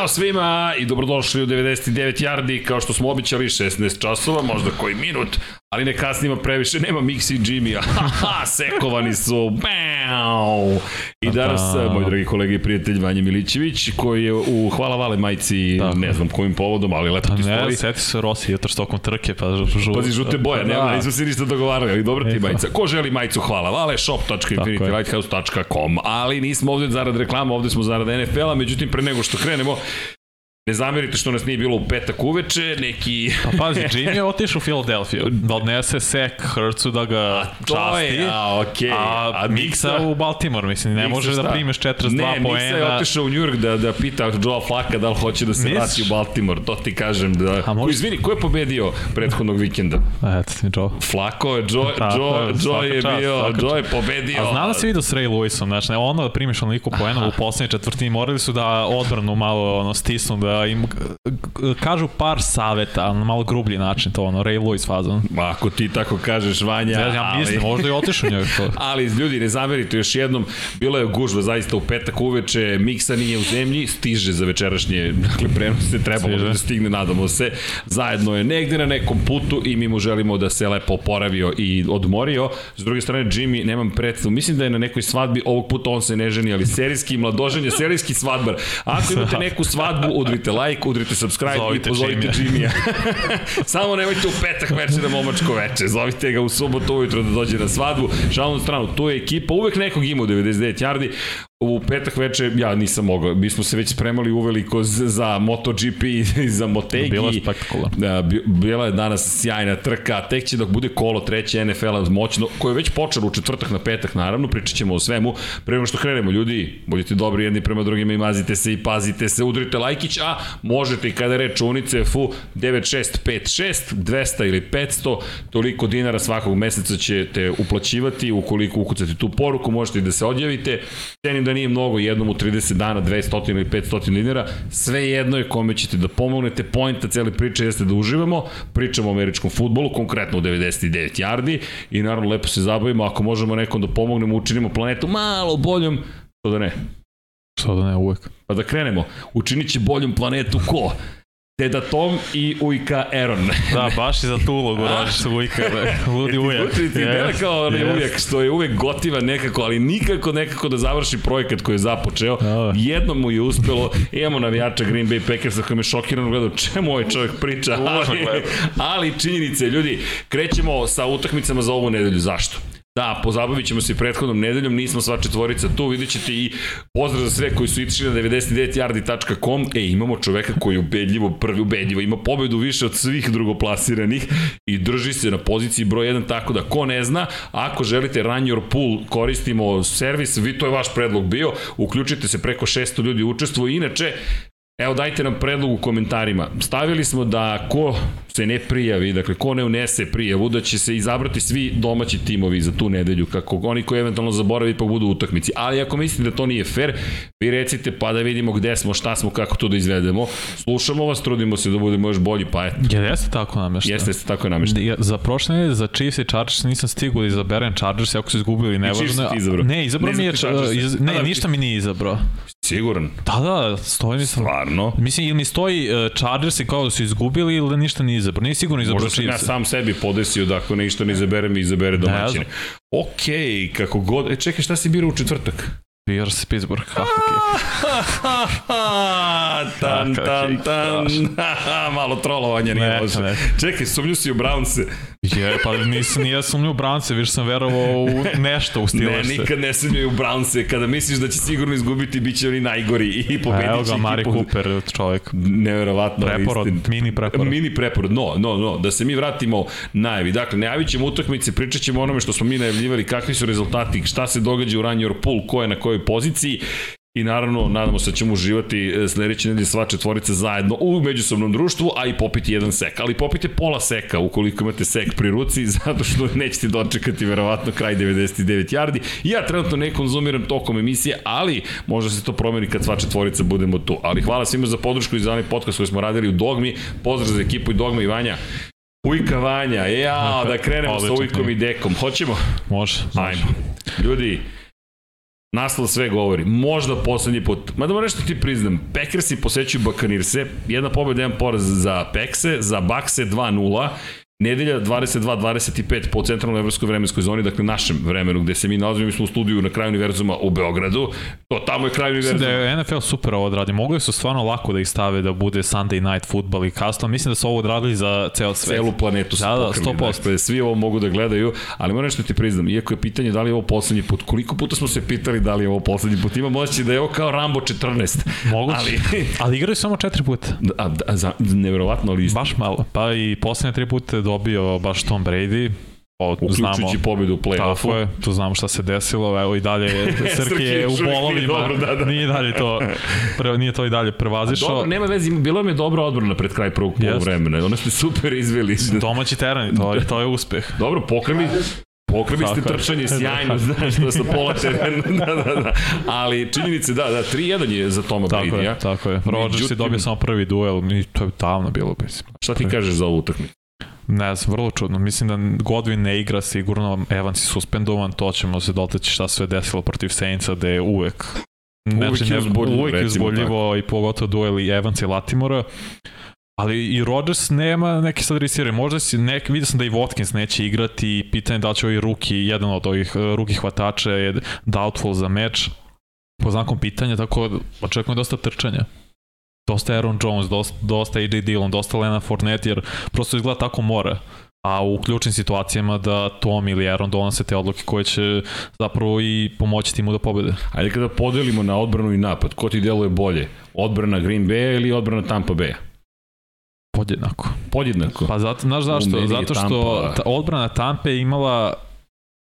Ćao svima i dobrodošli u 99 yardi, kao što smo običali 16 časova, možda koji minut, ali ne kasnimo previše, nema Mixi i Jimmy, haha, sekovani su, bau! I danas, da. moj dragi kolega i prijatelj Vanja Milićević, koji je u Hvala Vale majci, da. ne znam kojim povodom, ali lepo ti stoji. Ne, seti se Rossi, jutro stokom trke, pa žu... Pazi, žute boje, da. nema, nismo se ništa dogovarali, ali dobro ti majica. Ko želi majicu Hvala Vale, shop.infinitylighthouse.com, ali nismo ovde zarad reklama, ovde smo zarad NFL-a, međutim, pre nego što krenemo, Ne zamerite što nas nije bilo u petak uveče, neki... Pa pazi, Jimmy je otišao u Filadelfiju, da odnese sek Hrcu da ga a, to časti, je, a, okay. a, a Miksa u Baltimore, mislim, ne može da primeš 42 ne, poena. Ne, Miksa je otišao u New York da, da pita Joe Flaka da li hoće da se Nis? vrati u Baltimore, to ti kažem. Da... A može... Izvini, ko je pobedio prethodnog vikenda? Eto ti, Joe. Flako, Joe, da, Joe, Joe je čast, bio, Joe je pobedio. A zna da se vidio s Ray Lewisom, znači, ono da primiš onoliko poena u poslednje četvrtini, morali su da odbranu malo ono, stisnu, da im kažu par saveta, na malo grublji način to, ono, Ray Lewis fazon. Ma, ako ti tako kažeš, Vanja... Ja, ja mislim, ali... možda i otišu njoj to. ali, ljudi, ne zamerite još jednom, bila je gužva zaista u petak uveče, Miksa nije u zemlji, stiže za večerašnje, dakle, prenos se trebalo da stigne, nadamo se, zajedno je negde na nekom putu i mi mu želimo da se lepo oporavio i odmorio. S druge strane, Jimmy, nemam predstavu, mislim da je na nekoj svadbi, ovog puta on se ne ženi, ali serijski mladoženje, serijski svadbar. Ako imate neku svadbu, udrite like, udrite subscribe Zovite i pozovite Jimmy-a. Samo nemojte u petak večer da momačko veče. Zovite ga u subotu ujutro da dođe na svadbu. Šalno stranu, tu je ekipa, uvek nekog ima u 99 yardi. U petak veče ja nisam mogao. Mi smo se već spremali uveliko za MotoGP i za Motegi. Bilo je spektakularno. Da, bila je danas sjajna trka. Tek će dok bude kolo treće NFL-a moćno, koje je već počelo u četvrtak na petak, naravno. Pričat ćemo o svemu. Prema što krenemo, ljudi, budite dobri jedni prema drugima i mazite se i pazite se. Udrite lajkić, a možete i kada reč UNICEF-u 9656, 200 ili 500, toliko dinara svakog meseca ćete uplaćivati. Ukoliko ukucate tu poruku, možete i da se odjavite. Cenim da da nije mnogo, jednom u 30 dana 200 ili 500 dinara, sve jedno je kome ćete da pomognete, pojenta cele priče jeste da uživamo, pričamo o američkom futbolu, konkretno u 99 yardi i naravno lepo se zabavimo, ako možemo nekom da pomognemo, učinimo planetu malo boljom, to da ne. Što da ne, uvek. Pa da krenemo, učinit će boljom planetu ko? Deda Tom i Ujka Eron. da, baš i za tu ulogu radiš sa Ujka, da, ludi ujak. Ti, ti yes. kao onaj yes. ujak, što je uvek gotiva nekako, ali nikako nekako da završi projekat koji je započeo. Oh. Jednom mu je uspelo, imamo navijača Green Bay Packersa koji me šokirano gledao čemu ovaj čovjek priča, ali, ali činjenice, ljudi, krećemo sa utakmicama za ovu nedelju, zašto? Da, pozabavit ćemo se prethodnom nedeljom, nismo sva četvorica tu, vidjet ćete i pozdrav za sve koji su išli na 99yardi.com. E, imamo čoveka koji je ubedljivo, prvi ubedljivo, ima pobedu više od svih drugoplasiranih i drži se na poziciji broj 1, tako da ko ne zna, ako želite run your pool, koristimo servis, vi to je vaš predlog bio, uključite se preko 600 ljudi učestvuju, inače Evo dajte nam predlog u komentarima. Stavili smo da ko se ne prijavi, dakle ko ne unese prijavu, da će se izabrati svi domaći timovi za tu nedelju, kako oni koji eventualno zaboravi pa budu u utakmici. Ali ako mislite da to nije fair, vi recite pa da vidimo gde smo, šta smo, kako to da izvedemo. Slušamo vas, trudimo se da budemo još bolji, pa eto. Ja, jeste tako namešta. Jeste, jeste tako namešta. Ja, za prošle nedelje, za Chiefs i Chargers nisam stigao da izaberem Chargers, ako su izgubili, ne važno. Ne, izabrao mi je, iz, ne, ništa mi nije izabrao. Siguran? Da, da, stoji mi sam. Stvarno? Mislim, ili mi stoji uh, Chargers i kao da su izgubili ili da ništa nije izabrao. Nije sigurno izabrao Možda sam ja sam sebi podesio da ako ništa ne izabere mi izabere domaćine. Okej, okay, kako god. E, čekaj, šta si birao u četvrtak? Bears, Pittsburgh, kako tan, tan, tan. Malo trolovanja nije loše. Čekaj, sumnju si u Brownse. Je, pa nisam, nije sumnju u Brownse, više sam verovao u nešto u Steelers. Ne, nikad ne sumnju u Brownse. Kada misliš da će sigurno izgubiti, bit će oni najgori i pobedit će Evo ga, Mari Cooper, čovjek. Neverovatno. Preporod, istin. mini preporod. Mini preporod, no, no, no. Da se mi vratimo najavi. Dakle, najavit ćemo utakmice, pričat ćemo onome što smo mi najavljivali, kakvi su rezultati, šta se događa u Run Your Pool, ko je na kojoj poziciji I naravno, nadamo se da ćemo uživati e, sledeće nedelje sva četvorica zajedno u međusobnom društvu, a i popiti jedan sek. Ali popite pola seka ukoliko imate sek pri ruci, zato što nećete dočekati verovatno kraj 99 yardi. Ja trenutno ne konzumiram tokom emisije, ali možda se to promeni kad sva četvorica budemo tu. Ali hvala svima za podršku i za onaj podcast koji smo radili u Dogmi. Pozdrav za ekipu i Dogma i Vanja. Ujka Vanja, ja, da krenemo sa Ujkom i Dekom. Hoćemo? Može. Ajmo. Ljudi, Naslov sve govori. Možda poslednji put. Ma da nešto ti priznam. Packersi posećuju Bakanirse. Jedna pobjeda, jedan poraz za Pekse, za Bakse 2-0 Nedelja 22-25 po centralnoj evropskoj vremenskoj zoni, dakle našem vremenu gde se mi nalazimo, mi smo u studiju na kraju univerzuma u Beogradu, to tamo je kraj univerzuma. Da je NFL super ovo odradi, mogli su stvarno lako da ih stave da bude Sunday night football i kasno, mislim da su ovo odradili za ceo svet. Celu planetu su da, da, pokrili, 100%. dakle svi ovo mogu da gledaju, ali moram nešto ti priznam, iako je pitanje da li je ovo poslednji put, koliko puta smo se pitali da li je ovo poslednji put, imam osjećaj da je ovo kao Rambo 14. Moguće, ali, ali igraju samo četiri puta. A, a, za, nevjerovatno, ali Baš malo, pa i poslednje tri puta dobio baš Tom Brady, O, Uključujući znamo, pobedu u play-offu. Tako je, tu znamo šta se desilo, evo i dalje Srki je u bolovima, dobro, da, da. nije dalje to, pre, nije to i dalje prevazišao. Dobro, nema veze, bilo mi je dobra odbrana pred kraj prvog polovremena, ono ste super izveli. Domaći teren, to, je, to je uspeh. Dobro, pokrili, Pokrili ste trčanje sjajno, znaš, da sa pola terena, da, da, da. Ali činjenice, da, da, 3-1 je za Toma tako Brady, ja? Tako je, Rodgers je dobio samo prvi duel i to je davno bilo. Mislim. Šta ti kažeš za ovu utakmicu? Ne znam, vrlo čudno. Mislim da Godwin ne igra sigurno, Evans je suspendovan, to ćemo se dotaći šta sve desilo protiv Saintsa, da je uvek Znači, uvek je uzboljivo, je uzboljivo i pogotovo duel i Evans i Latimora. Ali i Rodgers nema neke sad risire. Možda si nek, vidio sam da i Watkins neće igrati i pitanje da će ovaj ruki, jedan od ovih uh, ruki hvatača je doubtful za meč po znakom pitanja, tako očekujem dosta trčanja dosta Aaron Jones, dosta, dosta AJ Dillon, dosta Lena Fournette, jer prosto izgleda tako mora. A u ključnim situacijama da Tom ili Aaron donose te odluke koje će zapravo i pomoći timu da pobede. Ajde kada podelimo na odbranu i napad, ko ti deluje bolje? Odbrana Green Bay ili odbrana Tampa Bay? Podjednako. Podjednako? Pa zato, znaš zašto? Zato što ta, odbrana Tampa je imala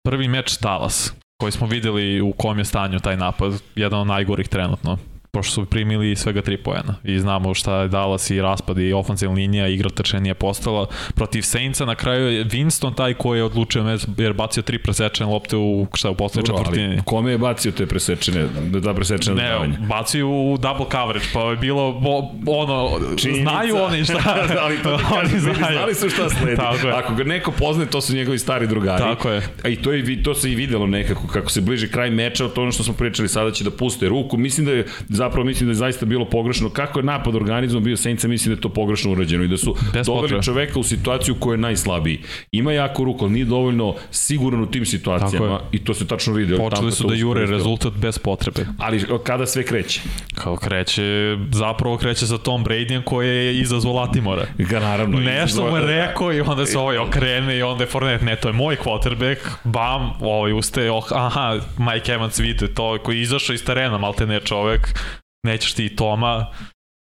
prvi meč Dallas, koji smo videli u kom je stanju taj napad, jedan od najgorih trenutno pošto su primili svega 3 poena i znamo šta je Dallas i raspad i ofenzivna linija, igra trčanja nije postala protiv Saintsa, na kraju je Winston taj koji je odlučio jer bacio tri presečene lopte u šta u poslednje četvrtini. Kome je bacio te presečene, da presečene ne, davanje? bacio u double coverage, pa je bilo bo, ono, Činjenica. znaju oni šta, ali to ti kažem, znaju. znali su šta sledi. Tako je. Ako ga neko poznaje, to su njegovi stari drugari. Tako je. A i to, je, to se i videlo nekako, kako se bliže kraj meča, to ono što smo pričali, sada će da puste ruku. Mislim da je zapravo mislim da je zaista bilo pogrešno. Kako je napad organizovan bio Saints, mislim da je to pogrešno urađeno i da su Bez doveli potre. čoveka u situaciju koja je najslabiji. Ima jako ruku, ali nije dovoljno siguran u tim situacijama i to se tačno vidi. Počeli su da jure rezultat bez potrebe. Ali kada sve kreće? Kao kreće, zapravo kreće sa Tom Bradyjem koji je izazvao Latimora. Ga naravno. Nešto mu je rekao i onda se ovaj okrene i onda je Fournette, ne, to je moj quarterback, bam, ovaj ustaje, oh, aha, Mike Evans vidi to, koji je izašao iz terena, malte ne čovek, nećeš ti Toma,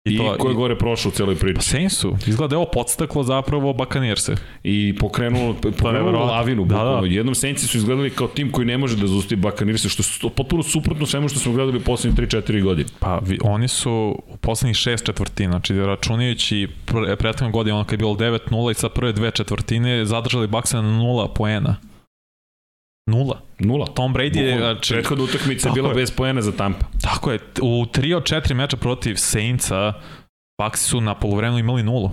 I, I to, ko je gore prošao u celoj priči? Pa Saintsu. Izgleda da je ovo podstaklo zapravo Bakanirse. I pokrenulo, pokrenulo lavinu. Da, da. Jednom Saintsi su izgledali kao tim koji ne može da zusti Bakanirse, što je potpuno suprotno svemu što smo gledali poslednjih 3-4 godine. Pa vi, oni su u poslednjih šest četvrtina, znači računajući prethodnog godine ono kad je bilo 9-0 i sa prve dve četvrtine zadržali Baksa na 0 poena. Nula. Nula. Tom Brady je... Znači, Prethodna utakmica je bila je. bez poena za Tampa. Tako je. U 3 od 4 meča protiv Saintsa Bucks su na polovremenu imali nulu.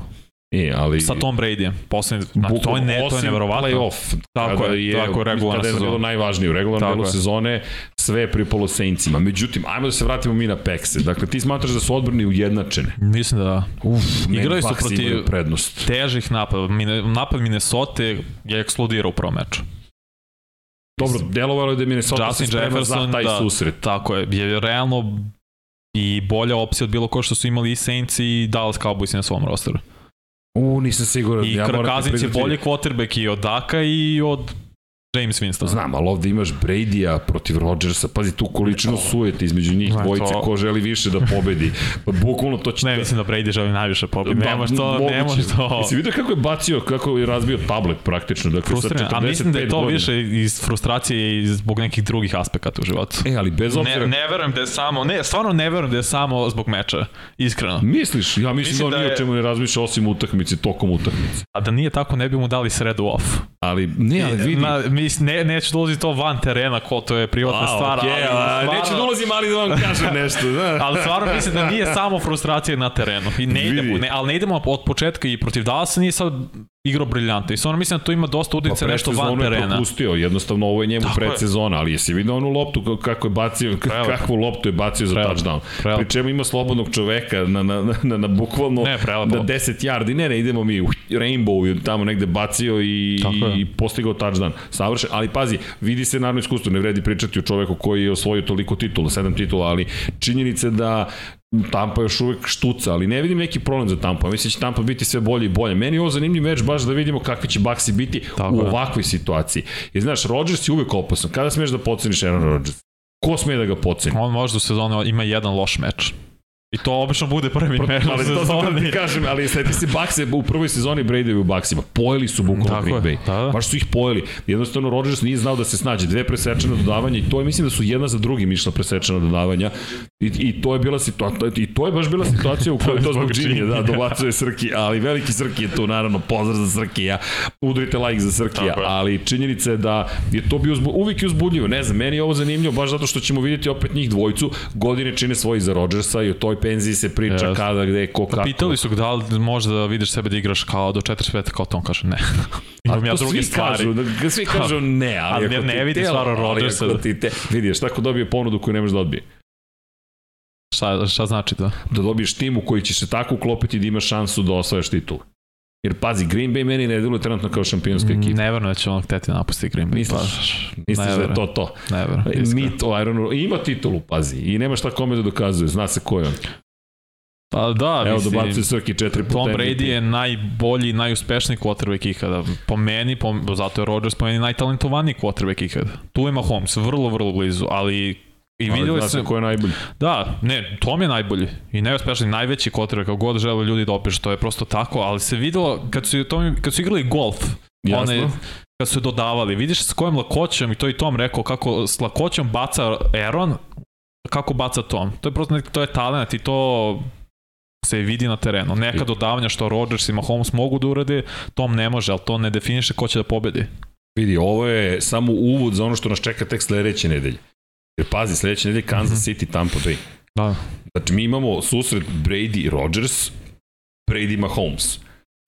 E, ali... Sa Tom Bradyjem. Poslednje, znači, to je, ne, to je neverovatno. Playoff. Tako je, je, tako je regularna sezona. Kada je bilo najvažnije u regularnom delu sezone, sve je pripalo Saintsima. Međutim, ajmo da se vratimo mi na Pekse. Dakle, ti smatraš da su odbrani ujednačene? Mislim da da. Uf, Igrali su protiv prednost. težih napada. Napad Minnesota je eksplodirao u prvom meču. Dobro, delovalo je da je Minnesota Justin se sprema Jefferson, za taj da, susret. Tako je, je realno i bolja opcija od bilo ko što su imali i Saints i Dallas Cowboys na svom rosteru. U, nisam siguran. I ja Kirk Cousins je bolji quarterback i od Daka i od James Winston. Znam, ali ovde imaš Brady-a protiv Rodgersa, pazi tu količinu sujete između njih dvojice, to... ko želi više da pobedi. Pa bukvalno to će... Ne, mislim da Brady želi najviše pobedi, ba, nemaš to, moguće. nemaš to. Jesi vidio kako je bacio, kako je razbio tablet praktično? Dakle, Frustriran, a mislim da je to godina. više iz frustracije i zbog nekih drugih aspekata u životu. E, ali bez obzira... Ne, ne verujem da je samo, ne, stvarno ne verujem da je samo zbog meča, iskreno. Misliš? Ja mislim, mislim da, da nije o čemu ne razmišlja osim utakmice, tokom utakmice. A da nije tako, ne bi mu dali sredu off. Ali, ne, ali vidi. Na, mis, ne, neću da ulazi to van terena, ko to je privatna a, stvar. Okay, ali, a, stvarno, neću da ulazim, ali da vam kažem nešto. Da. ali stvarno mislim da nije samo frustracija na terenu. I ne idemo, ne, ali ne idemo od početka i protiv Dallasa nije sad igrao briljantno. I stvarno mislim da to ima dosta utice pa nešto van terena. je propustio, jednostavno ovo je njemu Tako predsezona, ali jesi vidio onu loptu kako je bacio, Prelep. kakvu loptu je bacio za Prelep. touchdown. Prelep. Pri čemu ima slobodnog čoveka na, na, na, na, na bukvalno ne, na 10 yardi, ne, ne, idemo mi u Rainbow je tamo negde bacio i, i postigao touchdown. Savršen, ali pazi, vidi se naravno iskustvo, ne vredi pričati o čoveku koji je osvojio toliko titula, sedam titula, ali činjenice da Tampa još uvek štuca, ali ne vidim neki problem za Tampa. Mislim da će Tampa biti sve bolje i bolje. Meni je ovo zanimljiv meč baš da vidimo kakvi će Baxi biti Tako u ovakvoj situaciji. I znaš, Rodgers je uvek opasan. Kada smeš da poceniš Aaron Rodgers? Ko sme da ga poceni? On možda u sezoni ima jedan loš meč. I to obično bude prvi meč ali to sam da ti kažem, ali sveti se Bakse u prvoj sezoni Brady u Baksima. Pojeli su bukvalno Green Bay. Da, da. Baš su ih pojeli. Jednostavno Rodgers nije znao da se snađe. Dve presečene dodavanja i to je mislim da su jedna za drugim išla presečena dodavanja. I, i to je bila situacija i to je baš bila situacija u kojoj to zbog Džinije, da, dobacuje Srki, ali veliki Srki je tu naravno pozdrav za Srkija. Udrite like za Srkija, ali činjenica je da je to bio uzbu, uvijek je uzbudljivo. Ne znam, meni je ovo zanimljivo baš zato što ćemo vidjeti opet njih dvojicu. Godine čine svoji za Rodgersa i o toj penziji se priča yes. kada, gde, ko, pa kako. Pitali su da li možda da vidiš sebe da igraš kao do 45 kao to on kaže ne. Imam ja druge stvari. Kažu, da, svi kažu ne, ali, ali ako ne, ne vidi stvarno Rodgersa. Da ti te, vidiš, tako dobije ponudu koju ne možeš da odbije. Šta, šta znači to? Da dobiješ tim u koji će se tako uklopiti da imaš šansu da osvajaš titul. Jer pazi, Green Bay meni ne deluje trenutno kao šampionska ekipa. Neverno da će on hteti napustiti Green Bay. Misliš, pa, misliš da je to to? Neverno. Mi to, Iron, ima titulu, pazi, i nema šta kome da dokazuje, zna se ko je on. Pa da, Evo mislim, dobacuje Srki četiri puta. Tom Brady je najbolji, najuspešniji quarterback ikada. Po meni, po, zato je Rodgers po meni najtalentovaniji quarterback ikada. Tu ima Holmes, vrlo, vrlo blizu, ali I videli se ko je najbolji. Da, ne, Tom je najbolji i najuspešniji, najveći quarterback, kako god žele ljudi da opišu, to je prosto tako, ali se videlo kad su, Tom, kad su igrali golf, Jasno. one, kad su dodavali, vidiš s kojom lakoćom, i to i Tom rekao, kako s lakoćom baca Aaron, kako baca Tom. To je prosto, to je talent i to se vidi na terenu. Neka dodavanja što Rodgers i Mahomes mogu da urade, Tom ne može, ali to ne definiše ko će da pobedi. Vidi, ovo je samo uvod za ono što nas čeka tek sledeće nedelje. Jer pazi, sledeće nedelje Kansas mhm. City, Tampa Bay. Da. Znači mi imamo susret Brady i Rodgers, Brady Mahomes.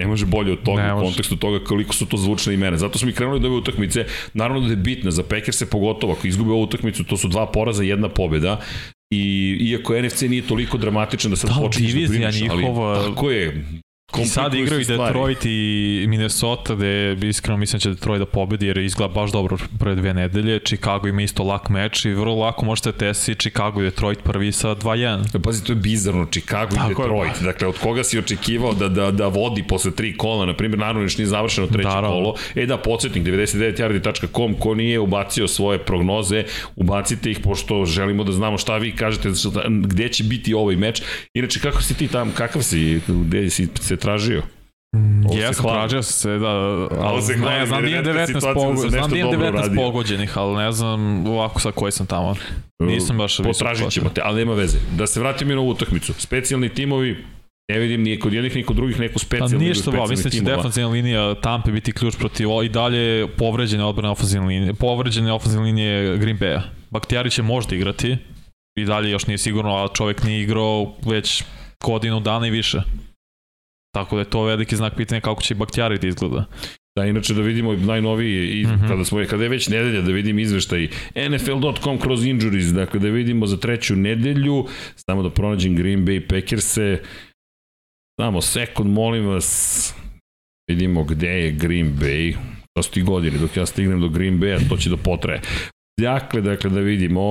Ne može bolje od toga u kontekstu toga koliko su to zvučne imena. Zato smo i krenuli do ove utakmice. Naravno da je bitna za se pogotovo. Ako izgube ovu utakmicu, to su dva poraza, jedna pobeda. I iako NFC nije toliko dramatičan da sad da, počneš da brineš, ali tako je, I sad igraju i Detroit i Minnesota, gde iskreno mislim da će Detroit da pobedi jer izgleda baš dobro prve dve nedelje. Chicago ima isto lak meč i vrlo lako možete testi Chicago i Detroit prvi sa 2-1. E, pazi, to je bizarno, Chicago Tako i Detroit. Je, dakle, od koga si očekivao da, da, da vodi posle tri kola, na primjer, naravno još nije završeno treće Naravno. kolo. E da, podsjetnik, 99yardi.com, ko nije ubacio svoje prognoze, ubacite ih, pošto želimo da znamo šta vi kažete, gde će biti ovaj meč. Inače, kako si ti tam, kakav si, gde si se tražio? Mm, Jesam, tražio se, da, ali se ne, znam da imam 19, pogo, da znam da imam 19 pogođenih, ali ne znam ovako sa koji sam tamo. Nisam baš Potražit ćemo te, ali nema veze. Da se vratimo na ovu utakmicu. Specijalni timovi, ne vidim ni kod jednih ni kod drugih neku specijalnu pa ništa, ba, mislim da će defensivna linija Tampe biti ključ protiv i dalje povređene odbrane ofenzivne linije, povređene ofenzivne linije Green Bay-a. Baktijari će možda igrati, i dalje još nije sigurno, a čovek nije igrao već godinu dana i više. Tako da je to veliki znak pitanja kako će Baktjari da izgleda. Da, inače da vidimo najnoviji, iz, mm -hmm. kada, smo, kada je već nedelja, da vidim izveštaj NFL.com kroz injuries, dakle da vidimo za treću nedelju, samo da pronađem Green Bay Packers-e, samo sekund, molim vas, vidimo gde je Green Bay, to su ti godine, dok ja stignem do Green Bay-a, to će da potraje. Dakle, dakle, da vidimo,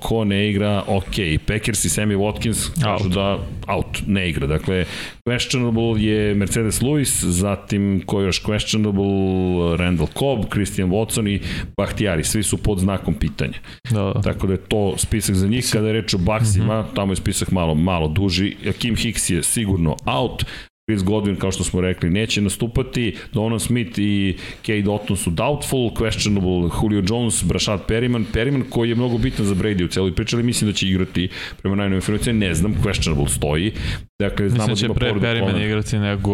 ko ne igra, ok, Packers i Sammy Watkins kažu out. da out, ne igra. Dakle, questionable je Mercedes Lewis, zatim ko je još questionable, Randall Cobb, Christian Watson i Bahtijari, svi su pod znakom pitanja. Da. Tako da je to spisak za njih. Kada je reč o Baksima, mm -hmm. tamo je spisak malo, malo duži. Kim Hicks je sigurno out, Chris Godwin, kao što smo rekli, neće nastupati. Donovan Smith i Kay Dotton su doubtful, questionable Julio Jones, Brashad Perryman. Perryman koji je mnogo bitan za Brady u celoj priči, ali mislim da će igrati prema najnovim informacijama, ne znam, questionable stoji. Dakle, znamo Mislim da će pre Perryman igrati nego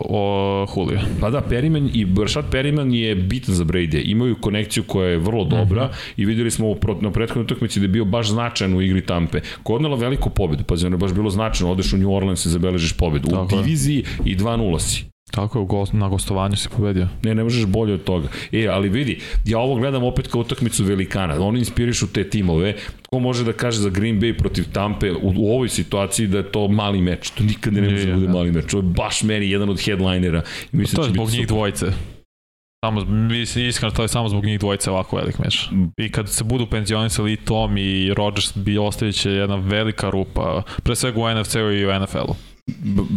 o Julio. Pa da, Perryman i Brashad Perryman je bitan za Brady. Imaju konekciju koja je vrlo dobra mm -hmm. i videli smo na prethodnoj utakmici da je bio baš značajan u igri Tampe. Kodnela veliku pobedu, pa ono je baš bilo značajno, odeš u New Orleans i zabeležiš pobedu. U diviziji i 2-0 si. Tako je, gost, na gostovanju si pobedio. Ne, ne možeš bolje od toga. E, ali vidi, ja ovo gledam opet kao utakmicu velikana. Oni inspirišu te timove. Ko može da kaže za Green Bay protiv Tampe u, u ovoj situaciji da je to mali meč. To nikad ne može da bude mali meč. To je baš meni jedan od headlinera. I mislim, to je zbog njih dvojice. Samo, mislim, iskreno, to je samo zbog njih dvojice ovako velik meč. I kad se budu penzionisali i Tom i Rodgers, bi ostavit će jedna velika rupa, pre svega u NFC-u i u NFL-u.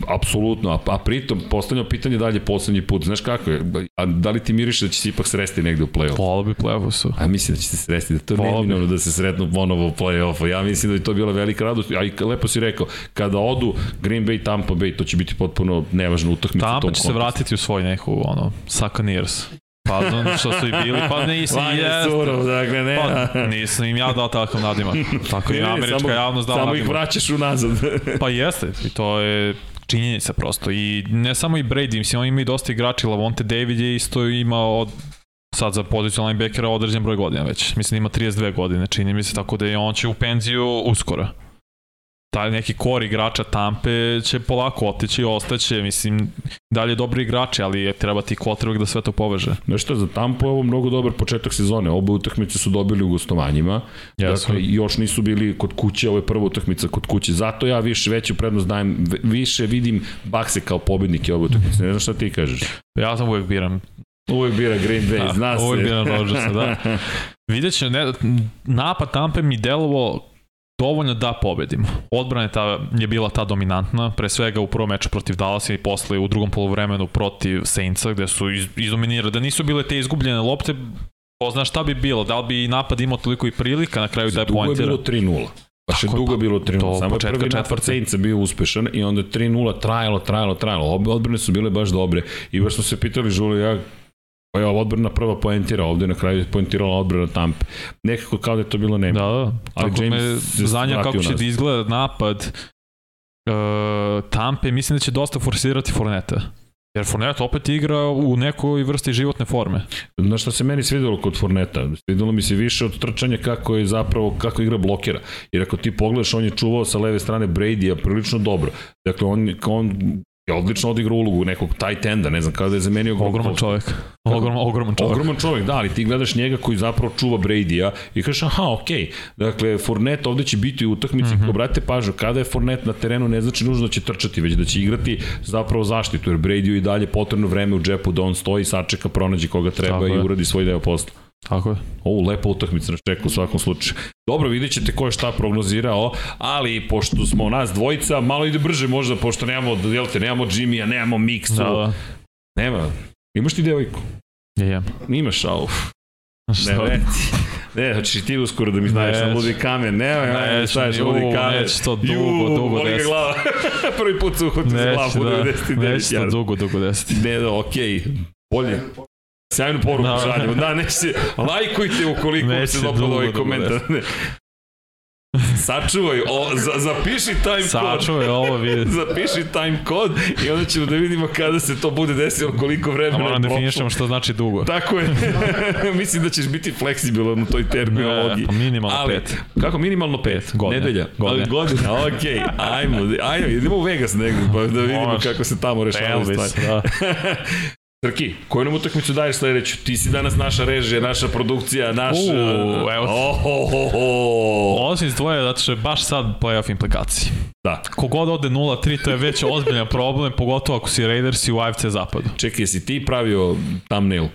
Apsolutno, a, a pritom postavljamo pitanje dalje poslednji put. Znaš kako je? A da li ti miriše da će se ipak sresti negde u play-offu? Volao bi play-offu A mislim da će se sresti, da to je neminovno da se sretnu ponovo u play-offu. Ja mislim da je to bila velika radost. A i lepo si rekao, kada odu Green Bay, Tampa Bay, to će biti potpuno nevažna utakmica. Tampa će se vratiti u svoj neku, ono, Succaneers. Pa znam što su i bili, pa nisi i jest. Surov, dakle, ne. Pa, nisam im ja dao takav nadimak. Tako i američka samo, javnost dala Samo nadimak. ih vraćaš unazad. pa jeste, i to je činjenica prosto. I ne samo i Brady, mislim, on ima i dosta igrači, Lavonte David je isto imao od, sad za poziciju linebackera određen broj godina već. Mislim, ima 32 godine, čini mi se, tako da je on će u penziju uskoro taj neki kor igrača Tampe će polako otići i ostaće, mislim, dalje dobri igrači, ali treba ti quarterback da sve to poveže. Znaš što, za Tampu je ovo mnogo dobar početak sezone, obe utakmice su dobili u gostovanjima, yes. dakle, još nisu bili kod kuće, ovo je prva utakmica kod kuće, zato ja više veću prednost dajem, više vidim Bakse kao pobednike ove utakmice, ne znam šta ti kažeš. Ja sam uvek biram Uvijek bira Green Bay, da, zna se. Uvijek bira Rodgersa, da. Vidjet će, ne, napad Tampe mi delovo dovoljno da pobedimo. Odbrana je, ta, je bila ta dominantna, pre svega u prvom meču protiv Dallasa i posle u drugom polovremenu protiv Saintsa, gde su iz, izominirali, da nisu bile te izgubljene lopte, ko zna šta bi bilo, da li bi napad imao toliko i prilika na kraju da je pointira. Dugo je bilo 3-0. Baš je dugo bilo 3-0. Samo je prvi napad Saintsa bio uspešan i onda 3-0 trajalo, trajalo, trajalo. Obe odbrane su bile baš dobre. I baš smo se pitali, Žuli, ja Pa je odbrana prva poentira, ovde na kraju je poentirala odbrana Tampe. Nekako kao da je to bilo nema. Da, da. Ali Tako James me zanja kako će da izgleda napad uh, Tampe, mislim da će dosta forsirati Forneta. Jer Forneta opet igra u nekoj vrsti životne forme. Na što se meni svidelo kod Forneta? Svidelo mi se više od trčanja kako je zapravo, kako igra blokira. Jer ako ti pogledaš, on je čuvao sa leve strane Brady-a prilično dobro. Dakle, on, on je odlično odigrao ulogu nekog tight enda, ne znam kada da je zamenio Ogroman čovjek. Ogroman, ogroman čovjek. Ogroman čovjek, da, ali ti gledaš njega koji zapravo čuva Brady-a i kažeš, aha, okej, okay. dakle, Fournette ovde će biti u utakmici, mm -hmm. ko brate pažnju, kada je Fournette na terenu, ne znači nužno da će trčati, već da će igrati zapravo zaštitu, jer Brady i dalje potrebno vreme u džepu da on stoji, sačeka, pronađi koga treba Tako i je. uradi svoj deo posla. Tako je. Ovo lepa utakmica na čeku u svakom slučaju. Dobro, vidjet ćete ko je šta prognozirao, ali pošto smo nas dvojica, malo ide brže možda, pošto nemamo, jel te, nemamo Jimmy-a, nemamo Miksu. Da, da. Nema. Imaš ti devojku? Ja, ja. Imaš, au. Ne, ne, ne, znači ti uskoro da mi znaš na ludi kamen, ne, ne, ne, znaš ludi kamen. Neće to dugo, dugo desiti. glava. Prvi put se uhvati za glavu, da, 99 Neće to dugo, dugo desiti. Ne, da, okej, okay. bolje. Sjajnu poruku da, šaljemo. Da, neće, lajkujte ukoliko neće se dopalo ovaj komentar. Ne. Sačuvaj, o, za, zapiši time Sačuvaj kod. Sačuvaj ovo, vidi. zapiši time kod i onda ćemo da vidimo kada se to bude desilo, koliko vremena je Moram da definišemo što znači dugo. Tako je. Mislim da ćeš biti fleksibilan u toj terminologiji. Ne, pa minimalno Ali, pet. Kako minimalno pet? Godina. Nedelja. Godina. Godina, okej. Okay. Ajmo, ajmo, idemo u Vegas negdje, pa da vidimo Moš, kako se tamo rešavaju stvari. Da. Trki, koju nam utakmicu daješ sledeću? Ti si danas naša režija, naša produkcija, naš... Uuu, evo oh, oh, oh, oh. Ovo si izdvojio zato što je baš sad playoff implikacije. Da. Kogod ode 0-3, to je već ozbiljan problem, pogotovo ako si Raiders i u AFC zapadu. Čekaj, si ti pravio thumbnail?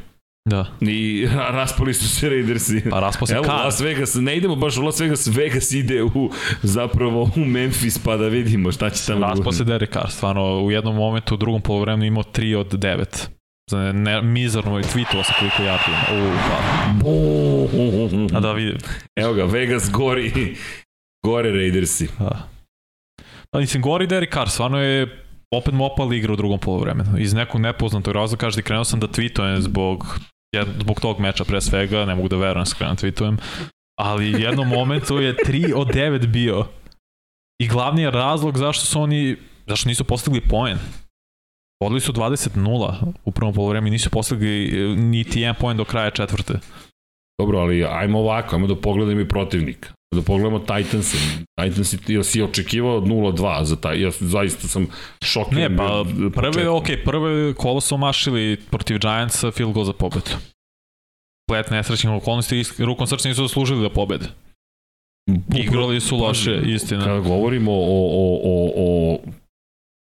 Da. I raspali su se Raidersi. Pa raspao se Evo, kad? Las Vegas, ne idemo baš u Las Vegas, Vegas ide u, zapravo u Memphis pa da vidimo šta će tamo. Raspao se Derek Carr, stvarno u jednom momentu u drugom polovremenu imao 3 od 9. Za ne, mizarno je tweetovao sa koliko yardi ima. U, pa. A da vidim. Evo ga, Vegas gori, gore Raidersi. Da. Pa mislim, gori Derek Carr, stvarno je opet mu opala igra u drugom polovremenu. Iz nekog nepoznatog razloga, kažete, krenuo sam da tweetujem zbog, zbog tog meča pre svega, ne mogu da verujem da krenuo tweetujem, ali jednom momentu je 3 od 9 bio. I glavni je razlog zašto su oni, zašto nisu postigli poen. Vodili su 20-0 u prvom polovremenu i nisu postigli e, niti jedan poen do kraja četvrte. Dobro, ali ajmo ovako, ajmo da pogledamo i protivnika. Da pogledamo Titans. Titans ja si očekivao 0-2 za taj. Ja zaista sam šokiran. Ne, pa prve, ok, prve kolo su omašili protiv Giantsa field goal za pobedu. Plet nesrećnih okolnosti i rukom srca nisu zaslužili da pobede. Igrali su loše, istina. Kada govorimo o, o, o, o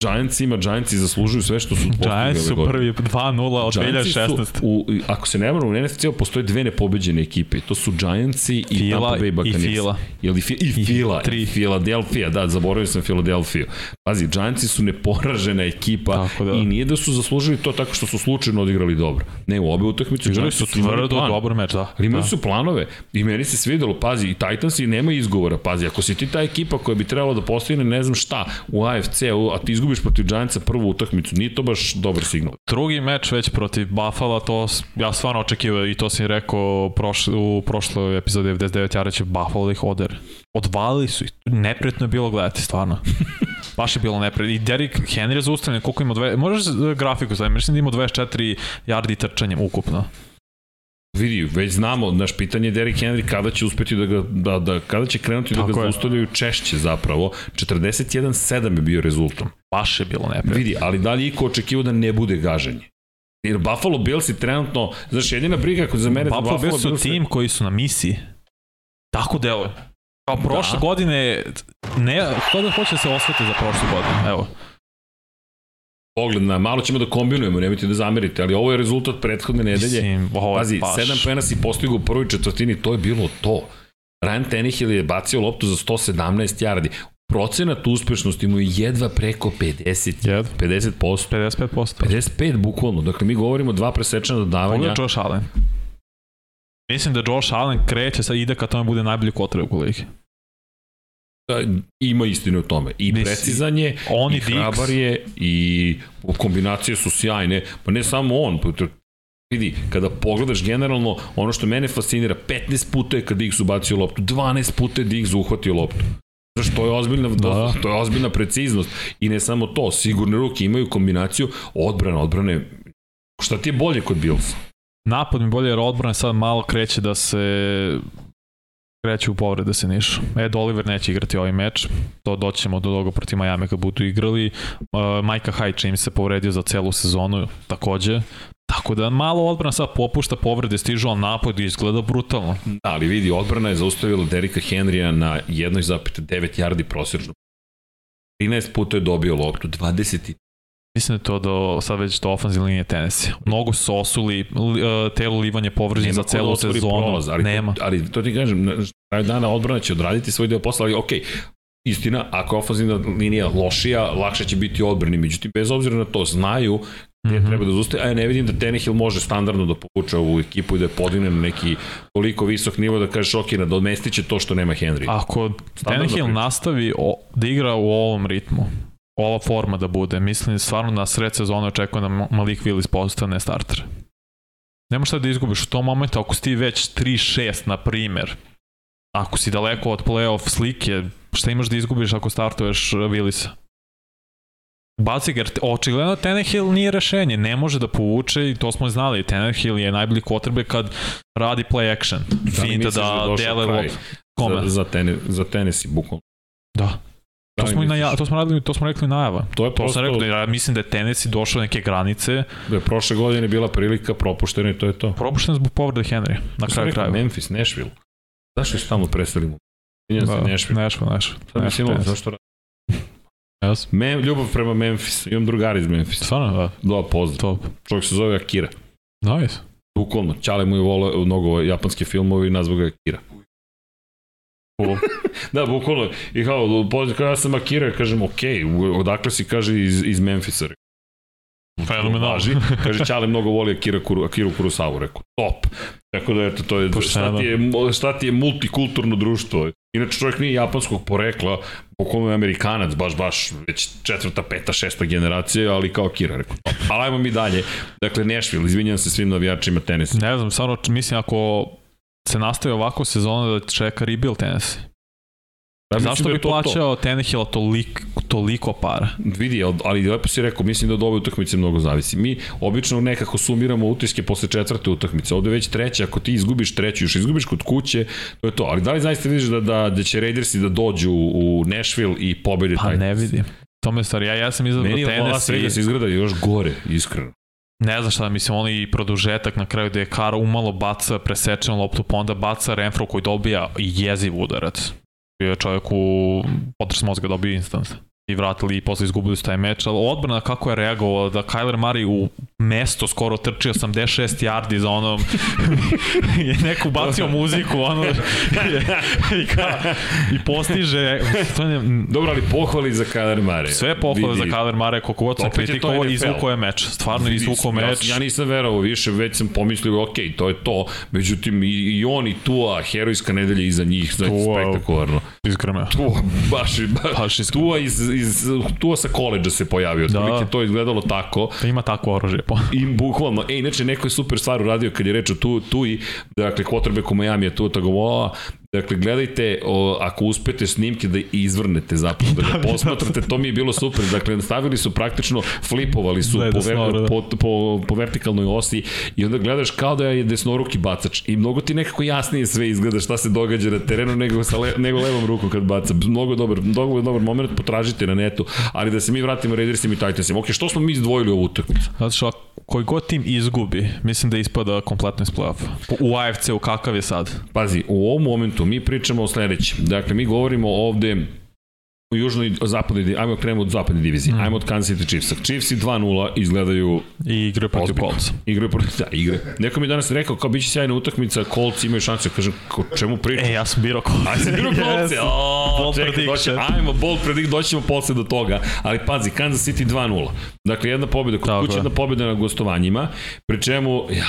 Giantsima, Giantsi zaslužuju sve što su postigli. Giants su prvi 2-0 od 2016. Su, u, ako se ne moram, u NFC postoje dve nepobeđene ekipe. To su Giantsi i Fila Tampa Bay Buccaneers. I Fila. Ili fi, I Fila. I, i Philadelphia, da, zaboravio sam Philadelphia. Pazi, Giantsi su neporažena ekipa da. i nije da su zaslužili to tako što su slučajno odigrali dobro. Ne, u obe utakmice Igrali su tvrdo dobar meč, da. Ali imali da. su planove i meni se svidelo, pazi, i Titansi nema izgovora, pazi, ako si ti ta ekipa koja bi trebala da postigne ne znam šta u AFC-u, a ti izgubiš protiv Giantsa prvu utakmicu, nije to baš dobar signal. Drugi meč već protiv Buffalo, to ja stvarno očekivao i to sam rekao prošle, u prošloj epizodi 99 Jara će Buffalo ih oder. Odvalili su ih, nepretno je bilo gledati, stvarno. Baš je bilo neprijatno. I Derrick Henry je zaustavljen, koliko ima dve... Možeš grafiku staviti, mislim da ima 24 yardi trčanjem ukupno. Vidi, već znamo, naš pitanje je Derrick Henry kada će uspeti da ga, da, da, kada će krenuti Tako da ga zaustavljaju češće zapravo. 41-7 je bio rezultom. Baš je bilo neprijatno. Vidi, ali da li iko očekivao da ne bude gaženje? Jer Buffalo Bills je trenutno, znaš, jedina briga za mene... Buffalo, Buffalo Bills su Bills tim koji su na misiji. Tako deluje. Kao prošle da. godine, ne, ko da hoće da se osvete za prošlu godinu, evo pogled na, malo ćemo da kombinujemo, nemojte da zamerite, ali ovo je rezultat prethodne nedelje. Mislim, ovo Pazi, baš... sedam pena si postigao u prvoj četvrtini, to je bilo to. Ryan Tannehill je bacio loptu za 117 yardi. Procenat uspešnosti mu je jedva preko 50, Jed. 50%. 55%. 55 bukvalno. Dakle, mi govorimo dva presečena dodavanja. Pogledaj Josh Allen. Mislim da Josh Allen kreće, sad ide kad tome bude najbolji kotreb u ligi. Da, ima istine u tome. I Mislim, precizan je, on i, i hrabar je, i kombinacije su sjajne. Pa ne samo on, vidi, kada pogledaš generalno, ono što mene fascinira, 15 puta je kada Diggs ubacio loptu, 12 puta je Diggs uhvatio loptu. Znaš, to je ozbiljna, da. to je ozbiljna preciznost. I ne samo to, sigurne ruke imaju kombinaciju odbrana, odbrane. Šta ti je bolje kod Bills? Napad mi bolje jer odbrana sad malo kreće da se kreće u povrede se nišu. Ed Oliver neće igrati ovaj meč, to doćemo do toga protiv Miami kad budu igrali. Uh, Majka Haj im se povredio za celu sezonu takođe, Tako da malo odbrana sad popušta povrede, stižu, ali napad izgleda brutalno. Da, ali vidi, odbrana je zaustavila Derika Henrya na 1,9 yardi prosječno. 13 puta je dobio loptu, 20 Mislim da to do, sad već do ofenzivne linije tenisi. Mnogo su osuli, li, uh, telo livanje povređen za celu da sezonu. Prolaz, ali Nema. To, ali to ti kažem, na kraju dana odbrana će odraditi svoj deo posla, ali okej, okay, Istina, ako je ofenzivna linija lošija, lakše će biti odbrani. Međutim, bez obzira na to, znaju gde mm -hmm. treba da zustaje, a ja ne vidim da Tenehill može standardno da povuče ovu ekipu i da je podigne na neki toliko visok nivo da kažeš ok, da odmestit će to što nema Henry. Ako Tenehill nastavi o, da igra u ovom ritmu, ova forma da bude. Mislim stvarno na sred sezone očekujem da Malik Willis postane starter. Nema šta da izgubiš u tom momentu ako si ti već 3-6 na primer. Ako si daleko od playoff slike, šta imaš da izgubiš ako startuješ Willisa? Baciger, očigledno Tenehill nije rešenje, ne može da povuče i to smo znali, Tenehill je najbolji kotrbe kad radi play action, da finta da, da dele lop. Kome? Za, za, tenis, za tenis i bukvalno. Da. To smo, i naja, to smo radili, to smo rekli najava. To je prosto... To sam rekao, ja mislim da je Tennessee došao neke granice. Da je prošle godine bila prilika propuštena i to je to. Propuštena zbog povrede Henry, na kraju kraju. Memphis, Nashville. Zašto je stalno preselimo? Da, se Nashville. Nashville, Nashville. Sad mislim, zašto radi? Yes. Mem, ljubav prema Memphis. Imam drugari iz Memphis. Stvarno, da. Da, pozdrav. Top. Čovjek se zove Akira. Nice. Bukvalno. Čale mu je volao mnogo japanske filmove i nazvao ga Akira. Da, bukvalno. I kao, kao ja sam Akira, kažem, ok, odakle si, kaže, iz, iz Memphisa. Fenomenalno. Kaže, Čale mnogo voli Akira, Kuru, Akiru Kurosavu, rekao, top. Tako da, eto, to je, šta ti je, šta ti je multikulturno društvo. Inače, čovjek nije japanskog porekla, bukvalno je amerikanac, baš, baš, već četvrta, peta, šesta generacija, ali kao Akira, rekao, top. Ali ajmo mi dalje. Dakle, Nashville, izvinjam se svim navijačima tenisa. Ne znam, stvarno, mislim, ako se nastavi ovako sezona da čeka rebuild tenis. Ja Zašto da bi to plaćao Tenehila toliko, toliko para? Vidi, ali lepo si rekao, mislim da od ove utakmice mnogo zavisi. Mi obično nekako sumiramo utiske posle četvrte utakmice. Ovde već treća, ako ti izgubiš treću, još izgubiš kod kuće, to je to. Ali da li zaista vidiš da, da, da će Raidersi da dođu u Nashville i pobede Pa ne vidim. To me stvar, ja, ja sam izabrao Tennessee. Meni je Las Vegas izgleda još gore, iskreno. Ne znam šta, mislim, oni produžetak na kraju gde je Kara umalo baca presečenu loptu, pa onda baca Renfro koji dobija jeziv udarac. Bio je čovjek u potres mozga dobio instant i vratili i posle izgubili su taj meč, ali odbrana kako je reagovao da Kyler Murray u mesto skoro trči 86 yardi za onom je neko bacio muziku ono i, ka, i postiže to ne, dobro ali pohvali za Kyler Murray. Sve pohvale Vidi. za Kyler Murray koliko god sam kritikovao izvukao je meč stvarno izvukao meč. ja, ja nisam verovao više već sam pomislio ok to je to. Međutim i, i on i Tua herojska nedelja iza njih znači spektakularno. iskreno Tua baš, baš, baš Tua iz iz, tu sa koleđa se pojavio, da. otprilike to izgledalo tako. Da ima takvo oružje. Po. I bukvalno, e, inače neko je super stvar uradio kad je reč o tu, tu i, dakle, quarterback u Miami je tu tako, Dakle, gledajte, o, ako uspete snimke da izvrnete zapravo, da ga da, posmatrate, to mi je bilo super. Dakle, stavili su praktično, flipovali su po, ver, da. po, po, po vertikalnoj osi i onda gledaš kao da je desnoruki bacač i mnogo ti nekako jasnije sve izgleda šta se događa na terenu nego, sa le, nego levom rukom kad baca. Mnogo dobar, mnogo dobar moment, potražite na netu, ali da se mi vratimo Raidersima i Titansima. Ok, što smo mi izdvojili ovu utakmicu? Zato što koji god tim izgubi, mislim da ispada kompletno iz play-offa. U AFC-u kakav je sad? Pazi, u ovom momentu mi pričamo o sledećem. Dakle, mi govorimo ovde u južnoj, zapadnoj, ajmo krenemo od zapadne divizije, mm. ajmo od Kansas City Chiefsa. Chiefsi 2-0 izgledaju I igre protiv Colts. Igre protiv, da, igre. Neko mi danas rekao kao biće sjajna utakmica, Colts imaju šanse, kažem, ko, čemu pričam? E, ja sam birao Colts. Aj, sam birao Colts, yes. o, bold čekaj, doći, ajmo, bold predict, doćemo posle do toga, ali pazi, Kansas City 2-0. Dakle, jedna pobjeda kod kuće, jedna pobjeda na gostovanjima, pri čemu, ja,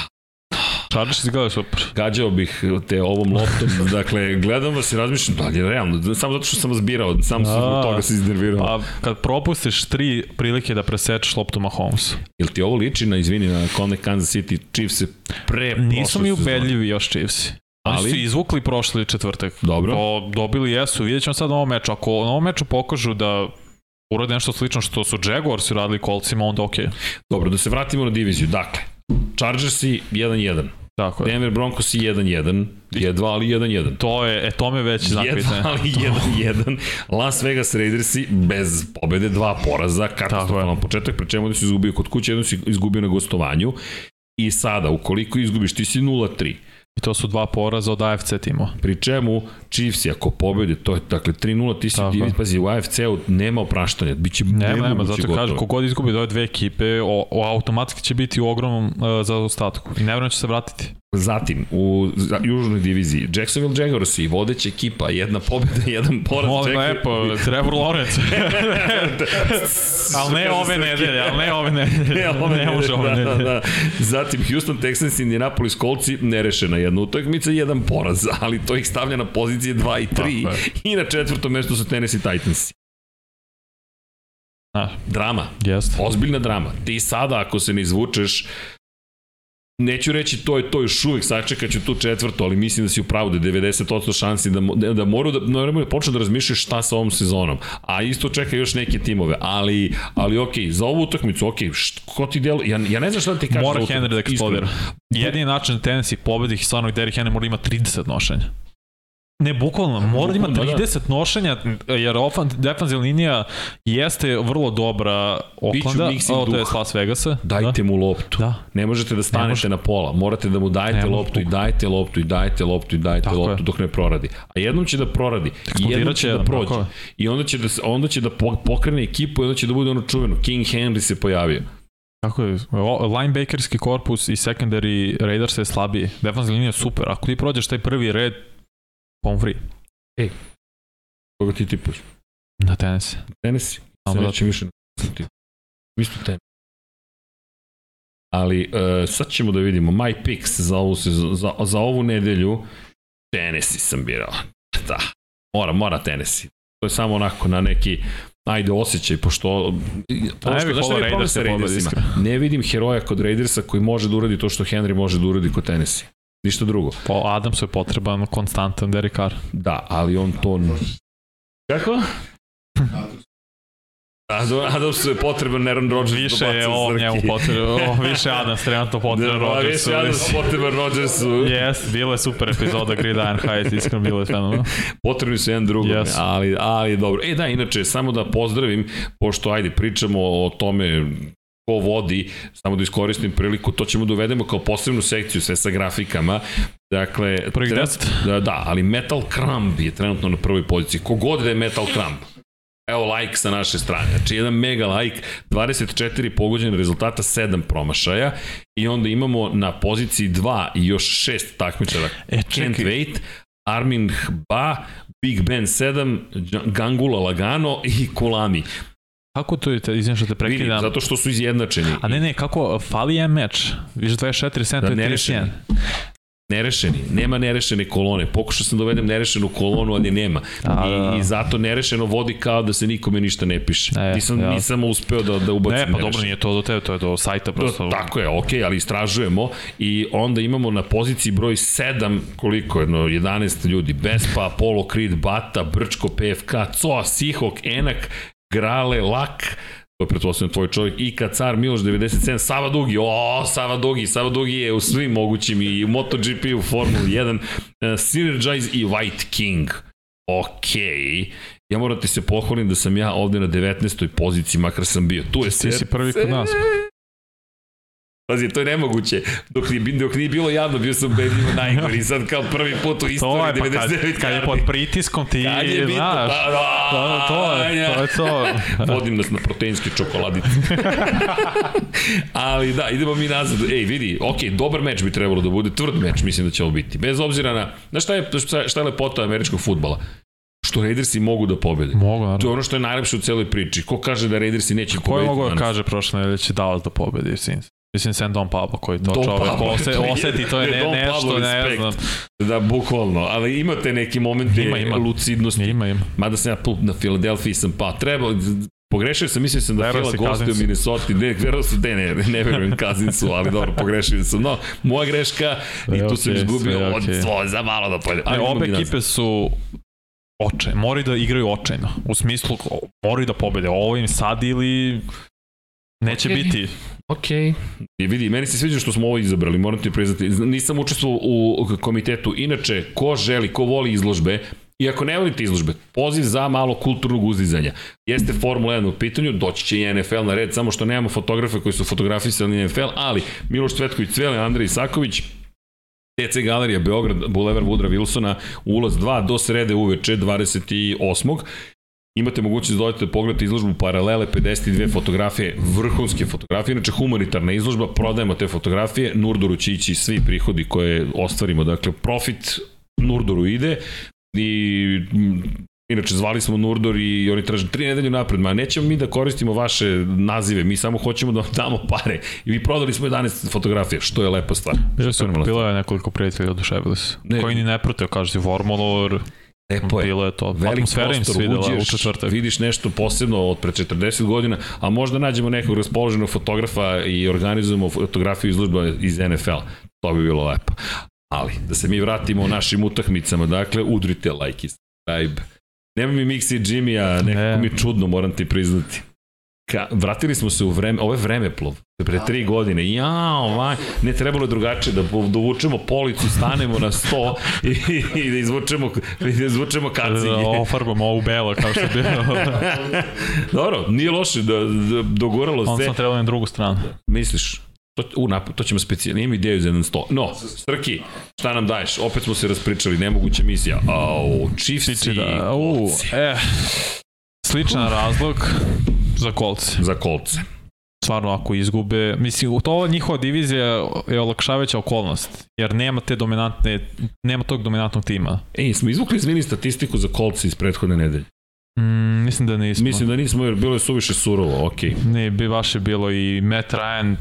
Chargers izgleda super. Gađao bih te ovom loptom, dakle, gledam vas i razmišljam, da li je realno, samo zato što sam vas birao, sam sam zbog toga se iznervirao. A kad propustiš tri prilike da presečeš loptu Mahomes. Jel ti ovo liči na, izvini, na kone Kansas City Chiefs pre Nisu mi ubedljivi još Chiefs. Ali Oni su izvukli prošli četvrtak. Dobro. To dobili jesu. Vidjet ćemo sad na ovom meču. Ako na ovom meču pokažu da urade nešto slično što su Jaguars radili kolcima, onda okej. Okay. Dobro, da se vratimo na diviziju. Dakle, Chargersi 1-1. Tako je. Denver Broncos 1-1, jedva ali 1-1. To je, e, to me već znak Jedva ali 1-1. Las Vegas Raidersi bez pobede, dva poraza, katastrofalan početak, pre čemu da su izgubio kod kuće, jedno su izgubio na gostovanju. I sada, ukoliko izgubiš, ti si 0-3. I to su dva poraza od AFC timo. Pri čemu Chiefs ako pobede, to je dakle 3-0, ti si divi, pazi, u AFC-u nema opraštanja, biće nema, nema, zato kažem, kogod izgubi ove dve ekipe, o, o, automatski će biti u ogromnom uh, zaostatku i nevjerojatno će se vratiti. Zatim, u južnoj diviziji, Jacksonville Jaguars i vodeća ekipa, jedna pobjeda, jedan poraz. Molim lepo, Trevor Lawrence. ali ne ove nedelje, ali ne ove nedelje. Ne, ove ne može ove da, nedelje. Da, da. Zatim, Houston Texans, Indianapolis Colts, nerešena jedna utakmica, jedan poraz, ali to ih stavlja na pozicije 2 i 3 i na četvrtom mestu su Tennessee Titans. A, drama. Jest. Ozbiljna drama. Ti sada, ako se ne izvučeš, Neću reći to je to još uvijek, sačekat ću tu četvrtu, ali mislim da si u pravu da je 90% šansi da, da, da moraju da, moraju da počnu da razmišljaju šta sa ovom sezonom. A isto čeka još neke timove, ali, ali ok, za ovu utakmicu, ok, št, ko ti delo, ja, ja ne znam šta da ti kažem. Mora Henry da eksplodira. Jedini način Tennessee pobedi i stvarno Derrick Henry mora ima 30 nošenja. Ne, bukvalno, mora da ima 30 da. nošenja, jer ofan, defanzivna linija jeste vrlo dobra Oaklanda, o, to je Las Vegasa. Dajte da. mu loptu. Da. Ne možete da stanete može. na pola, morate da mu dajete loptu i dajete loptu i dajete loptu i dajete Tako loptu je. dok ne proradi. A jednom će da proradi, i jednom će da prođe. I onda će da, onda će da pokrene ekipu i onda će da bude ono čuveno. King Henry se pojavio. Tako je, linebackerski korpus i secondary Raiders je slabiji. Defanzivna linija super. Ako ti prođeš taj prvi red, Pomfri. Ej, koga ti tipuješ? Na tenis. Tenis? Samo da. više na tenis. Isto tenis. Ali uh, sad ćemo da vidimo my picks za ovu, za, za ovu nedelju. Tenesi sam birao. Da, mora, mora tenesi. To je samo onako na neki ajde osjećaj, pošto, pošto znaš šta je problem sa Raidersima? Ne vidim heroja kod Raidersa koji može da uradi to što Henry može da uradi kod Tennessee. Ništa drugo. Po Adamsu je potreban konstantan Derek Carr. Da, ali on to Kako? Adams je potreban Aaron Rodgers više je ovo njemu potreban, više Adams trenutno potreban da, Rodgersu. Više Adams potreban Rodgersu. Jes, bila je super epizoda Gridiron Heights, iskreno bilo je fenomenalno. Potrebni su jedan drugom, yes. ali, ali dobro. E da, inače, samo da pozdravim, pošto ajde, pričamo o tome ko vodi, samo da iskoristim priliku, to ćemo da uvedemo kao posebnu sekciju, sve sa grafikama. Dakle, Prvih deset? Da, da, ali Metal Crumb je trenutno na prvoj poziciji. Kogod da je Metal Crumb, Evo like sa naše strane. Znači jedan mega like, 24 pogođene rezultata, 7 promašaja i onda imamo na poziciji 2 i još 6 takmičara. E, Can't wait, Armin Ba, Big Ben 7, Gangula Lagano i Kulami. Kako to je, izvim što te prekidam? Zato što su izjednačeni. A ne, ne, kako, fali je meč. Viš 24 centa da, 31. Nerešeni, nema nerešene kolone. Pokušao sam da uvedem nerešenu kolonu, ali nema. A, I, da. I zato nerešeno vodi kao da se nikome ništa ne piše. E, nisam, ja. nisam uspeo da, da ubacim Ne, pa dobro, nije to do tebe, to je do sajta prosto. To, tako je, okej, okay, ali istražujemo i onda imamo na poziciji broj 7, koliko je, no, 11 ljudi, Bespa, Apollo Creed, Bata, Brčko, PFK, Coa, Sihok, Enak, Grale, Lak, to je pretpostavljeno tvoj čovjek, i Kacar Miloš 97, Sava Dugi, o, Sava Dugi, Sava Dugi je u svim mogućim i u MotoGP, u Formula 1, uh, Synergize i White King. Okej, ja moram ti se pohvalim da sam ja ovde na 19. poziciji, makar sam bio. Tu je Ti si prvi kod nas. Pazi, to je nemoguće. Dok nije, dok nije bilo javno, bio sam bedljivo najgori. Sad kao prvi put u istoriji to je, pa 99 kad, kad je pod pritiskom ti kad je bitno, znaš. Pa, da, to, to, to je to. Vodim nas na proteinske čokoladice. Ali da, idemo mi nazad. Ej, vidi, ok, dobar meč bi trebalo da bude, tvrd meč mislim da će ovo biti. Bez obzira na, na šta je, šta je lepota američkog futbala? što Raidersi mogu da pobede. Mogu, naravno. To je ono što je najlepše u celoj priči. Ko kaže da Raidersi neće pobediti? Ko je mogu da kaže prošle nedelje da će Dallas da pobedi, Sins? Mislim, sem Don Pablo koji to Don čovek Pablo, ose, to oseti, to je ne, nešto, ne znam. Da, bukvalno, ali imate neki moment ima, ima. lucidnosti. Ima, ima. Mada sam ja na Filadelfiji sam pa, treba, Pogrešio sam, mislio sam da Fila gosti u Minnesota, ne, verujem sam, ne, ne, ne verujem Kazincu, ali dobro, pogrešio sam. No, moja greška i tu okay, sam izgubio okay. od svoj za malo da pojede. Ali obe ekipe su oče, moraju da igraju očajno. U smislu, moraju da pobede. Ovo im sad ili neće okay. biti Ok. I vidi, meni se sviđa što smo ovo izabrali, moram ti priznati. Nisam učestvovao u komitetu. Inače, ko želi, ko voli izložbe, I ako ne volite izložbe, poziv za malo kulturnog uzdizanja. Jeste Formula 1 u pitanju, doći će i NFL na red, samo što nemamo fotografe koji su fotografisali NFL, ali Miloš Cvetković, Cvele, Andrej Isaković, TC Galerija Beograd, Boulevard Vudra Wilsona, ulaz 2 do srede uveče 28 imate mogućnost da dođete da pogledate izložbu Paralele 52 fotografije, vrhunske fotografije, inače humanitarna izložba, prodajemo te fotografije, Nurdoru će ići svi prihodi koje ostvarimo, dakle profit Nurdoru ide. I Inače, zvali smo Nurdor i oni traže tri nedelje napred, ma nećemo mi da koristimo vaše nazive, mi samo hoćemo da vam damo pare. I mi prodali smo 11 fotografija, što je lepa stvar. Bilo je nekoliko prijatelja oduševili se. Ne, koji ni ne proteo, kaže si Formulor, Lepo je. Bilo je to. Velik Atmosfera im svidela u četvrtak. Vidiš nešto posebno od pre 40 godina, a možda nađemo nekog raspoloženog fotografa i organizujemo fotografiju izložba iz NFL. To bi bilo lepo. Ali, da se mi vratimo u našim utakmicama, dakle, udrite like i subscribe. Nema mi Mixi i Jimmy-a, nekako ne. mi čudno, moram ti priznati. Ka, vratili smo se u vreme, ovo je vremeplov, pre tri godine, ja, ovaj, ne trebalo je drugačije, da dovučemo policu, stanemo na sto i, i da izvučemo, da izvučemo kacinje. Da, ofarbamo ovu belo, kao što je bilo. Dobro, nije loše, da, da doguralo se. On sam trebalo na drugu stranu. Misliš? To, u, nap, to ćemo specijalno, imam ideju za jedan sto. No, Srki, šta nam daješ? Opet smo se raspričali, nemoguća misija. Au, Chiefs i da, u, e, sličan razlog za kolce. Za kolce. Stvarno, ako izgube, mislim, to njihova divizija je olakšavajuća okolnost, jer nema te dominantne, nema tog dominantnog tima. Ej, smo izvukli, izvini, statistiku za kolce iz prethodne nedelje. Mm, mislim da nismo. Mislim da nismo, jer bilo je suviše surovo, okej. Okay. Ne, bi baš je bilo i Matt Ryan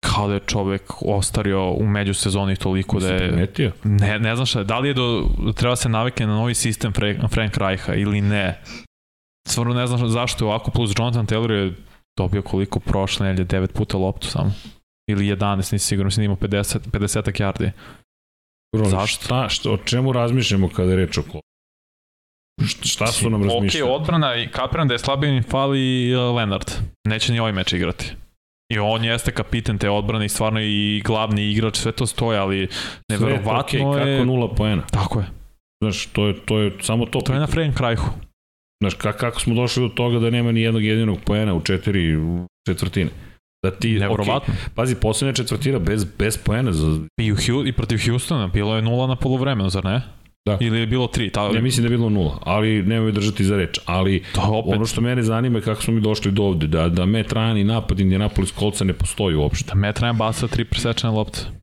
kao da je čovek ostario u međusezoni toliko da je... Primetio? Ne, ne znam šta, da li je do, treba se navikne na novi sistem Frank Reicha ili ne. Stvarno ne znam zašto je ovako, plus Jonathan Taylor je dobio koliko prošle nedelje, 9 puta loptu samo. Ili 11, nisi sigurno, mislim da imao 50, 50 yardi. Bro, Zašto? Šta, što, o čemu razmišljamo kada je reč o Šta su nam razmišljali? Ok, odbrana i kapiram da je slabije im fali uh, Leonard. Neće ni ovaj meč igrati. I on jeste kapitan te odbrane i stvarno i glavni igrač, sve to stoje, ali neverovatno je... Okay, kako nula poena. Tako je. Znaš, to je, to je samo to. To je na Frejen krajhu. Znaš, kako smo došli do toga da nema ni jednog jedinog poena u četiri četvrtine. Da ti, Nevrovatno. Okay, pazi, poslednja četvrtina bez, bez poena. Za... I, u I protiv Houstona bilo je nula na polovremenu, zar ne? Da. Ili je bilo tri? Ta... Ne mislim da je bilo nula, ali nemoj držati za reč. Ali to opet... ono što mene zanima je kako smo mi došli do ovde, da, da Matt Ryan i napad Indianapolis kolca ne postoji uopšte. Da Matt Ryan baca tri presečene lopte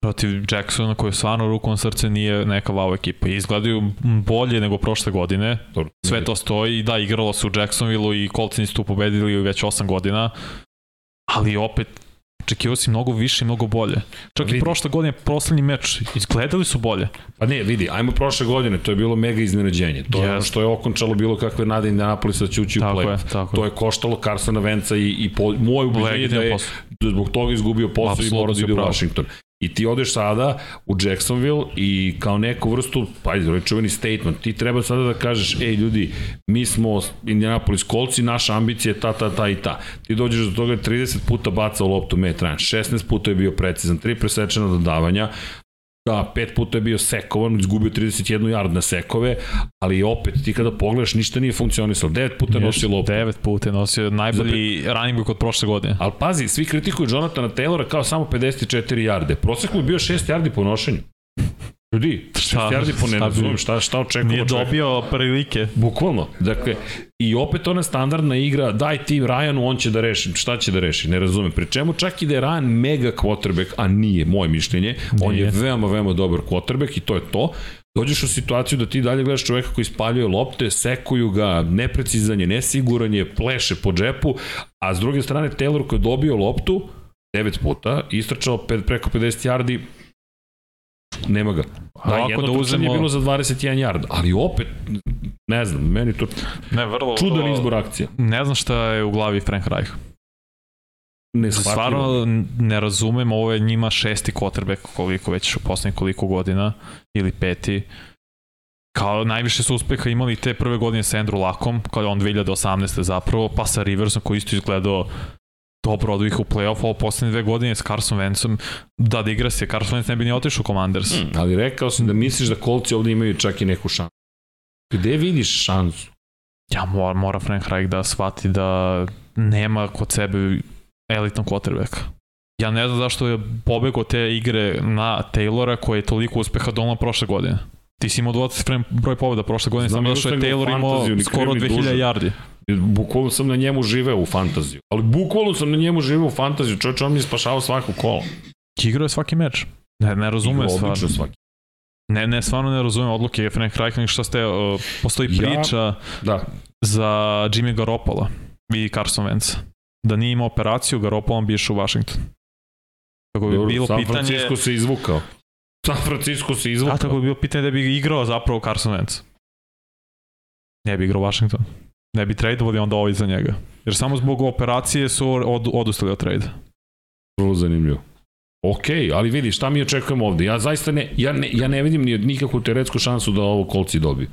protiv Jacksona koji stvarno rukom srce nije neka wow ekipa. Izgledaju bolje nego prošle godine. Sve to stoji da, igralo se u Jacksonville i Colts nisu tu pobedili već 8 godina. Ali opet očekivao si mnogo više i mnogo bolje. Čak vidi. i prošle godine, poslednji meč, izgledali su bolje. Pa ne, vidi, ajmo prošle godine, to je bilo mega iznenađenje. To yes. je ono što je okončalo bilo kakve nade Indianapolisa da će ući u play. Je, to je koštalo Carsona Venca i, i po, moj ubeđenje da je posao. zbog toga izgubio posao i mora da ide u Washington. I ti odeš sada u Jacksonville i kao neku vrstu, pa je čuveni statement, ti treba sada da kažeš, ej ljudi, mi smo Indianapolis kolci, naša ambicija je ta, ta, ta i ta. Ti dođeš do toga 30 puta bacao loptu Matt Ryan, 16 puta je bio precizan, 3 presečena dodavanja, Da, pet puta je bio sekovan, izgubio 31 yard na sekove, ali opet ti kada pogledaš ništa nije funkcionisalo. Devet puta je nosio loptu. Devet puta je nosio najbolji Zapet... running back od prošle godine. Ali pazi, svi kritikuju Jonathana Taylora kao samo 54 yarde. Prosek mu je bio 6 yardi po nošenju. Ljudi, šta, jardi po ne razumem, šta, šta očekujemo? Nije dobio prilike. Bukvalno. Dakle, i opet ona standardna igra, daj ti Ryanu, on će da reši. Šta će da reši? Ne razumem. Pri čemu čak i da je Ryan mega quarterback, a nije, moje mišljenje, on nije. je veoma, veoma dobar quarterback i to je to. Dođeš u situaciju da ti dalje gledaš čoveka koji spaljuje lopte, sekuju ga, neprecizanje, nesiguranje, pleše po džepu, a s druge strane Taylor koji je dobio loptu, 9 puta, istračao preko 50 yardi, Nema ga. Da, jedno da uzemo... je bilo za 21 yard, ali opet, ne znam, meni to ne, vrlo, čudan vrlo, izbor akcija. Ne znam šta je u glavi Frank Reich. Ne Stvarno ne razumem, ovo je njima šesti quarterback koliko već u poslednjih koliko godina, ili peti. Kao najviše su uspeha imali te prve godine sa Andrew Lakom, kao je on 2018. zapravo, pa sa Riversom koji isto izgledao dobro odu ih u playoff ovo poslednje dve godine s Carson Wentzom da da igra se, Carson Wentz ne bi ni otišao u Commanders. Mm, ali rekao sam da misliš da kolci ovde imaju čak i neku šansu. Gde vidiš šansu? Ja mora, mora Frank Reich da shvati da nema kod sebe elitnog quarterbacka. Ja ne znam zašto je pobegao te igre na Taylora koji je toliko uspeha donao prošle godine. Ti si imao 20 broj pobjeda prošle godine, samo da što je Taylor imao skoro 2000 yardi. Bukvalno sam na njemu živeo u fantaziju. Ali bukvalno sam na njemu živeo u fantaziju. Čovječ, on mi je spašao svako kolo. Igrao je svaki meč. Ne, ne razume stvarno. svaki. Ne, ne, stvarno ne razumem odluke Frank Reichening šta ste, uh, postoji priča ja, da. za Jimmy Garoppolo i Carson Wentz. Da nije imao operaciju, Garoppolo bi išao u Washington. Kako bi Dobro, bilo San pitanje... San Francisco se izvukao. San Francisco se izvukao. A tako bi bilo pitanje da bi igrao zapravo Carson Wentz. Ne bi igrao Washington ne bi tradovali onda ovaj za njega. Jer samo zbog operacije su od, odustali od trade. Vrlo zanimljivo. Ok, ali vidi, šta mi očekujemo ovde? Ja zaista ne, ja ne, ja ne vidim ni nikakvu teoretsku šansu da ovo kolci dobiju.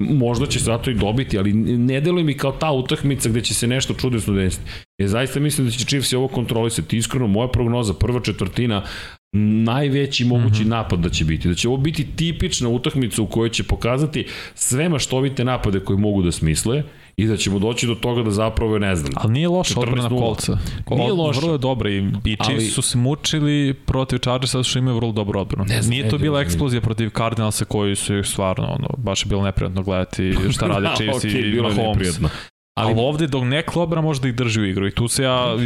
Možda će se zato i dobiti, ali ne deluje mi kao ta utakmica gde će se nešto čudesno desiti. Ja zaista mislim da će Chiefs ovo kontrolisati. Iskreno, moja prognoza, prva četvrtina, najveći mogući mm -hmm. napad da će biti. Da će ovo biti tipična utakmica u kojoj će pokazati sve maštovite napade koje mogu da smisle i da ćemo doći do toga da zapravo ne znam. Ali nije loša odbrana kolca. Nije loša. Vrlo je dobra i, i ali, su se mučili protiv Chargersa što imaju vrlo dobro odbranu. Ne znam, nije to bila eksplozija protiv Cardinalsa koji su stvarno, ono, baš je bilo neprijatno gledati šta rade da, Chiefs okay, i bilo Mahomes. Neprijatno. Ali, ali ovde dok ne klobra može da ih drži u igru i tu se ja...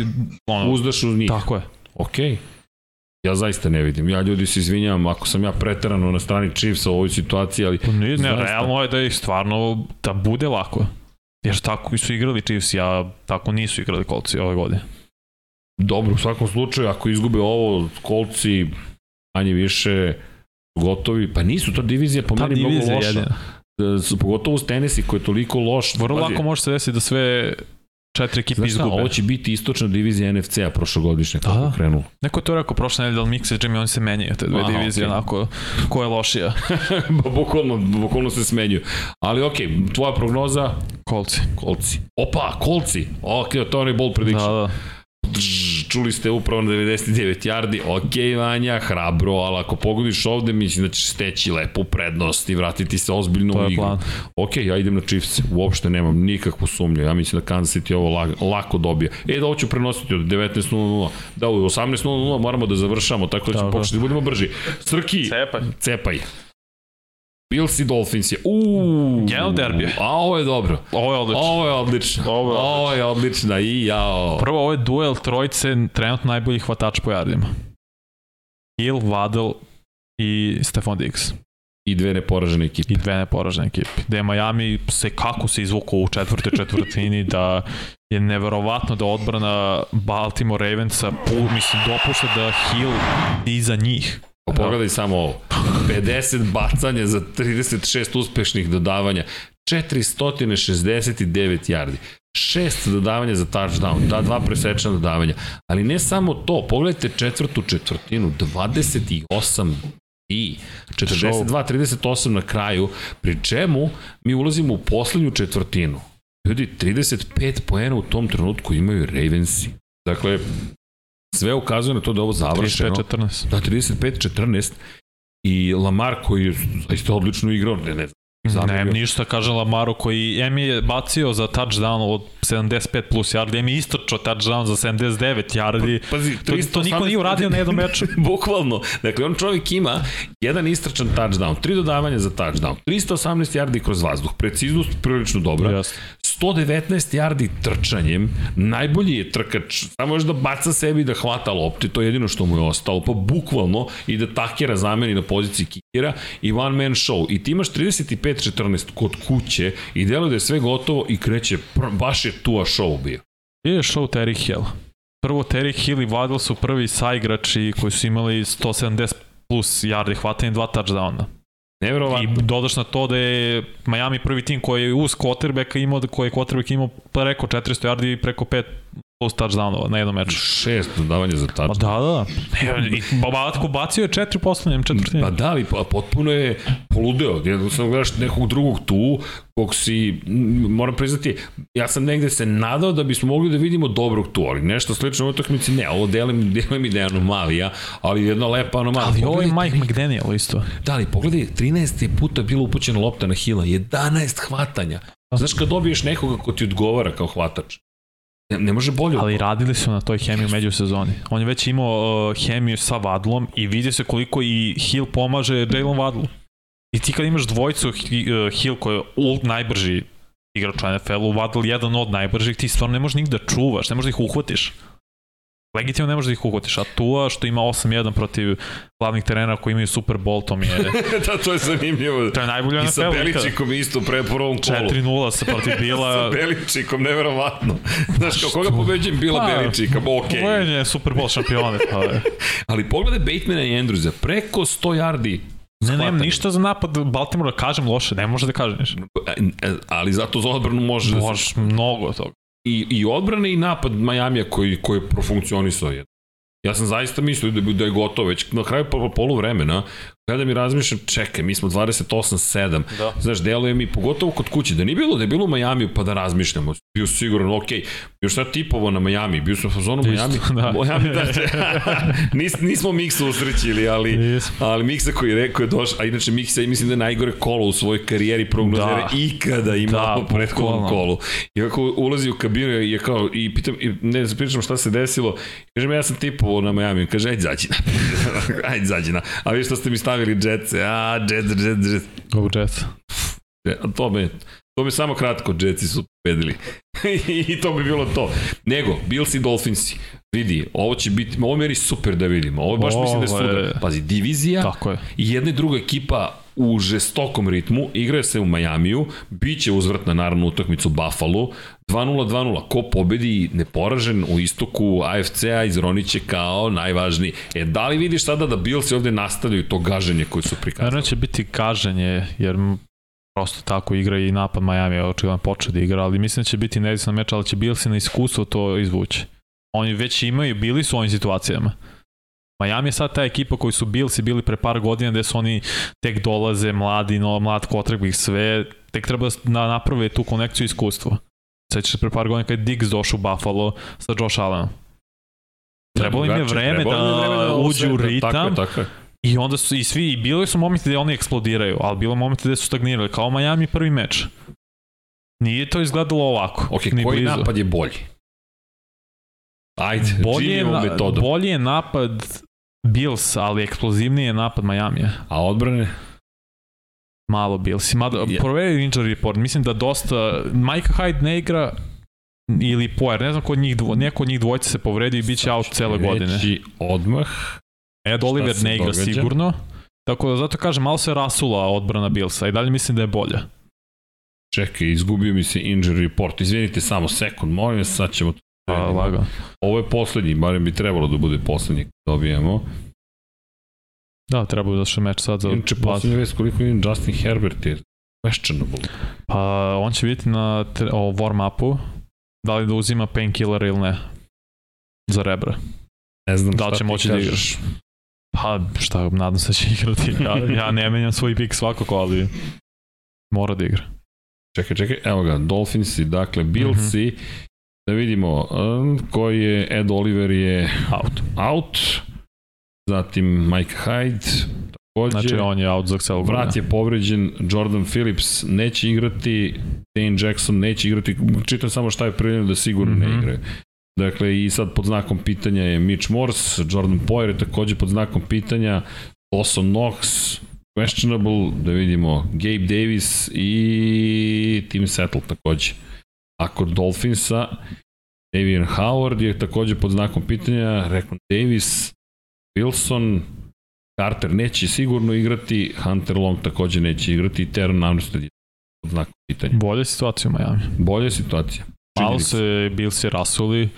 Ono, Uzdaš u njih. Tako je. Okej. Okay. Ja zaista ne vidim. Ja ljudi se izvinjavam ako sam ja preterano na strani Chiefsa u ovoj situaciji, ali... Pa ne, ne, realno je da ih stvarno, da bude lako. Jer tako su igrali Chiefs, ja tako nisu igrali kolci ove godine. Dobro, u svakom slučaju, ako izgube ovo, kolci manje više gotovi, pa nisu, to divizija po Ta meni mnogo loša. Jedina. E, pogotovo s tenisi koji je toliko loš. Vrlo lako može se desiti da sve četiri ekipe Znaš šta, izgube. ovo će biti istočna divizija NFC-a prošlogodišnja kako Da. krenulo. Neko je to rekao prošle nedelje, ali Mixa i Jimmy, oni se menjaju, te dve Aha, divizije, okej. onako, ko je lošija. Bukvalno, bukvalno se smenjuju. Ali okej, tvoja prognoza, Kolci. kolci. Opa, kolci. Ok, to je onaj bold Da, prediction. da. Drž, čuli ste upravo na 99 yardi, ok Vanja, hrabro, ali ako pogodiš ovde, mislim da ćeš steći lepu prednost i vratiti se ozbiljno To u igru. plan. Ok, ja idem na Chiefs, uopšte nemam nikakvu sumnju, ja mislim da Kansas City ovo lako, lako dobije. E, da ovo ću prenositi od 19.00, da u 18.00 moramo da završamo, tako da ćemo pokušati da budemo brži. Srki, Cepaj. cepaj. Bills i Dolphins je, uuu, Jedan derbi. a ovo je dobro. Ovo je odlično. Ovo je odlično. Ovo je Ovo je odlična i jao. Prvo, ovo je duel trojice trenutno najboljih hvatača po jardima. Hill, Waddle i Stefan Diggs. I dve neporažene ekipe. I dve neporažene ekipe. Gde je Miami se kako se izvukao u četvrtoj četvrtini da je neverovatno da odbrana Baltimore Ravensa mislim, dopušta da Hill iza njih. Pa Pogledaj samo ovo. 50 bacanja za 36 uspešnih dodavanja. 469 yardi. 6 dodavanja za touchdown, da dva presečna dodavanja. Ali ne samo to, pogledajte četvrtu četvrtinu, 28 i 42-38 na kraju, pri čemu mi ulazimo u poslednju četvrtinu. Ljudi, 35 poena u tom trenutku imaju Ravensi. Dakle, sve ukazuje na to da je ovo završeno. 35-14. Da, 35-14 i Lamar koji je zaista odlično igrao, ne, ne znam. Ne, ništa, kaže Lamaru koji M je bacio za touchdown od 75 plus yardi, M je istočao touchdown za 79 yardi. Pazi, To, to niko nije uradio na jednom meču. Bukvalno. Dakle, on čovjek ima jedan istračan touchdown, tri dodavanja za touchdown, 318 yardi kroz vazduh, preciznost prilično dobra, Jasno. 119 yardi trčanjem, najbolji je trkač, samo još da baca sebi da hvata lopte, to je jedino što mu je ostalo, pa bukvalno i da takera zameni na poziciji kikera i one man show. I ti imaš 35-14 kod kuće i deluje da je sve gotovo i kreće, baš je tua show bio. Je show Terry Hill. Prvo Terry Hill i Waddle su prvi saigrači koji su imali 170 plus yardi hvatanje dva touchdowna. I Neverovatno. dodaš na to da je Miami prvi tim koji je uz quarterbacka imao, koji je quarterback imao preko 400 yardi i preko 5 plus touchdownova na jednom meču. Šest dodavanja za touchdown. da, da. I Babatko bacio je četiri poslednjem četvrtine. Pa da, ali pa, potpuno je poludeo. Jednostavno gledaš nekog drugog tu, kog si, moram priznati, ja sam negde se nadao da bismo mogli da vidimo dobrog tu, ali nešto slično u utakmici, ne, ovo delim, delim i da je anomalija, ali jedna lepa anomalija. Ali ovo je Mike McDaniel isto. Da, ali pogledaj, 13 je puta bilo upućena lopta na Hila, 11 hvatanja. Znaš kad dobiješ nekoga ko ti odgovara kao hvatač, ne, ne može bolje. Ali radili su na toj hemiji u međusezoni. On je već imao uh, hemiju sa Vadlom i vidi se koliko i Hill pomaže Jalen Vadlu. I ti kad imaš dvojicu uh, Hill koji je ult najbrži igrač u NFL-u, Vadl jedan od najbržih, ti stvarno ne možeš njih da čuvaš, ne možeš da ih uhvatiš. Legitimno ne možeš da ih uhvatiš, a Tua što ima 8-1 protiv glavnih trenera koji imaju Super Bowl, to mi je, da, to je zanimljivo. to je najbolje u I sa. Beličikom isto pre prvom kolu. 4-0 sa protiv sa Bila. Beličikom, neverovatno. Znaš, kao koga pobeđujem Bila Pa, Beličika, okej. On je Super Bowl šampione. Pa, je. Ali pogledaj Batemana i Andrewsa, preko 100 yardi. Ne, nemam ništa za napad Baltimora da kažem loše, ne može da. E, Ali zato za odbranu može da se... Možeš mnogo toga. I, I odbrane i napad Majamija koji, koji je profunkcionisao. Ja sam zaista mislio da, da je gotovo već na kraju po, polu vremena gledam i razmišljam, čekaj, mi smo 28-7, Da. znaš, deluje mi, pogotovo kod kuće, da nije bilo da je bilo u Majamiju pa da razmišljamo, bio siguran, ok, još sad tipovo na Majami, bio sam u fazonu Majami, Isto, da. Majami, da, nis, nismo Miksa usrećili, ali, ali Miksa koji je rekao je došao, a inače Miksa je mislim da je najgore kolo u svojoj karijeri prognozera Da. ikada imao Da, u prethodnom kolu. I kako ulazi u kabinu i je kao, i pitam, i ne znam, pričam šta se desilo, kaže ja sam tipovao na Miami, kaže, ajde zađi na, ajde zađi na, a vi što ste mi stavili Jetsa, a, Jet, Jet, Jet, Go Jets. E, to me, to me samo kratko, Jetsi su pobedili. I to bi bilo to. Nego, Bills i Dolphinsi, vidi, ovo će biti, ovo meri super da vidimo. Ovo baš mislim da Ovo je- sudar. Pazi, divizija, Tako je. i jedna i druga ekipa u žestokom ritmu, igraju se u Majamiju, bit će uzvratna naravno utakmicu Buffalo, 2-0-2-0, ko pobedi neporažen u istoku AFC-a izroniće kao najvažniji. E, da li vidiš sada da Bills ovde nastavljaju to gaženje koje su prikazali? Naravno će biti kažanje, jer prosto tako igra i napad Miami je očigledno počeo da igra, ali mislim da će biti nezavisan meč, ali će Bilsi na iskustvo to izvući. Oni već imaju, bili su u ovim situacijama. Miami je sad ta ekipa koji su Billsi bili pre par godina gde su oni tek dolaze, mladi, no, mlad ih sve, tek treba da naprave tu konekciju iskustva. Sećaš se pre par godina kad je Diggs došao u Buffalo sa Josh Allenom. Trebalo im je vreme da, da uđu u ritam. Tako je, tako je. I onda su i svi, i bili su momenti gde oni eksplodiraju, ali bilo momenti gde su stagnirali, kao Miami prvi meč. Nije to izgledalo ovako. Ok, koji blizu. napad je bolji? Ajde, bolje je, metodu. bolje je napad Bills, ali eksplozivniji je napad Miami. A odbrane? Malo Bills. Mada, yeah. proveri injury report. Mislim da dosta... Mike Hyde ne igra ili Poer, ne znam ko od njih dvo, neko od njih dvojca se povredi i bit će out cele godine. Reći odmah. Ed Oliver ne igra događa? sigurno. Tako da zato kažem, malo se rasula odbrana Billsa i dalje mislim da je bolja. Čekaj, izgubio mi se injury report. Izvinite samo sekund, molim vas, sad ćemo Pa, lago. Ovo je poslednji, barem bi trebalo da bude poslednji dobijemo. Da, treba da što meč sad za... Inače, poslednja vest koliko je Justin Herbert je questionable. Pa, on će biti na o warm-upu, da li da uzima painkiller ili ne, za rebra. Ne znam da li će moći da igraš. Pa, šta, nadam se da će igrati. Ja, ja ne menjam svoj pik svakako, ali mora da igra. Čekaj, čekaj, evo ga, Dolphinsi, dakle, Billsi, mm -hmm. Da vidimo, um, koji je Ed Oliver je out. out. Zatim Mike Hyde, takođe. Znači on je out za celu Vrat je povređen, Jordan Phillips neće igrati, Dane Jackson neće igrati, čitam samo šta je prijavljeno da sigurno mm -hmm. ne mhm. igraju. Dakle, i sad pod znakom pitanja je Mitch Morse, Jordan Poyer je takođe pod znakom pitanja, Lawson Knox, questionable, da vidimo, Gabe Davis i Tim Settle takođe. A kod Dolphinsa, Davian Howard je takođe pod znakom pitanja, Rekon Davis, Wilson, Carter neće sigurno igrati, Hunter Long takođe neće igrati i Teron Armstead je pod znakom pitanja. Bolja situacija u Miami. Bolja situacija. Malo se bil se rasuli,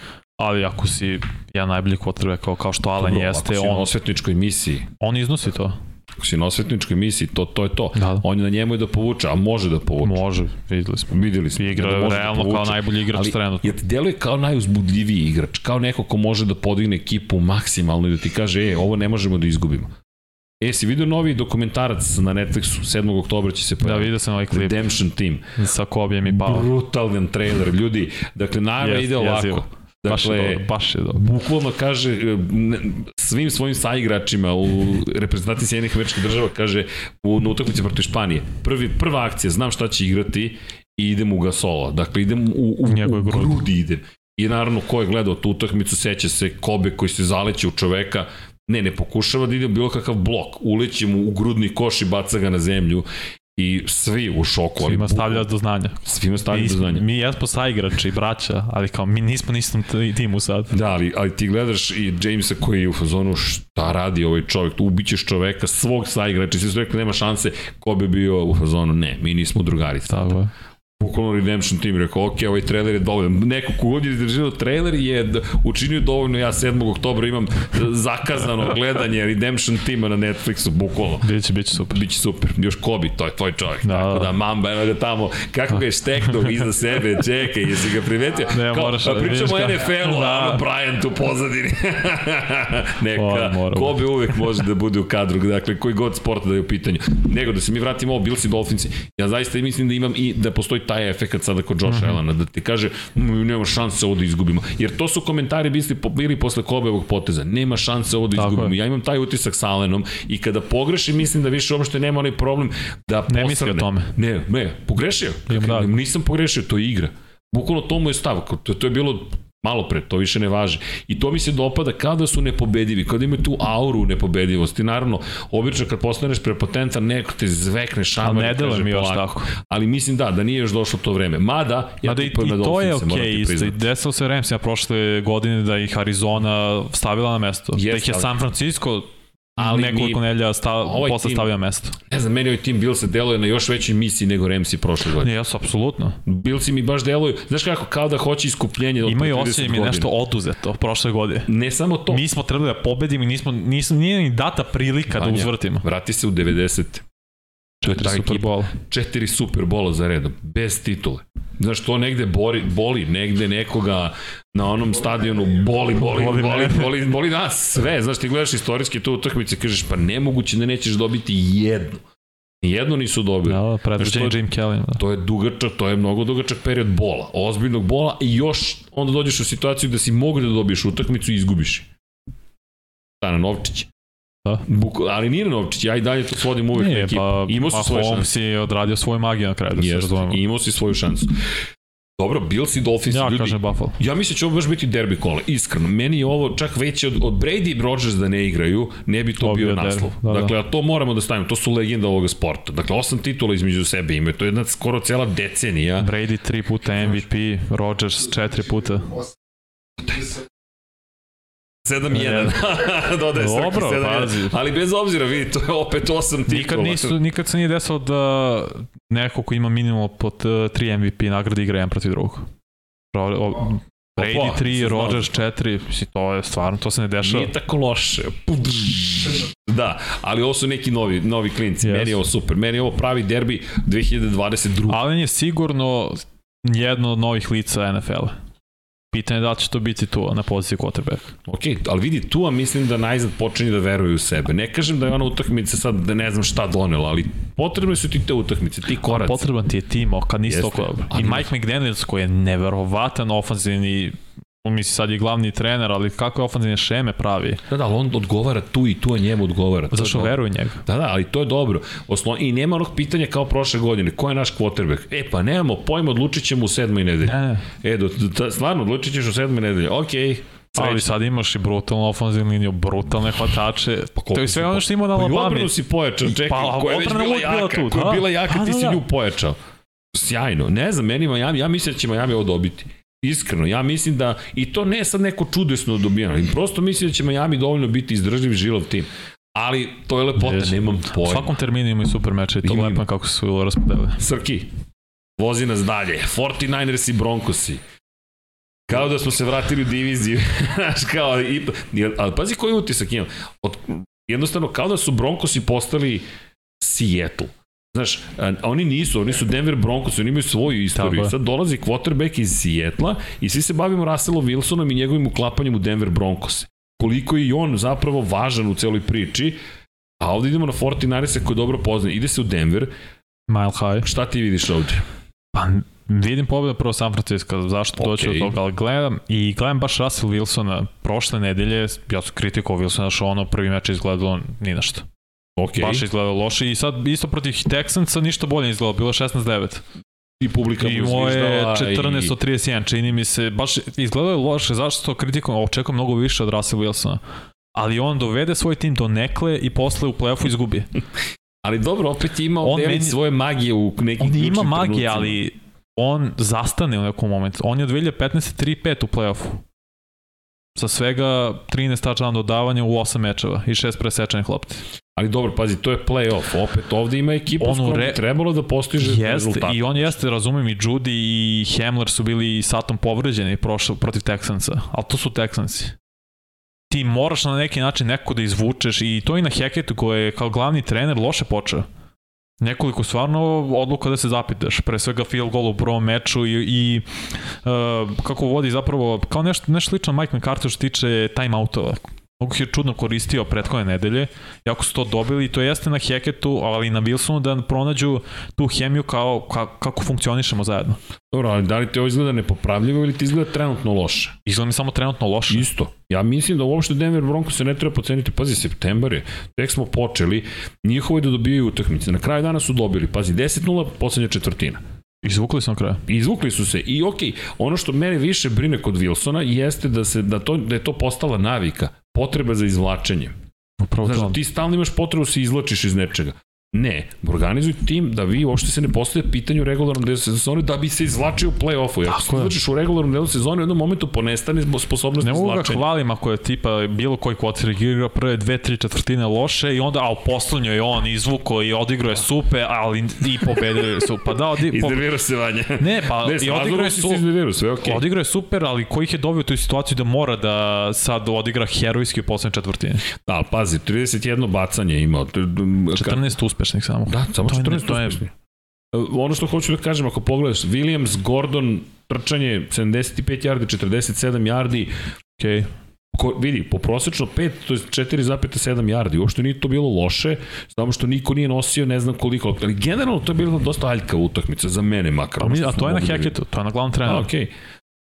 ali ako si ja najbolji quarterback kao, kao što Allen Dobro, jeste, on, na osvetničkoj misiji. On iznosi to. Ako si na osvetničkoj misiji, to, to je to. Da. On je na njemu je da povuče, a može da povuče. Može, videli smo. Videli smo. Igra da, da realno da kao najbolji igrač ali, trenutno. Jer ti deluje kao najuzbudljiviji igrač, kao neko ko može da podigne ekipu maksimalno i da ti kaže, e, ovo ne možemo da izgubimo. E, si vidio novi dokumentarac na Netflixu, 7. oktobra će se pojaviti. Da, vidio sam ovaj klip. Redemption Team. Sa Kobijem i Pao. Brutalan trailer, ljudi. Dakle, najava yes, ide ovako. Jezivo Dakle, baš je dobro, baš je dobro. Bukvalno kaže e, svim svojim saigračima u reprezentaciji Sjedinih američkih država, kaže u, na utakmici protiv Španije. Prvi, prva akcija, znam šta će igrati i idem u Gasola. Dakle, idem u, u, u grudi idem. I naravno, ko je gledao tu utakmicu, seća se Kobe koji se zaleće u čoveka, ne, ne pokušava da ide bilo kakav blok, uleće mu u grudni koš i baca ga na zemlju i svi u šoku. Svima stavlja do znanja. Svima stavlja do znanja. Mi jesmo saigrači, braća, ali kao mi nismo nisam timu sad. Da, ali, ali ti gledaš i Jamesa koji je u fazonu šta radi ovaj čovjek, ubićeš čoveka, svog saigrača, svi su rekli nema šanse, ko bi bio u fazonu, ne, mi nismo drugari. Tako je bukvalno Redemption Team rekao, ok, ovaj trailer je dovoljno. Neko kogod je izdržio trailer je učinio dovoljno, ja 7. oktobra imam zakazano gledanje Redemption Teama na Netflixu, bukvalno. Biće, biće super. Biće super. Još Kobi, to je tvoj čovjek. Da, Tako da, Mamba, eno ga tamo, kako ga je šteknuo iza sebe, čekaj, jesi ga primetio? Ne, Kao, moraš, pa pričamo o NFL-u, da. ono Brian tu pozadini. Neka, mora, mora, Kobe uvek može da bude u kadru, dakle, koji god sport da je u pitanju. Nego da se mi vratimo ovo Bills i Dolphins, ja zaista mislim da imam i da postoji taj efekt sada kod Josh mm -hmm. Allena, da ti kaže nema šanse ovo da izgubimo. Jer to su komentari bili, bili posle Kobevog poteza. Nema šanse ovo da Tako izgubimo. Je. Ja imam taj utisak sa Allenom i kada pogreši mislim da više uopšte nema onaj problem da posrne. Ne misli o tome. Ne, ne, pogrešio. Da. Nisam pogrešio, to je igra. Bukvalno to mu je stav. To, to je bilo Malo pre, to više ne važi. I to mi se dopada kada su nepobedivi, kada imaju tu auru nepobedivosti. Naravno, obično kad postaneš prepotentan, neko te zvekne šamar. Ne delo mi još tako. Ali mislim da, da nije još došlo to vreme. Mada, ja Mada i, i to je okej okay, isto. Desilo se Ramsija prošle godine da ih Arizona stavila na mesto. Yes, da ih je San Francisco ali nekoliko mi, nedelja stav, ovaj posle tim, stavio mesto. Ne znam, meni ovaj tim Bilsa deluje na još većoj misiji nego Ramsey prošle godine. Ne, jesu, apsolutno. Bilsi mi baš deluju, znaš kako, kao da hoće iskupljenje od Imaju osjećaj mi nešto oduzeto prošle godine. Ne samo to. Mi smo trebali da pobedimo i nismo, nismo, nije ni data prilika da Vanja, da uzvrtimo. Vrati se u 90. Četiri Super Bowl. Četiri Super za redom, bez titule. Znaš, to negde bori, boli, negde nekoga na onom stadionu boli, boli, boli, boli, boli, boli nas sve. Znaš, ti gledaš istorijski tu utakmice, kažeš, pa nemoguće da nećeš dobiti jednu. Nijedno nisu dobili. Da, predviđenje Jim Kelly. Da. To je dugačak, to je mnogo dugačak period bola, ozbiljnog bola i još onda dođeš u situaciju da si mogu da dobiješ utakmicu i izgubiš. Stana Novčić. Da. Buk, ali nije Novčić, ja i dalje to svodim uvek nije, na ekipu. Pa, imao si pa svoje šanse. si odradio svoju magiju na kraju, da se razumemo. Imao si svoju šansu. Dobro, Bills i Dolphins. Ja ljudi, kažem Buffalo. Ja mislim da će ovo baš biti derbi kole, iskreno. Meni je ovo čak veće od, od Brady i Rodgers da ne igraju, ne bi to, to bio, bio naslov. Da, da, dakle, a to moramo da stavimo, to su legenda ovoga sporta. Dakle, osam titula između sebe imaju, to je jedna skoro cela decenija. Brady tri puta MVP, Rodgers četiri puta. 7-1. Dodaje Dobro, pazi. Ali bez obzira, vidi, to je opet 8 titula. Nikad, nisu, nikad se nije desilo da neko ko ima minimum po 3 MVP nagrade igra jedan protiv drugog. Brady 3, Rodgers 4, mislim, to je stvarno, to se ne dešava. Nije tako loše. Da, ali ovo su neki novi, novi klinci. Yes. Meni je ovo super. Meni je ovo pravi derbi 2022. Allen je sigurno jedno od novih lica NFL-a. Pitanje je da li će to biti tu na poziciji quarterback. Ok, ali vidi, Tua mislim da najzad počinje da veruje u sebe. Ne kažem da je ona utakmica sad da ne znam šta donela, ali potrebne su ti te utakmice, ti koraci. Potreban ti je tim, kad nisi toliko... I Mike McDaniels koji je neverovatan ofanzivni misli sad je glavni trener, ali kakve ofanzivne šeme pravi. Da, da, ali on odgovara tu i tu, a njemu odgovara. Zašto veruje njega? Da, da, ali to je dobro. Oslo... I nema onog pitanja kao prošle godine, ko je naš quarterback? E, pa nemamo pojma, odlučit ćemo u sedmoj nedelji. Ne. E, do, do, stvarno, odlučit ćeš u sedmoj nedelji. Okej, Srećno. Ali sad imaš i brutalnu ofenzivnu liniju, brutalne hvatače. Pa to je sve ono što ima na Alabama. Pa i odbranu si pojačao, čekaj, pa, koja je već bila jaka, tu, koja je da. bila jaka, ti da, si da. nju pojačao. Sjajno, ne znam, meni Miami, ja mislim da će Miami ovo dobiti. Iskreno, ja mislim da, i to ne sad neko čudesno dobijeno, prosto mislim da će Miami dovoljno biti izdržljiv žilav tim. Ali to je lepota, Jesu. nemam pojma. U svakom terminu imaju super meče i to lepo kako su raspodeli. Srki, vozi nas dalje. 49ers i Broncosi. Kao da smo se vratili u diviziju. Znaš, kao, i, ali pazi koji utisak imam. Od, jednostavno, kao da su Broncosi postali Seattle. Znaš, oni nisu, oni su Denver Broncos, oni imaju svoju istoriju. Tako Sad dolazi quarterback iz Sijetla i svi se bavimo Russellom Wilsonom i njegovim uklapanjem u Denver Broncos. Koliko je i on zapravo važan u celoj priči, a ovde idemo na 49 koji dobro poznaje. Ide se u Denver. Mile high. Šta ti vidiš ovde? Pa vidim pobjeda prvo San Francisco, zašto okay. doći od toga, ali gledam i gledam baš Russell Wilsona prošle nedelje, ja sam kritikovao Wilsona što ono prvi meč izgledalo ni na što. Okay. Baš izgleda loše i sad isto protiv Texansa ništa bolje izgleda, bilo 16-9 i publika I moje 14 od 31, čini mi se, baš izgleda je loše, zašto to kritikom, očekujem mnogo više od Russell Wilsona. Ali on dovede svoj tim do nekle i posle u play-offu izgubi. ali dobro, opet ima on meni, svoje magije u nekim On ima magije, ali on zastane u nekom momentu. On je od 2015. 3-5 u play-offu. Sa svega 13 touchdown dodavanja u 8 mečeva i 6 presečanih lopti. Ali dobro, pazi, to je play-off. Opet ovde ima ekipa s kojom re... trebalo da postiže jeste, rezultat. I on jeste, razumem, i Judy i Hamler su bili satom povređeni prošlo, protiv Texansa. Ali to su Texansi. Ti moraš na neki način neko da izvučeš i to i na Hacketu koji je kao glavni trener loše počeo. Nekoliko stvarno odluka da se zapitaš, pre svega field goal u prvom meču i, i uh, kako vodi zapravo, kao nešto, nešto slično Mike McCarthy što tiče timeoutova Mnogo je čudno koristio prethodne nedelje, jako su to dobili to jeste na Heketu, ali i na Wilsonu da pronađu tu hemiju kao, ka, kako funkcionišemo zajedno. Dobro, ali da li ti ovo izgleda nepopravljivo ili ti izgleda trenutno loše? Izgleda mi samo trenutno loše. Isto. Ja mislim da uopšte Denver Broncos se ne treba poceniti. Pazi, septembar je, tek smo počeli, njihovo je da dobijaju utakmice. Na kraju dana su dobili, pazi, 10-0, poslednja četvrtina. Izvukli su na kraju. Izvukli su se. I okej, okay, ono što mene više brine kod Wilsona jeste da se da to da je to postala navika potreba za izvlačenjem. Upravo Znaš, ti stalno imaš potrebu da se izvlačiš iz nečega. Ne, organizuj tim da vi uopšte se ne postavlja pitanje u regularnom delu sezone da bi se izvlačio u play-offu. Ako se izvlačiš u regularnom delu sezone, u jednom momentu ponestane sposobnost izvlačenja. Ne mogu ga hvalim ako je tipa bilo koji kvotir igra prve dve, tri četvrtine loše i onda, a u poslednju je on izvuko i odigrao je super, ali i pobedio su. Pa da, odi, po... Iznervirao se vanje. Ne, pa ne, i odigrao je, su, sve okay. odigrao je super, ali koji ih je dobio tu situaciju da mora da sad odigra herojski u poslednje četvrtine. Da, pazi, 31 bacanje imao. 14 uspeh uspešnih samo. Da, samo To je- 14 to je- uspešnih. E, Ono što hoću da kažem, ako pogledaš, Williams, Gordon, trčanje 75 yardi, 47 yardi, Okay. ko, vidi, po prosečno 5, to je 4,7 yardi, uopšte nije to bilo loše, samo što niko nije nosio ne znam koliko, ali generalno to je bilo dosta aljka utakmica, za mene makar. A, mi, a to je na da. Hacketu, to je na glavnom A, treneru. okej.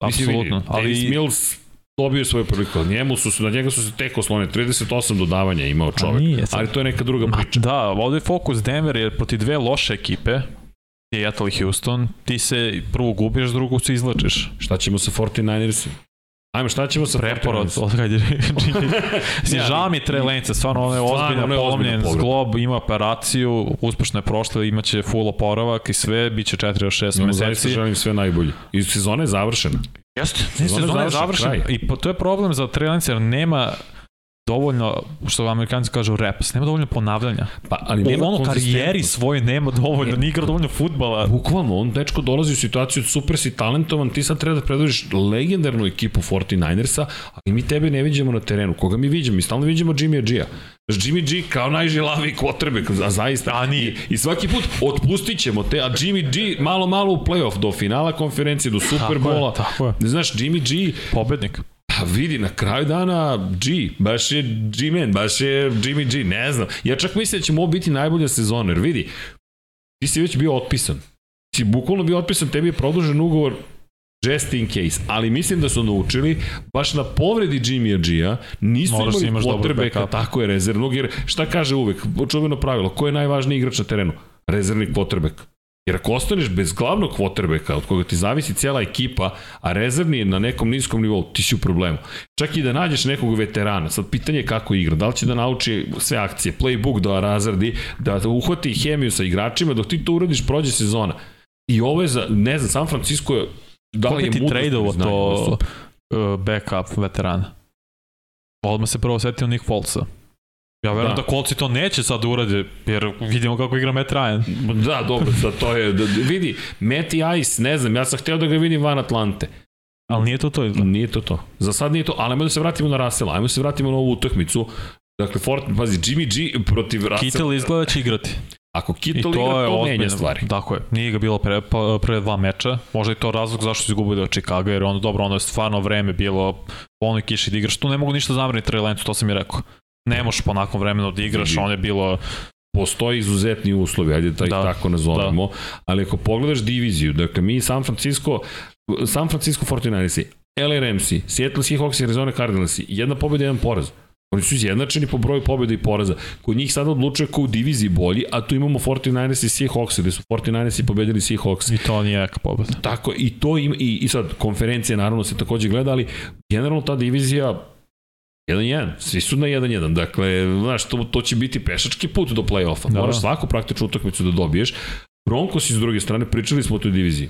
Mislim, Apsolutno. vidi, Ali Mills dobio svoju priliku, njemu su, se- na njega su se tek oslone, 38 dodavanja je imao čovek, nije sad. ali to je neka druga Ma, priča. da, ovde je fokus Denver jer proti dve loše ekipe, Seattle i Houston, ti se prvo gubiš, drugo se izlačiš. Šta ćemo sa 49ersima? Ajmo, šta ćemo sa Preporod, 49ersima? od kad je Si Ne, žao mi je Trey Lance, stvarno on je ozbiljno polomljen zglob, ima operaciju, uspešno je prošlo, imaće full oporavak i sve, bit će 4 do 6 Ja mu zaista meseci. želim sve najbolje. I sezona je završena. Jeste, Sezona je sezona je završena. I po, to je problem za Trey Lance jer nema dovoljno, što amerikanci kažu reps, nema dovoljno ponavljanja. Pa, ali nema Ono karijeri svoje nema dovoljno, ne igra dovoljno futbala. Bukvalno, on dečko dolazi u situaciju super si talentovan, ti sad treba da predvožiš legendarnu ekipu 49ersa, ali mi tebe ne viđamo na terenu. Koga mi viđamo? Mi stalno viđamo Jimmy G-a. Jimmy G kao najžilaviji quarterback, a zaista. A nije. I, I svaki put otpustit ćemo te, a Jimmy G malo, malo u playoff, do finala konferencije, do Superbola. Tako je, tako je. Znaš, Jimmy G, Pobednik. Pa vidi, na kraju dana G, baš je G-Man, baš je Jimmy G, ne znam. Ja čak mislim da će mu biti najbolja sezona, jer vidi, ti si već bio otpisan. Si bukvalno bio otpisan, tebi je produžen ugovor just in case, ali mislim da su naučili baš na povredi Jimmy G-a nisu Moraš da imali quarterbacka, backup. tako je rezervnog, jer šta kaže uvek, čuveno pravilo, ko je najvažniji igrač na terenu? Rezervni quarterback. Jer ako ostaneš bez glavnog quarterbacka od koga ti zavisi cijela ekipa, a rezervni je na nekom niskom nivou, ti si u problemu. Čak i da nađeš nekog veterana, sad pitanje je kako igra, da li će da nauči sve akcije, playbook da razradi, da uhvati hemiju sa igračima, dok ti to uradiš prođe sezona. I ovo je za, ne znam, San Francisco je da li je ti mudrost tradeovo ili znanje, ovo to su- uh, backup veterana? Odmah se prvo setio Nick Folesa. Ja verujem Da. da, kolci to neće sad da urade, jer vidimo kako igra Matt Ryan. Da, dobro, sad to je, da, da, vidi, Matty Ice, ne znam, ja sam hteo da ga vidim van Atlante. Ali nije to to izgleda. Nije to to. Za sad nije to, ali ajmo da se vratimo na Rasela, ajmo da se vratimo na ovu utakmicu. Dakle, Fort, pazi, Jimmy G protiv Rasela. Kittle izgleda da će igrati. Ako I Kittle to igra, je to menja ozbiljno. stvari. Tako je. Nije ga bilo pre, pa, pre dva meča. Možda je to razlog zašto su izgubili od Chicago, jer ono, dobro, ono je stvarno vreme bilo po onoj kiši da igraš. Tu ne mogu ništa zameriti Trey to sam i rekao. Ne možeš po nakon vremenu da igraš, Vidi. on je bilo... Postoji izuzetni uslovi, ajde da ih Da, tako nazovemo, ali ako pogledaš diviziju, dakle mi San Francisco, San Francisco 49ersi, LA Ramsi, Seattle Seahawks i Arizona Cardinalsi, jedna pobjeda, jedan poraz. Oni su izjednačeni po broju pobjeda i poraza. Kod njih sada odlučuje ko u diviziji bolji, a tu imamo 49ers i Seahawks, gde su 49ers i pobedili Seahawks. I to nije neka pobeda. Tako, i to ima, i, i sad, konferencije naravno se takođe gleda, ali generalno ta divizija 1-1, svi su na 1-1, dakle, znaš, to, to će biti pešački put do play-offa, Da, moraš da. svaku praktičnu utakmicu da dobiješ. Broncos s druge strane, pričali smo o toj diviziji.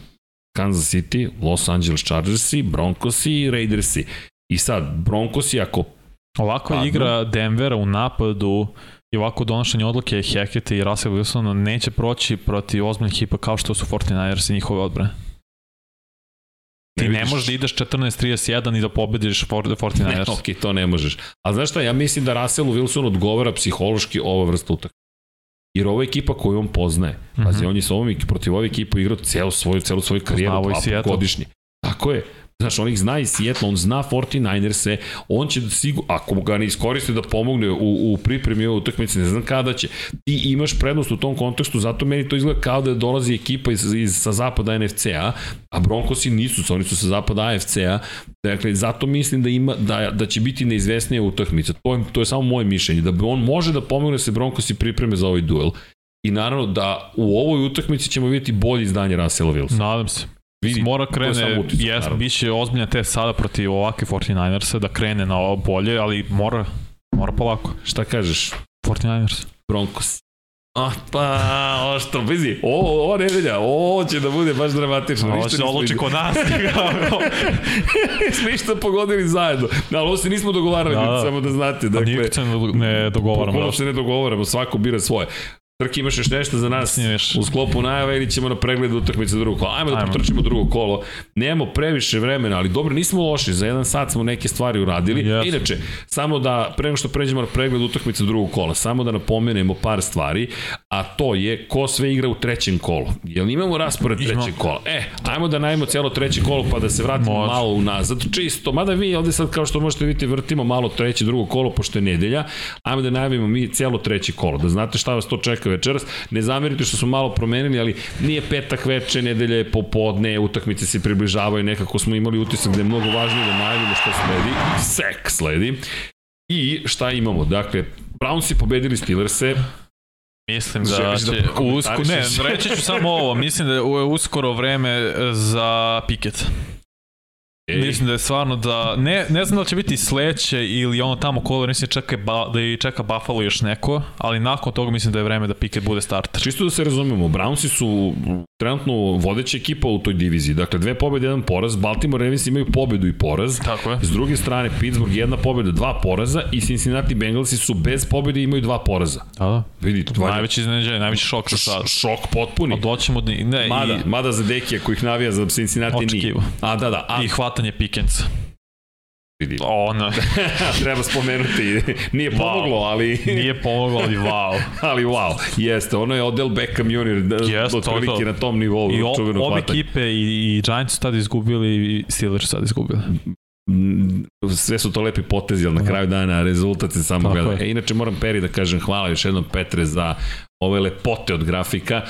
Kansas City, Los Angeles Chargersi, Broncosi i Raidersi. I sad, Broncosi ako Ovakva Padnu. igra Denvera u napadu i ovako donošenje odluke Hackett i Russell Wilsona neće proći protiv ozbiljnih ekipa kao što su 49ers i njihove odbrane. Ti ne vidiš- možeš da ideš 14-31 i da pobediš for- 49ers. Ne, ok, to ne možeš. A znaš šta, ja mislim da Russellu Wilsonu odgovara psihološki ova vrsta utakmice. Jer ovo je ekipa koju on poznaje. Pazi, Mhm. on je sa ovom protiv ove ekipe igrao celu svoju, celu svoju karijeru, dva godišnje. Tako je. Znaš, on ih zna iz Seattle, on zna 49ers-e, on će da sigur, ako ga ne iskoriste da pomogne u, u pripremi ove utakmice, ne znam kada će. Ti imaš prednost u tom kontekstu, zato meni to izgleda kao da dolazi ekipa iz, iz, sa zapada NFC-a, a Broncosi nisu, oni su sa zapada AFC-a, Dakle, zato mislim da ima da, da će biti neizvesnija utakmica. To je, to je samo moje mišljenje. Da on može da pomogne da se Broncosi pripreme za ovaj duel. I naravno da u ovoj utakmici ćemo vidjeti bolje izdanje Russella Wilsona. Nadam se. Vidi, Mora krene, utisak, jes, naravno. bit će ozbiljna te sada protiv ovakve 49ersa da krene na ovo bolje, ali mora, mora polako. Šta kažeš? 49ers. Broncos. Ah, pa, oštro, vizi, ovo, ovo nedelja, ovo će da bude baš dramatično. Ovo se odluči kod nas. Smo ništa pogodili zajedno. Da, ali ovo se nismo dogovarali, Da, da, samo da znate. Dakle, Dakle, Nikad se ne- dogovaramo. Bukvalno se ne dogovaramo, svako bira svoje. Trki, imaš još nešto za nas Snimeš. u sklopu najave ili ćemo na pregled utakmice drugo kolo? Ajmo da Ajmo. potrčimo drugo kolo. Nemamo previše vremena, ali dobro, nismo loši. Za jedan sat smo neke stvari uradili. Yes. Inače, samo da, pre nego što pređemo na pregled utakmice drugog kola, samo da napomenemo par stvari, a to je ko sve igra u trećem kolu. Jel imamo raspored trećeg kola? E, ajmo da najmo cijelo treće kolo pa da se vratimo Može. malo unazad. Čisto, mada vi ovde sad kao što možete vidjeti vrtimo malo treće, drugo kolo pošto je nedelja. Ajmo da najavimo mi cijelo treće kolo, da znate šta vas to čeka večeras. Ne zamerite što smo malo promenili, ali nije petak veče, nedelja je popodne, utakmice se približavaju, nekako smo imali utisak da je mnogo važnije da najavimo što sledi. Sek sledi. I šta imamo? Dakle, Brownsi pobedili Steelers-e, Mislim da da će usko, ne, reći ću samo ovo, mislim da je uskoro vreme za Piket. Ej, Mislim da je stvarno da, ne, ne znam da li će biti sledeće ili ono tamo kolo, mislim da, čeka, ba, da i čeka Buffalo još neko, ali nakon toga mislim da je vreme da Piket bude starter. Čisto da se razumemo, Brownsi su trenutno vodeća ekipa u toj diviziji. Dakle, dve pobede, jedan poraz. Baltimore Ravens imaju pobedu i poraz. Tako je. S druge strane, Pittsburgh jedna pobeda, dva poraza i Cincinnati Bengalsi su bez pobede i imaju dva poraza. Da, da. Vidite, dva Najveći iznenađenje, najveći šok za sad. šok potpuni. A doćemo. Ne, Mada, i, mada za Dekija koji ih navija za Cincinnati nije. A da, da, a i hvatanje Pikenca. vidi. Ono, Treba spomenuti. Nije pomoglo, ali... nije pomoglo, ali wow. ali wow, jeste, ono je Odell Beckham Jr. Jeste, to, otprilike to. na tom nivou. I o, čuvenog ove hvatanja. ekipe i, i Giants su tada izgubili i Steelers su tada izgubili. Mm, sve su to lepi potezi, ali na kraju dana rezultat se samo Tako gleda. je. E, inače moram Peri da kažem hvala još jednom Petre za ove lepote od grafika.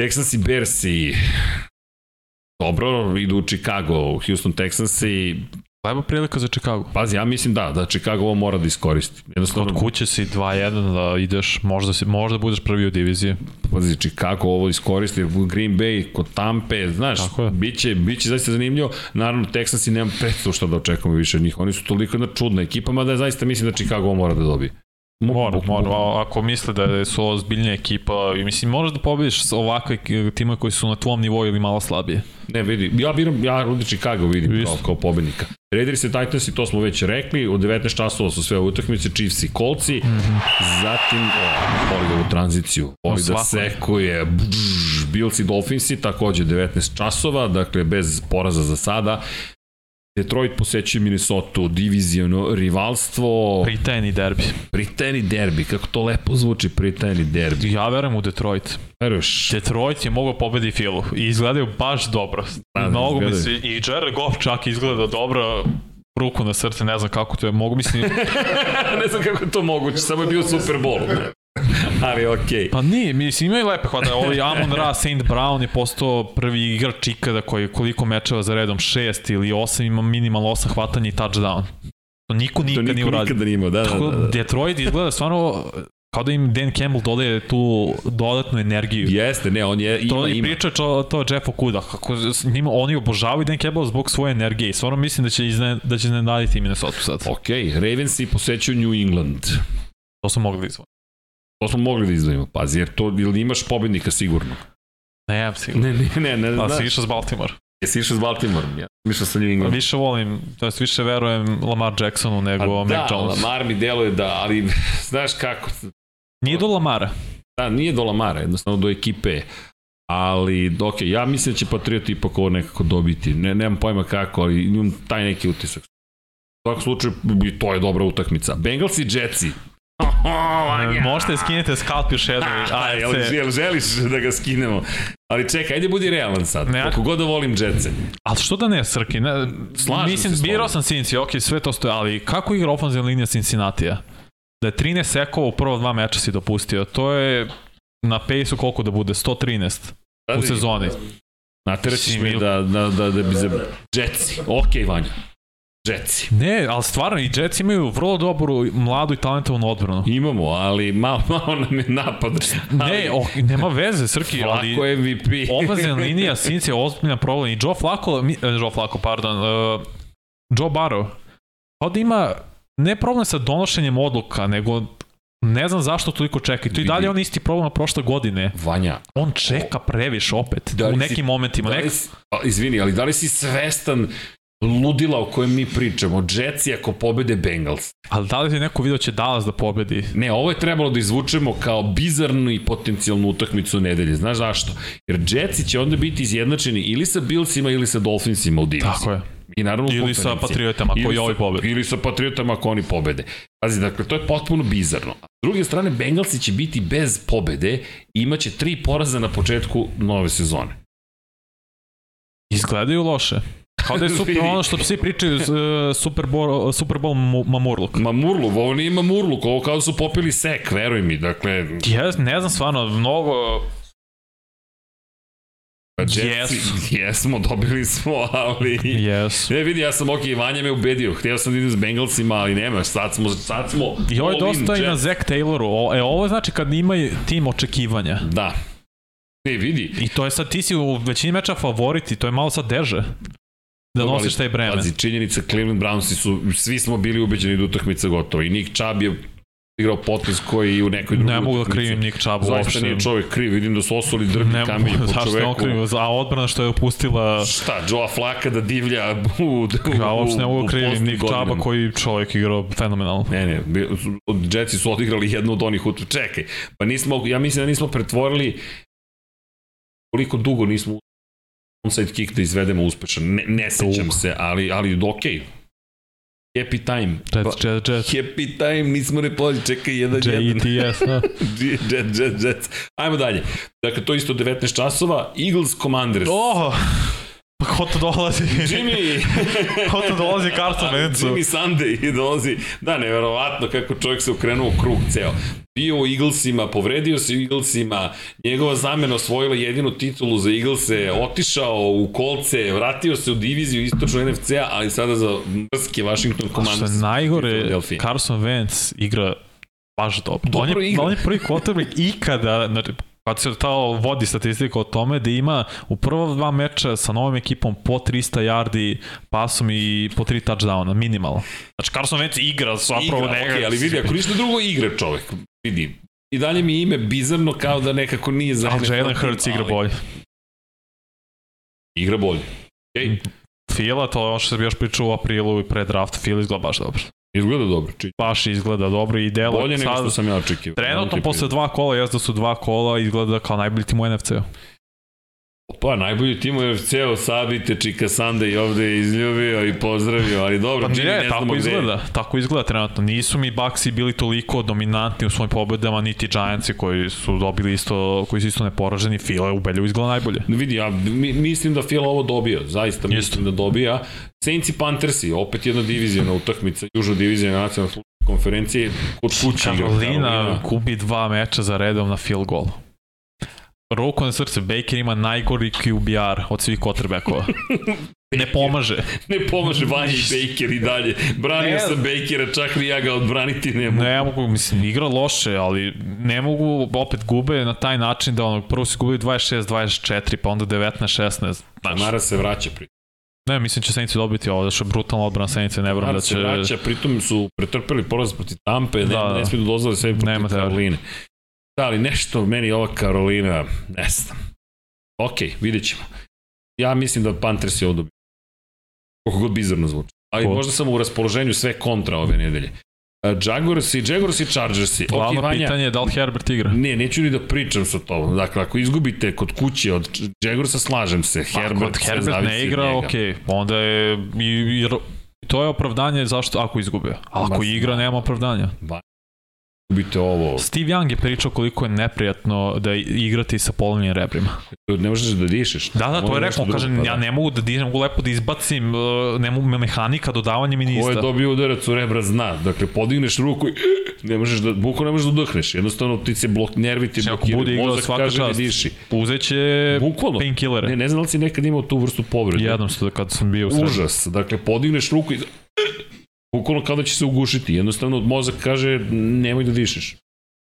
Texans i Bersi dobro, idu u Chicago, Houston Texans i Leba prilika za Chicago. pazi, ja mislim da, da Chicago ovo mora da iskoristi. Jednostavno, Od kuće si 2-1 da ideš, možda, si, možda budeš prvi u diviziji. pazi, Chicago ovo iskoristi, Green Bay kod Tampe, znaš, biće, biće zaista zanimljivo. Naravno, Texans i nemam predstavu šta da očekujemo više od njih. Oni su toliko jedna čudna ekipa, mada zaista mislim da Chicago ovo mora da dobije. Mo- Mora, mo- mora. Ako misle da su ovo zbiljnija ekipa, i mislim, možeš da pobediš ovakve tima koji su na tvom nivou ili malo slabije. Ne, vidi, ja biram, ja ovdje Chicago vidim Isto. kao, kao pobednika. Raiders i Titans i to smo već rekli, u 19 časova su sve utakmice, Chiefs i Coltsi, mm -hmm. zatim, o, voli da u tranziciju, voli da sekuje, bžž, Bills i Dolphinsi, takođe 19 časova, dakle bez poraza za sada. Detroit posećuje Minnesota, diviziono rivalstvo, Pritajni derbi. pritajni derbi, kako to lepo zvuči, pritajni derbi. Ja verujem u Detroit. Veruješ? Detroit je mogao pobedi Filu i izgledaju baš dobro. Da, Mnogo mi se, i Jared Goff čak izgleda dobro, ruku na srce, ne znam kako to je, mogu mislim, ne znam kako je to moguće, samo je bio Super Bowl. Ali okej. pa nije, mislim imaju lepe hvata, ovaj Amon Ra, St. Brown je postao prvi igrač ikada koji koliko mečeva za redom, šest ili osam, ima minimalno osam hvatanja i touchdown. To niko To nikad niko nije uradio. nikada nije imao, da, da, Tako da. da. Detroit izgleda stvarno kao da im Dan Campbell dodaje tu dodatnu energiju. Jeste, ne, on je, ima, To i ima. priča to, to Jeff Okuda, kako njima, oni obožavaju Dan Campbell zbog svoje energije i stvarno mislim da će, izne, da će iznenaditi Minnesota sad. Ok, Ravensi posećuju New England. To smo mogli da izvojiti. To smo mogli da izdvojimo, pazi, jer to, ili imaš pobednika sigurno? Ne, ja sigurno. Ne, ne, ne, ne, A si znaš. išao s Baltimore. Jesi išao s Baltimore? Ja sam išao sa New England. Više volim, to jest više verujem Lamar Jacksonu nego Pa Mac da, Jones. Lamar mi deluje da, ali znaš kako, Nije do Lamara. da, nije do Lamara, jednostavno do ekipe, ali, ok, ja mislim da će Patriot ipak ovo nekako dobiti, ne, nemam pojma kako, ali imam taj neki utisak. U svakom slučaju, to je dobra utakmica. Bengals i Jetsi. E, Možete skinete skalp još jednu. Aj, jel, želiš da ga skinemo? Ali čekaj, ajde budi realan sad. Ne, Koliko god da volim Jetse. Ali što da ne, Srki? Ne, Slažem mislim, se birao sam Cincy, ok, sve to stoje, ali kako igra ofenzivna linija Cincinnatija? Da je 13 sekova u prva dva meča si dopustio, to je na pace-u koliko da bude, 113 u sezoni. Nateraćiš me Mislim, da, da, da, da bi za... Jetsi, okej, Vanja. Jetsi. Ne, ali stvarno, i Jets imaju vrlo dobru, mladu i talentovanu odbranu. Imamo, ali malo, malo nam je napad. Ne, o, nema veze, Srki, ali Flako MVP. ofenzivna linija Cincy je ozbiljan problem i Joe Flacco, mi, eh, Joe Flacco, pardon, uh, Joe Barrow, kao da ima ne problem sa donošenjem odluka, nego ne znam zašto toliko čeka. I to i dalje on isti problem prošle godine. Vanja, On čeka previše opet Da u si- nekim momentima. da Nek, si, izvini, ali da li si svestan ludila o kojem mi pričamo. Jetsi ako pobede Bengals. Ali da li ti neko video će Dallas da pobedi? Ne, ovo je trebalo da izvučemo kao bizarnu i potencijalnu utakmicu nedelje. Znaš zašto? Jer Jetsi će onda biti izjednačeni ili sa Billsima ili sa Dolphinsima u diviziji. Tako je. I naravno Ili sa Patriotama koji ovi pobede. Ili sa Patriotama ako oni pobede. Pazi, dakle, to je potpuno bizarno. S druge strane, Bengalsi će biti bez pobede i imaće tri poraza na početku nove sezone. Izgledaju loše. Kao da je super, ono što svi pričaju, uh, Super Bowl, Super Bowl Mamurluk. Mamurluk, ovo nije Mamurluk, ovo kao da su popili sek, veruj mi, dakle... Ja ne znam stvarno, mnogo... Pa Jetsi, yes. jesmo, dobili smo, ali... Yes. Ne, vidi, ja sam ok, Vanja me ubedio, htio sam da idem s Bengalsima, ali nema, sad smo, sad smo... I ovo je dosta i na Zach Tayloru, e, ovo znači kad ima tim očekivanja. Da, Ne, vidi. I to je sad, ti si u većini meča favorit i to je malo sad deže. Da nosiš taj breme. Pazi, činjenica, Cleveland Brownsi su, svi smo bili ubeđeni da utakmica gotova i Nick Chubb je igrao potez koji u nekoj drugoj Ne mogu da krivim Nick Chubb uopšte. Zaista nije čovjek kriv, vidim da su osuli drbi ne kamenje po zašto čoveku. on kriv, a odbrana što je opustila... Šta, Joe Flaka da divlja u, u, Ja uopšte ne mogu u krivim Nick Chubba godinama. koji čovjek igrao fenomenalno. Ne, ne, od Jetsi su odigrali jednu od onih utu. Čekaj, pa nismo, ja mislim da nismo pretvorili koliko dugo nismo onside kick da izvedemo uspešan. Ne, ne sećam Dugo. se, ali, ali okej. Happy time. Jets, Jets, Jets. Happy time, nismo repoli, čekaj, jedan, jedan. JETS, da. Jet, jet, jet. Ajmo dalje. Dakle, to je isto 19 časova. Eagles Commanders. Oh! Ko to dolazi? Jimmy! ko to dolazi Carson Wentzu? Jimmy Sunday dolazi. Da, neverovatno kako čovjek se okrenuo u krug ceo. Bio u Eaglesima, povredio se u Eaglesima, njegova zamena osvojila jedinu titulu za Eaglese, otišao u kolce, vratio se u diviziju istočnu NFC-a, ali sada za mrske Washington Što Commanders. je najgore. Carson Wentz igra baš dobro. Dobro on je, igra. on je prvi quarterback ikada, znači, kad se ta vodi statistika o tome da ima u prva dva meča sa novom ekipom po 300 yardi pasom i po 3 touchdowna, minimalno. Znači Carson Wentz igra zapravo igra, neka... okay, ali vidi, ako ništa drugo igra čovek, vidi, i dalje mi ime bizarno kao da nekako nije za Ali Jalen Hurts igra bolje. Igra bolje. Okay. Fila, to je ono što sam još pričao u aprilu i pre draft, Fila izgleda baš dobro. Izgleda dobro. Či, Baš izgleda dobro i delo. bolje nego što sam ja očekivao. Trenutno posle dva kola, jezda su dva kola, izgleda kao najbolji tim u NFC-u. Pa, najbolji tim u UFC-u, Sabite, Čika Sanda i ovde je izljubio i pozdravio, ali dobro, Pa Jimmy ne, ne znamo tako gde je. izgleda, tako izgleda trenutno. Nisu mi Baxi bili toliko dominantni u svojim pobedama, niti Giantsi koji su dobili isto, koji su isto neporaženi. Fila u Belju izgleda najbolje. Vidi, ja mi, mislim da Fila ovo dobija, zaista Isto. mislim da dobija. Saints i Panthersi, opet jedna divizijona utakmica, južna divizija nacionalne konferencije, kod kuće igra Karolina gubi dva meča za redom na field goal. Ruku na srce, Baker ima najgori QBR od svih quarterbackova. Ne pomaže. Ne pomaže Vanja i Baker i dalje. Branio Ne. sam Bakera, čak ni ja ga odbraniti ne mogu. Ne mogu, mislim, igra loše, ali ne mogu, opet gube na taj način da ono, prvo si gubili 26-24, pa onda 19-16. Znaš, Mara se vraća pri ne, mislim će Saints dobiti ovo, da što je brutalna odbrana Saints, ne Mara da se će... vraća, pritom su pretrpeli poraz protiv Tampe, ne, Da, da. ne smiju da dozvole sebi Nema teorije. Karoline. Da, ali nešto meni ova Karolina, ne znam. Ok, vidjet ćemo. Ja mislim da Panthers je ovo dobio. Koliko god bizarno zvuči. Ali Ko? možda sam u raspoloženju sve kontra ove nedelje. Uh, Jaguars i Jaguars i Chargersi. Glavno Ok, Vanja, pitanje je da li Herbert igra. Ne, neću ni da pričam sa tobom. Dakle, ako izgubite kod kuće od Jaguarsa, slažem se. Herbert, Herbert, sve Herbert ne igra, ok, onda je i, i, to je opravdanje zašto ako izgube. Ako Ma, igra, nema opravdanja. Izgubite ovo. Steve Young je pričao koliko je neprijatno da igrati sa polovnim rebrima. Ne možeš da dišeš. Da, da, to je rekao, drugo, kaže, pa ja da. ne mogu da dižem, mogu lepo da izbacim, uh, ne mogu, mehanika, dodavanje mi Ko je nista. dobio udarac u rebra zna. Dakle, podigneš ruku i ne možeš da, buko ne možeš da udahneš. Jednostavno ti se blok, nervi ti Znači, blokiraju. bude igrao Mozak svaka kaže ne čast. diši. Uzeće painkillere. Ne, ne znam da li si nekad imao tu vrstu povrede. Jednom što kad sam bio u srednju. Užas. Dakle, podigneš ruku i bukvalno kao da će se ugušiti. Jednostavno mozak kaže nemoj da dišeš.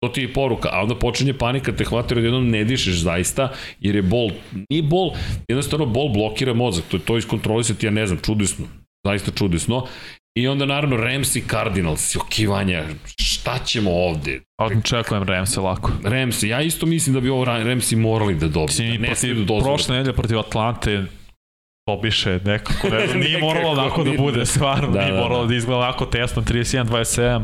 To ti je poruka, a onda počinje panika, te hvata jer jednom ne dišeš zaista, jer je bol, nije bol, jednostavno bol blokira mozak, to je to iskontrolisati, ja ne znam, čudesno, zaista čudesno. I onda naravno Rams i Cardinals, okivanja, šta ćemo ovde? A čekujem Ramse lako. Rams, ja isto mislim da bi ovo Ramsi morali da dobiju, Mislim, da ne protiv, da prošle nedelje protiv Atlante pobiše nekako, ne znam, nije moralo onako da bude, stvarno, Da, nije da, moralo da. da izgleda onako tesno, 31-27,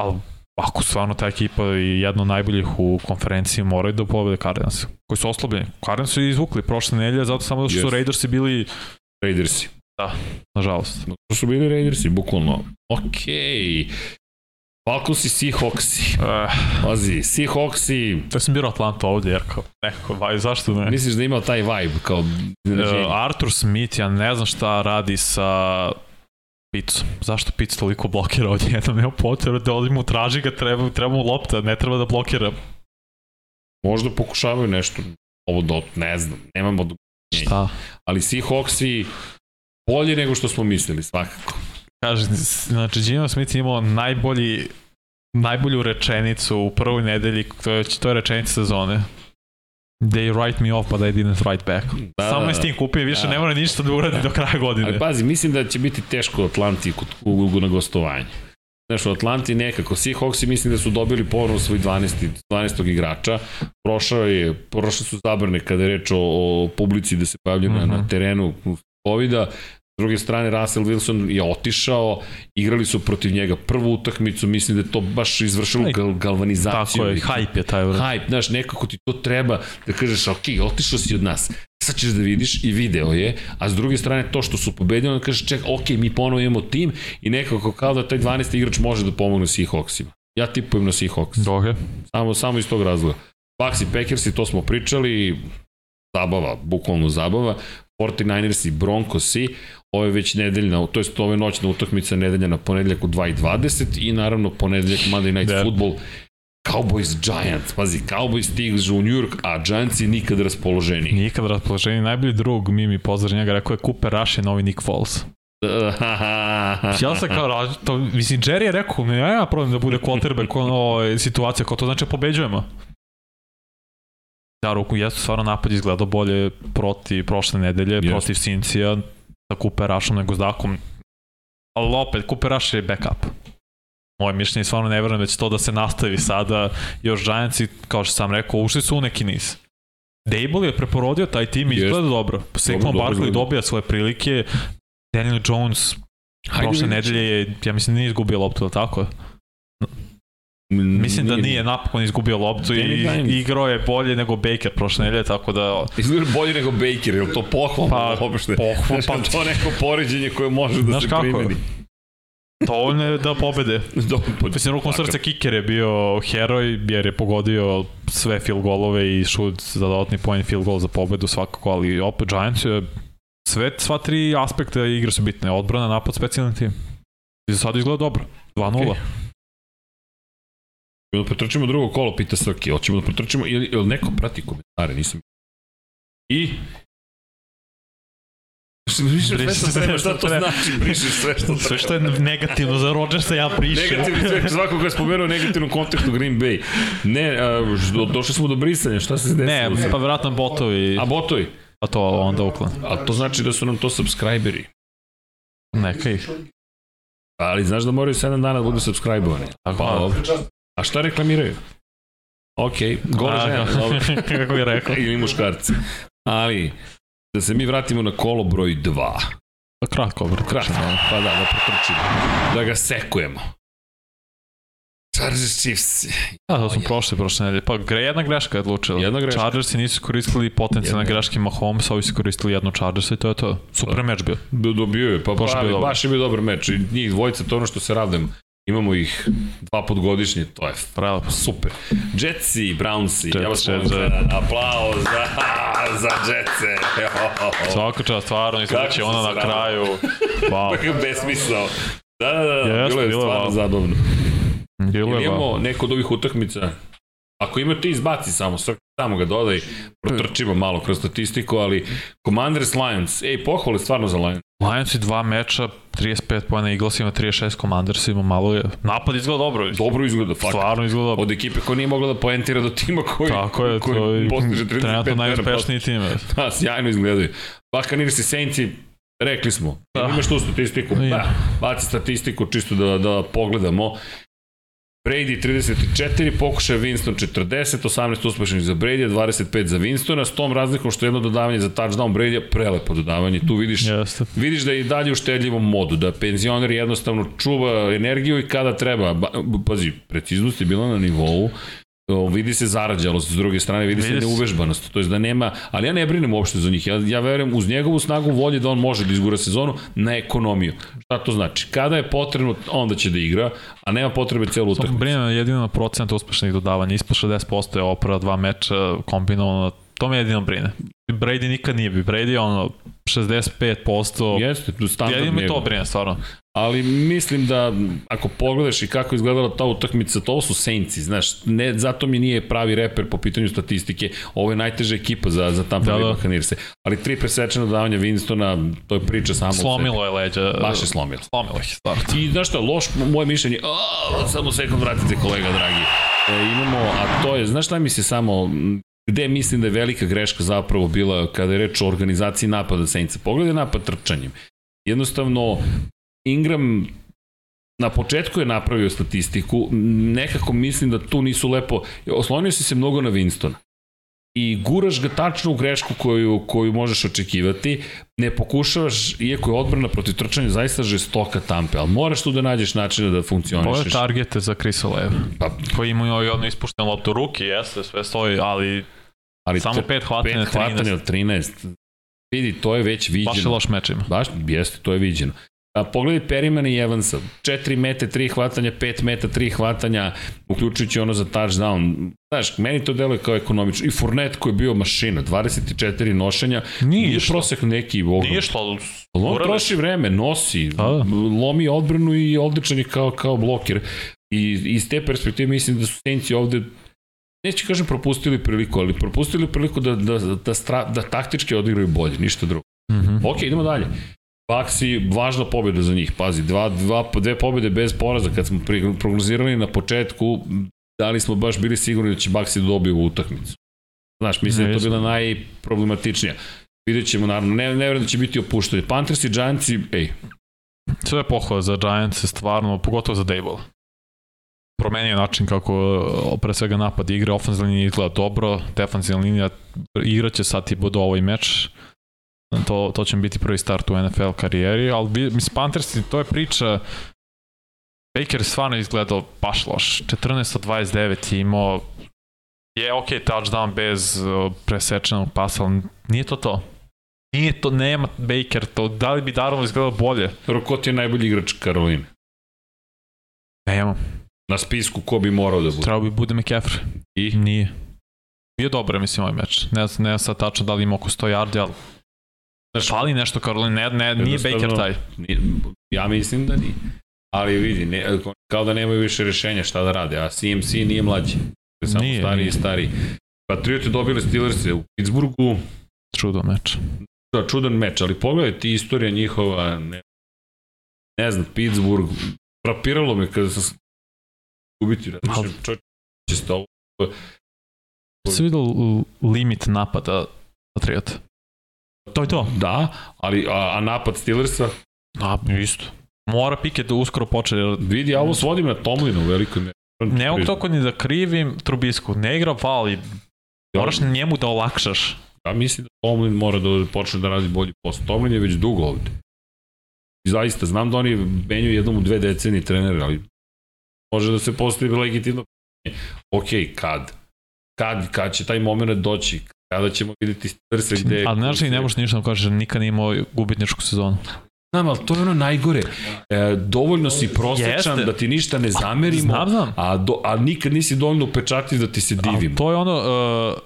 ali ako stvarno ta ekipa je jedna od najboljih u konferenciji moraju da pobede Cardinals, koji su oslabljeni. Cardinals su izvukli prošle nedelje, zato samo što su Jeste. Raidersi bili, Raidersi. nažalost. To su bili Raidersi, bukvalno. Okej. Falcons i Seahawksi. Uh, Pazi, Seahawksi, to sam birao Atlanta ovdje, jer kao, nekako, vaj, zašto ne? misliš da je imao taj vibe kao? Uh, Arthur Smith, ja ne znam šta radi sa Picom. Zašto Pic toliko blokira ovdje? Jednom nema potrebu da mu traži ga, treba, treba mu lopta, ne treba da blokira. Možda pokušavaju nešto ovo do, ne znam, nemamo do... Šta? Ali Seahawksi bolje nego što smo mislili, svakako. Kaže, znači Gino Smith je imao najbolji najbolju rečenicu u prvoj nedelji, to je, to je rečenica sezone. They write me off, but I didn't write back. Da, Samo da, je s tim kupio, više Da. ne mora ništa da uradi do kraja godine. Ali pazi, mislim da će biti teško Atlanti kod u, na gostovanje. Znaš, u Atlanti nekako, Seahawksi mislim da su dobili ponovno svoj 12. 12. igrača. Prošao je, prošle su zabrane kada je reč o, o publici da se pojavljaju na, Mhm. na terenu COVID-a. S druge strane, Russell Wilson je otišao, igrali su protiv njega prvu utakmicu, mislim da je to baš izvršilo gal, galvanizaciju. Tako je, hype je taj ured. Hype, znaš, nekako ti to treba da kažeš, ok, otišao si od nas, sad ćeš da vidiš i video je, a s druge strane to što su pobedili, onda kažeš, ček, ok, mi ponovo imamo tim i nekako kao da taj 12. igrač može da pomogne Seahawksima. Ja tipujem na Seahawks, Okay. samo, samo iz tog razloga. Bucks i Packers i to smo pričali, zabava, bukvalno zabava, 49ers i Broncos i ovo je već nedeljna, to ovo je noćna utakmica nedelja na ponedeljak u 2.20 i naravno ponedeljak Monday Night Da. Football Cowboys Giants, pazi, Cowboys stižu u New York, a Giantsi nikad raspoloženiji. Nikad raspoloženiji. Najbolji drug Mimi pozdrav njega rekao je Cooper Rush je novi Nick Foles. Ja sam kao, to, mislim, Jerry je rekao, ne, ja problem da bude quarterback ono, situacija, kao to znači pobeđujemo. Da, ruku, jesu stvarno napad izgledao bolje proti prošle nedelje, Jeste. protiv Cincija, sa Cooper Rushom nego s Dakom. Ali opet, Cooper Rush je backup. Moje mišljenje stvarno ne verujem da će to da se nastavi sada. Još Giantsi, kao što sam rekao, ušli su u neki niz. Dable je preporodio taj tim i Jeste. izgleda dobro. Dobro Barkley dobija svoje prilike. Daniel Jones Hajde prošle nedelje je, ja mislim, nije izgubio loptu, tako? Mislim da nije napokon izgubio loptu i igrao je bolje nego Baker prošle nedelje, tako da Izgleda bolje nego Baker, je to pohvalno Pa, uopšte? pohval, Znaš, pa to neko poređenje koje može da Znaš se kako? primeni. dovoljno je da pobede. Dobro, pa- Mislim, rukom srce Kiker je bio heroj jer je pogodio sve field golove i šut za dodatni point field goal za pobedu svakako, ali opet Giants je sve, sva tri aspekta igre su bitne. Odbrana, napad, specijalni tim. I za sada izgleda dobro. 2-0. Okej. Da protrčimo drugo kolo, pita Srki. Hoćemo da protrčimo, ili, ili neko prati komentare, nisam. I... Brišeš sve što sve treba, što šta to znači? Brišeš sve što treba. Sve što je negativno za Rodgersa ja brišem. Negativno sve, svako ko je spomenuo negativnom kontekstu Green Bay. Ne, a, do, došli smo do brisanja, šta se desilo? Ne, pa vratno botovi, A botovi? a to onda uklan. A to znači da su nam to subscriberi. Neka ih. Ali znaš da moraju 7 dana da budu subscribovani. Tako, Pa, dobro. A šta reklamiraju? Ok, gore žena, dobro. Kako je rekao. Ili muškarci. Ali, da se mi vratimo na kolo broj 2. Kratko, bro. Kratko, pa da, da protrčimo. Da ga sekujemo. Chargers Chiefs. Da, to smo prošli prošle nedelje. Pa gre, jedna greška je odlučila. Jedna greška. Chargersi nisu koristili potencijalne greške Mahomes, ovi su koristili jednu Chargersa i to je to. Super meč bio. Do- Dobio je, pa Baš je baš, bio dobar. baš je bio dobar meč. I njih dvojica, to ono što se radujem. Imamo ih dva put godišnje, to je Prelepo. super. Jetsi Brownsi, ja vas molim Jets, za aplauz za, za Jetse. Svaka čast, stvarno, mislim da će ona na kraju. Wow. Besmisao. Da, da, da, Jeste, bilo je bilo stvarno wow. zabavno. Bilo je wow. imamo neko od ovih utakmica Ako ima ti izbaci samo, sve- samo ga dodaj, protrčimo malo kroz statistiku, ali Commanders Lions, ej, pohvale stvarno za Lions. Lionsi dva meča, 35 pojena Eaglesima, 36 Commandersima, malo je... Napad izgleda dobro. Dobro izgleda, fakt. Stvarno izgleda dobro. Od ekipe koja nije mogla da poentira do tima koji, Tako je, koji to je postiže 35 trenutno najuspešniji tim. je. Da, sjajno izgledaju. Buccaneers i Saintsi, rekli smo, Da. imaš tu statistiku, Ima. da, baci statistiku čisto da, da pogledamo. Brady 34, pokušaj Winston 40, 18 uspešnih za Brady, 25 za Winstona, s tom razlikom što je jedno dodavanje za touchdown Brady, prelepo dodavanje, tu vidiš, Jeste. vidiš da je i dalje u štedljivom modu, da penzioner jednostavno čuva energiju i kada treba, ba, pazi, preciznost je bila na nivou, vidi se zarađalost s druge strane, vidi, Vidi se neuvežbanost, to je da nema, ali ja ne brinem uopšte za njih, ja, ja verujem uz njegovu snagu volje da on može da izgura sezonu na ekonomiju. Šta to znači? Kada je potrebno, onda će da igra, a nema potrebe celu utakmicu. brine jedino na procent uspešnih dodavanja. Ispod 60% je prva dva meča kombinovano. To me jedino brine. Brady nikad nije bi. Brady je ono 65%. Jeste, tu standard Jedino me to brine, stvarno. Ali mislim da ako pogledaš i kako je izgledala ta utakmica, to su Saintsi, znaš, ne, zato mi nije pravi reper po pitanju statistike, ovo je najteža ekipa za, za Tampa Da, Bay da. Buccaneers. Ali tri presečena dodavanja Winstona, to je priča samo o. Slomilo je leđa. Baš je slomilo. Slomilo ih, stvarno. I znaš šta, loš moje mišljenje, a, samo sekund vratite kolega dragi. E, imamo, a to je, znaš šta mi se samo, gde mislim da je velika greška zapravo bila kada je reč o organizaciji napada Saintsa. Pogledaj napad trčanjem. Jednostavno, Ingram na početku je napravio statistiku, nekako mislim da tu nisu lepo, oslonio si se mnogo na Winstona i guraš ga tačno u grešku koju, koju možeš očekivati, ne pokušavaš, iako je odbrana protiv trčanja zaista žestoka tampe, ali moraš tu da nađeš načina da Ovo je funkcionišeš. targete za Chrisa Leva. Pa, Koji imaju i ono ispuštenu loptu ruki, jeste, sve stoji, ali ali samo pet hvatanja, pet hvatanja 13. od 13. Vidi, to je već viđeno. Baš je loš meč ima. Baš, jeste, to je viđeno. A pogledaj Perimana i Evansa. 4 mete, 3 hvatanja, 5 meta, 3 hvatanja, uključujući ono za touchdown. Znaš, meni to deluje kao ekonomično. I Fournette koji je bio mašina, 24 nošenja. Nije Nije prosek neki ogrom. Nije išlo, Ali on troši vreme, nosi, Da, da. lomi odbranu i odličan je kao, kao bloker. I iz te perspektive mislim da su Saintsi ovde neću kažem propustili priliku, ali propustili priliku da, da, da, stra, da taktički odigraju bolje, ništa drugo. Mhm. Ok, idemo dalje. Baxi, važna pobjeda za njih, pazi, dva, dva, dve pobjede bez poraza, kad smo prognozirali na početku, da li smo baš bili sigurni da će Baxi da dobiju ovu utakmicu. Znaš, mislim da je to bila najproblematičnija. Vidjet ćemo, naravno, ne, ne verujem da će biti opušteni. Panthers i Giantsi, ej, Sve pohvala za Giants stvarno, pogotovo za Dable. Promenio način kako e, pre svega napad igre, ofenzivna linija izgleda dobro, defensivna linija igraće sad i bude ovaj meč. To, to će biti prvi start u NFL karijeri, ali mislim Panthers, to je priča Baker je stvarno izgledao baš loš. 14 od 29 je imao je ok touchdown bez presečenog pasa, ali nije to to. Nije to, nema Baker to. Da li bi Darnold izgledao bolje? dobro, ko ti je najbolji igrač Karoline? Nema. Na spisku ko bi morao da bude? Trebao bi bude McCaffrey. I? Nije. Bio dobar, mislim, ovaj meč. Ne, ne znam sad tačno da li ima oko 100 yardi, ali Znaš, fali nešto Karolina. Ne, ne, nije Baker taj. Ja mislim da nije. Ali vidi, ne, kao da nemaju više rešenja šta da rade, a CMC nije mlađi. To Samo Nije, stari nije. i stari. Patrioti dobili Steelers u Pittsburghu, Čudo meč. da, čudan meč, ali pogledaj ti istorija njihova, ne, ne znam, Pittsburgh, frapiralo me kada sam gubiti, će se ovo, Se vidio limit napada Patriota? To je to. da, ali, a, a napad Steelersa, A, isto. Mora Pickett da uskoro počne. jer vidi, ja ovo svodim na Tomlina u velikoj meri. Ne mogu toliko ni da krivim Trubisku. Ne igra vali. Moraš njemu da olakšaš. Ja mislim da Tomlin mora da počne da radi bolji posao. Tomlin je već dugo ovde. I zaista, znam da oni menjuju jednom u dve decenije trenere, ali može da se postavi legitimno pitanje. Ok, kad? Kad, kad će taj moment doći? Kada ćemo vidjeti Steelers gde... Ali znaš li, ne možeš ništa da kažeš, nikad nije imao gubitničku sezonu. Znam, ali to je ono najgore. E, dovoljno si prosečan Jeste. da ti ništa ne zamerimo, Znam, znam. a, do, a nikad nisi dovoljno upečatljiv da ti se Ali divimo. to je ono, uh,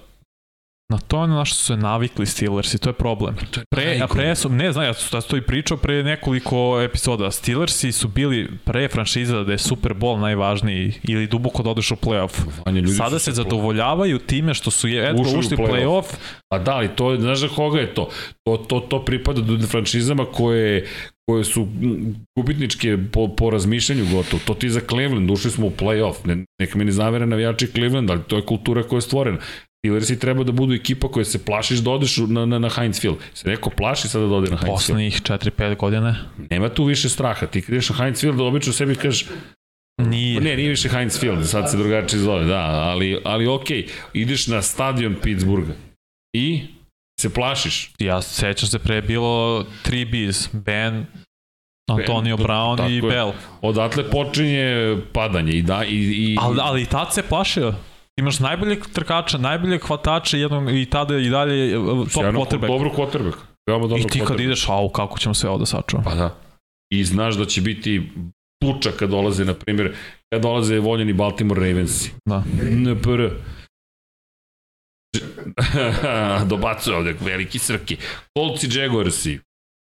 na to je ono na što su se navikli Steelers i to je problem. To je Pre, a pre su, ne znam, ja sam to i pričao pre nekoliko epizoda. Steelersi su bili pre franšiza da je Super Bowl najvažniji ili duboko da odeš u playoff. Ljudi Sada su se zadovoljavaju time što su jedno Ušli ušli u play-off. playoff. A da, ali to znaš za koga je to? To, to, to pripada do franšizama koje, koje su gubitničke po, po razmišljanju gotovo. To ti za Cleveland, ušli smo u play-off. Ne, neka mi ne zavere navijači Cleveland, ali to je kultura koja je stvorena. Steelersi treba da budu ekipa koja se plašiš da odeš na, na, na Heinz Field. Se neko plaši sada da ode na Heinz Field. Poslednjih 4-5 godine. Nema tu više straha. Ti kad ideš na Heinz Field, da obično sebi kažeš Nije. Ne, nije više Heinz Field, sad se drugačije zove, da, ali, ali okej, okay, ideš na stadion Pittsburgha i se plašiš. Ja sećam se pre je bilo 3 Bs, Ben, Antonio ben, Brown i Bell. Odatle počinje padanje i da i i Ali ali tad se plašio. Imaš najboljeg trkača, najboljeg hvatača jednog i tada i dalje e, top quarterback. Dobro quarterback. Veoma dobro I ti kad ideš, au, kako ćemo sve ovo da sačuvamo. Pa da. I znaš da će biti tuča kad dolaze, na primjer, kad dolaze voljeni Baltimore Ravensi. Da. NPR. Dobacuje ovde veliki srki. Kolci Jaguarsi.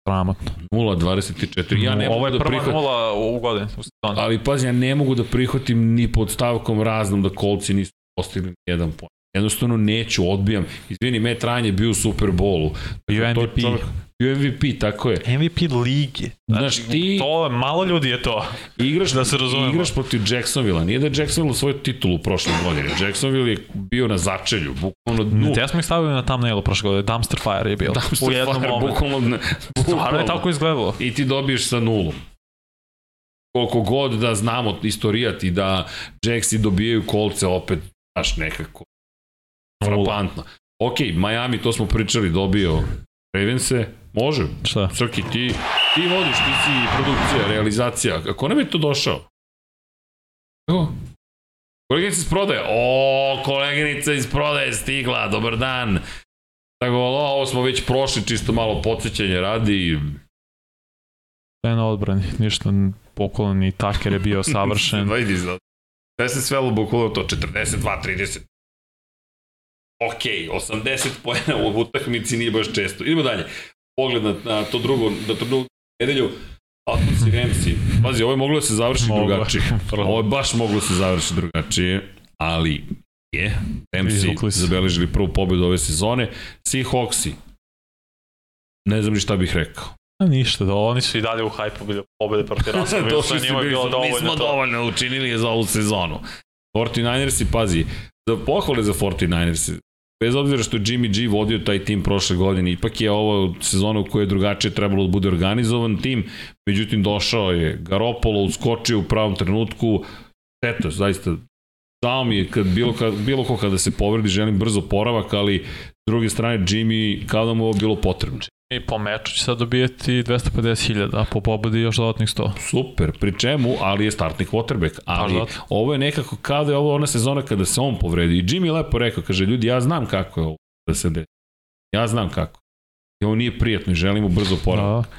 Sramotno. 0.24. Ja ne Ovo je da prva prihvat... nula u godini. Ali pazi, ja ne mogu da prihvatim ni pod stavkom raznom da kolci nisu postigli jedan point. Jednostavno neću, odbijam. Izvini, Matt Ryan je bio u Superbowlu. Bio MVP. Čovjek, bio MVP, tako je. MVP lige. Znači, znači ti... To, malo ljudi je to. Igraš, da se razumemo. Igraš protiv Jacksonville. Nije da je Jacksonville svoju titulu u prošlom godini. Jacksonville je bio na začelju, bukvalno dnu. Ja smo ih stavili na thumbnailu prošle godine. Dumpster fire je bio. Dumpster u jednom fire, bukvalno, bukvalno. Stvarno je tako izgledalo. I ti dobiješ sa nulom koliko god da znamo istorijat i da Jacksi dobijaju kolce opet, znaš, nekako frapantno. Ok, Miami, to smo pričali, dobio Ravense, može. Šta? Srki, ti, ti vodiš, ti si produkcija, realizacija. Kako nam je to došao? Evo. Koleginica iz prodaje. O, koleginica iz prodaje stigla, dobar dan. Tako, ovo smo već prošli, čisto malo podsjećanje radi. Sve na odbrani, ništa pokolon ni Taker je bio savršen. Vidi, sve se svelo bukvalno to 42-30 ok, 80 pojena u utakmici nije baš često. Idemo dalje. Pogled na, na to drugo, na to drugo nedelju. Falcons i Ramsey. Pazi, ovo je moglo da se završi Mogu. drugačije. ovo je baš moglo da se završi drugačije, ali je. Ramsey zabeležili prvu pobedu ove sezone. Seahawksi. Ne znam ni šta bih rekao. A ništa, da oni su i dalje u hajpu bili pobede protiv Rasova. to su njima bilo dovoljno. Mi smo dovoljno učinili za ovu sezonu. 49ersi, pazi, da pohvale za 49ersi bez obzira što je Jimmy G vodio taj tim prošle godine, ipak je ovo sezona u kojoj je drugačije trebalo da bude organizovan tim, međutim došao je Garopolo, uskočio u pravom trenutku, eto, zaista Žao mi je kad bilo, kad, bilo ko kada se povredi, želim brzo poravak, ali s druge strane Jimmy kao da mu ovo bilo potrebno. I po meču će sad dobijeti 250.000, a po pobedi još dodatnih 100. Super, pri čemu, ali je startni quarterback, ali pa, ovo je nekako kao da je ovo ona sezona kada se on povredi. I Jimmy lepo rekao, kaže, ljudi, ja znam kako je ovo da se desi. Ja znam kako. I ovo nije prijatno i želimo brzo poravak. Da.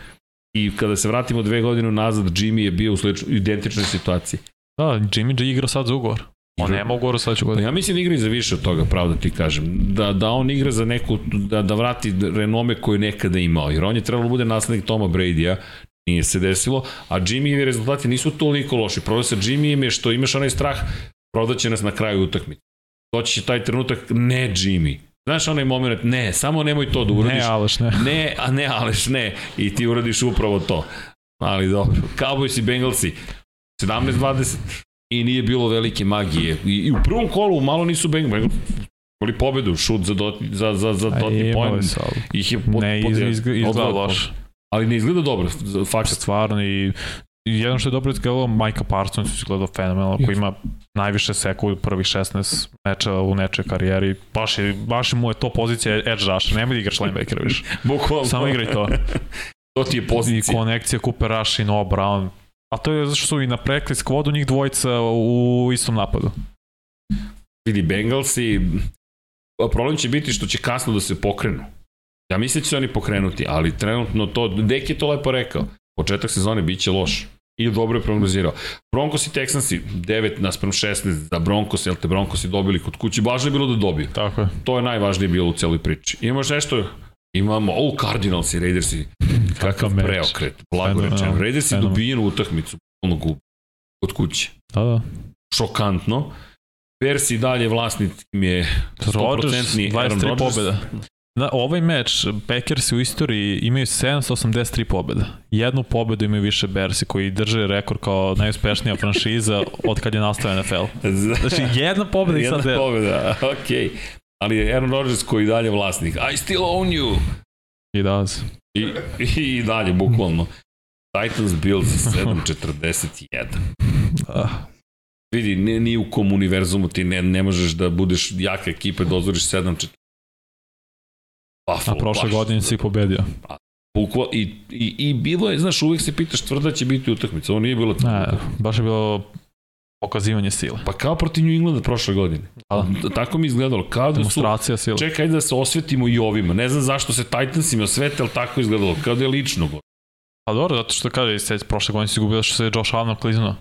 I kada se vratimo dve godine nazad, Jimmy je bio u sličnoj, identičnoj situaciji. Da, Jimmy igra sad za ugovor. On nema ugovor sledeću godinu. Ja mislim da igra i za više od toga, pravo da ti kažem. Da, da on igra za neku, da, da vrati renome koju nekada imao. Jer on je trebalo da bude naslednik Toma Brady-a, nije se desilo, a Jimmy i rezultati nisu toliko loši. Problem sa Jimmy je što imaš onaj strah, prodaće nas na kraju utakmice. Doći će taj trenutak, ne Jimmy, Znaš onaj moment, ne, samo nemoj to da uradiš. Ne, Aleš, ne. Ne, a ne, Aleš, ne. I ti uradiš upravo to. Ali dobro. Cowboys i Bengalsi. 17-20 i nije bilo velike magije. I, i u prvom kolu malo nisu Bengals imali pobedu, šut za, dot, za, za, za dotni point. Ih je pod, ne, iz, iz, izgleda loš. Ali ne izgleda dobro, fakat. Stvarno i jedno što je dobro izgledalo, Micah Parsons izgledao fenomenalno, koji ima najviše seku u prvih 16 meča u nečoj karijeri. Baš, je, baš mu je to pozicija edge rush, nemoj da igraš linebacker više. Bukvalno. Samo igraj to. to ti je pozicija. I konekcija Cooper Rush i Noah Brown, A to je zašto su i na prekli skvodu njih dvojica u istom napadu. Vidi, Bengalsi, problem će biti što će kasno da se pokrenu. Ja mislim da će se oni pokrenuti, ali trenutno to, Dek je to lepo rekao, početak sezone biće loš. I dobro je prognozirao. Broncos i Texansi, 9 naspram 16 za Broncos, jel te Broncos dobili kod kući, važno je bilo da dobiju. Tako je. To je najvažnije bilo u celoj priči. Imaš nešto Imamo, o, Cardinals i Raidersi. Kakav meč. preokret, blago rečeno. Raidersi dobijenu utakmicu, ono gub, od kuće. Da, da. Šokantno. Persi dalje vlasnik mi je 100% Aaron Rodgers. pobjeda. Na ovaj meč, Packers u istoriji imaju 783 pobjeda. Jednu pobedu imaju više Bersi koji drže rekord kao najuspešnija franšiza od kad je nastao NFL. Znači jedna pobeda i sad... Jedna pobeda, okej. Okay ali je Aaron Rodgers koji dalje vlasnik. I still own you. He does. I, i, i dalje, bukvalno. Titans Bills 7.41. Ah, Vidi, ni, ni u kom univerzumu ti ne, ne možeš da budeš jaka ekipa i dozvoriš 7 Buffalo, A prošle godine si pobedio. Bukval, i, i, I bilo je, znaš, uvek se pitaš tvrda će biti utakmica, ovo nije bilo tvrda. Ne, baš je bilo pokazivanje sile. Pa kao protiv New Englanda prošle godine. Da. Tako mi izgledalo. Kao da su, sile. Čekaj da se osvetimo i ovima. Ne znam zašto se Titansima svete, ali tako izgledalo. Kao da je lično. Pa dobro, zato što kaže, prošle godine si gubio što se Josh Allen kliznuo.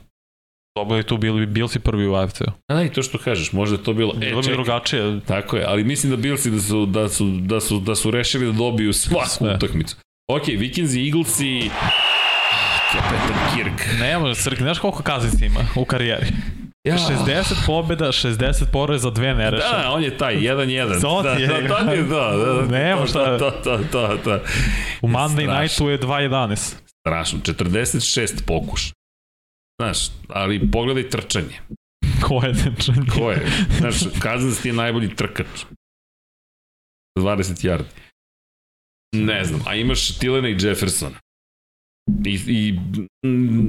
Dobili tu bili Bilsi prvi u AFC-u. A i to što kažeš, možda je to bilo... E, bilo bi drugačije. Tako je, ali mislim da Bilsi da su, da su, da su, da su rešili da dobiju svaku utakmicu. Ok, Vikings i Kapetan Kirk. Ne može Crk, znaš koliko kazica ima u karijeri? Ja. 60 pobjeda, 60 poraza, dve nerešene. Da, on je taj, 1-1. To da, je. Da, to je, da, da. Nema šta. To, to, to, to. U Monday Nightu je 2-11. Strašno, 46 pokuš. Znaš, ali pogledaj trčanje. Ko je trčanje? Ko je? Znaš, Kazans ti je najbolji trkač. 20 yardi. Ne znam, a imaš Tilena i Jeffersona. I, i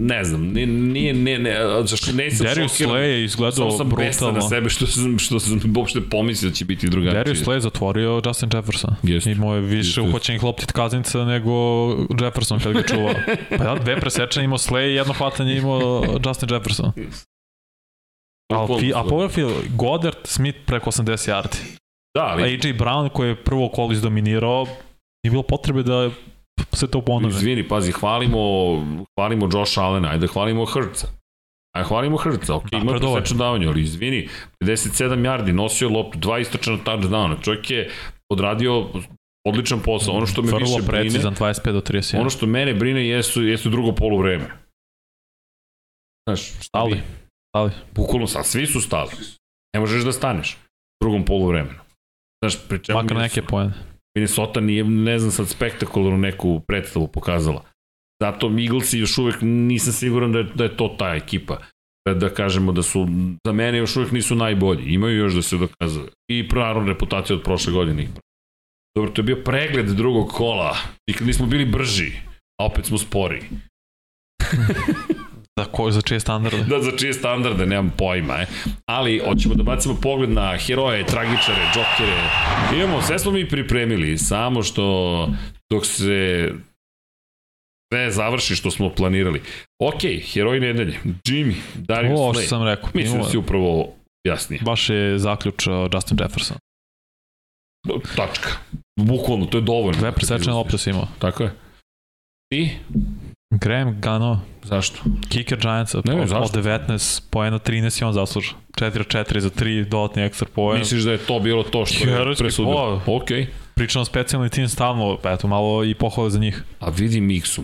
ne znam, nije, nije, ne, ne, zašto ne sam Darius šokiran. Slay je izgledao sam brutalno. na sebe što sam, što sam uopšte pomislio da će biti drugačije. Darius Slay je zatvorio Justin Jefferson. Jest. Imao je više uhoćenih loptit kaznica nego Jefferson kad ga čuvao. Pa da, dve presečene imao Slay i jedno hvatanje imao Justin Jefferson. A, a pogledaj Goddard, Smith preko 80 yardi. Da, ali... AJ Brown koji je prvo kolo izdominirao, nije bilo potrebe da se to ponove. Izvini, pazi, hvalimo, hvalimo Josh Allen, ajde hvalimo Hrca. Ajde hvalimo Hrca, ok, ima presečan davanje, ali izvini, 57 yardi, nosio loptu, dva istočana touchdowna, čovjek je odradio odličan posao. Ono što me Vrlo više brine... precizan, 25 do 31. Ono što mene brine jesu, jesu drugo polu vreme. Znaš, stali. Stali. Bukvalno sad, svi su stali. Ne možeš da staneš u drugom polu vremenu. Znaš, pri čemu Makar neke pojene. Minnesota nije, ne znam sad, spektakularnu neku predstavu pokazala. Zato Eaglesi još uvek nisam siguran da je, da je to ta ekipa. Da, da kažemo da su, za mene još uvek nisu najbolji. Imaju još da se dokazuju. I naravno reputacija od prošle godine. Dobro, to je bio pregled drugog kola. I kad nismo bili brži, a opet smo spori. Za, ko, za čije standarde? Da, za čije standarde, nemam pojma. E. Ali, hoćemo da bacimo pogled na heroje, tragičare, džokere. Imamo, sve smo mi pripremili, samo što dok se sve završi što smo planirali. Ok, heroji nedelje. Jimmy, Darius Slay. Ovo što sam rekao. Mislim da si upravo jasnije. Baš je zaključao Justin Jefferson. Tačka. Bukvalno, to je dovoljno. Dve presečene lopte si imao. Tako je. I? Graham Gano. Zašto? Kicker Giants od, ne, zašto? od 19 poena 13 i on zasluža. 4-4 za 3 dodatni ekstra poena. Misliš da je to bilo to što je presudio? Ok. Pričamo specijalni tim stalno, eto malo i pohvale za njih. A vidi Miksu,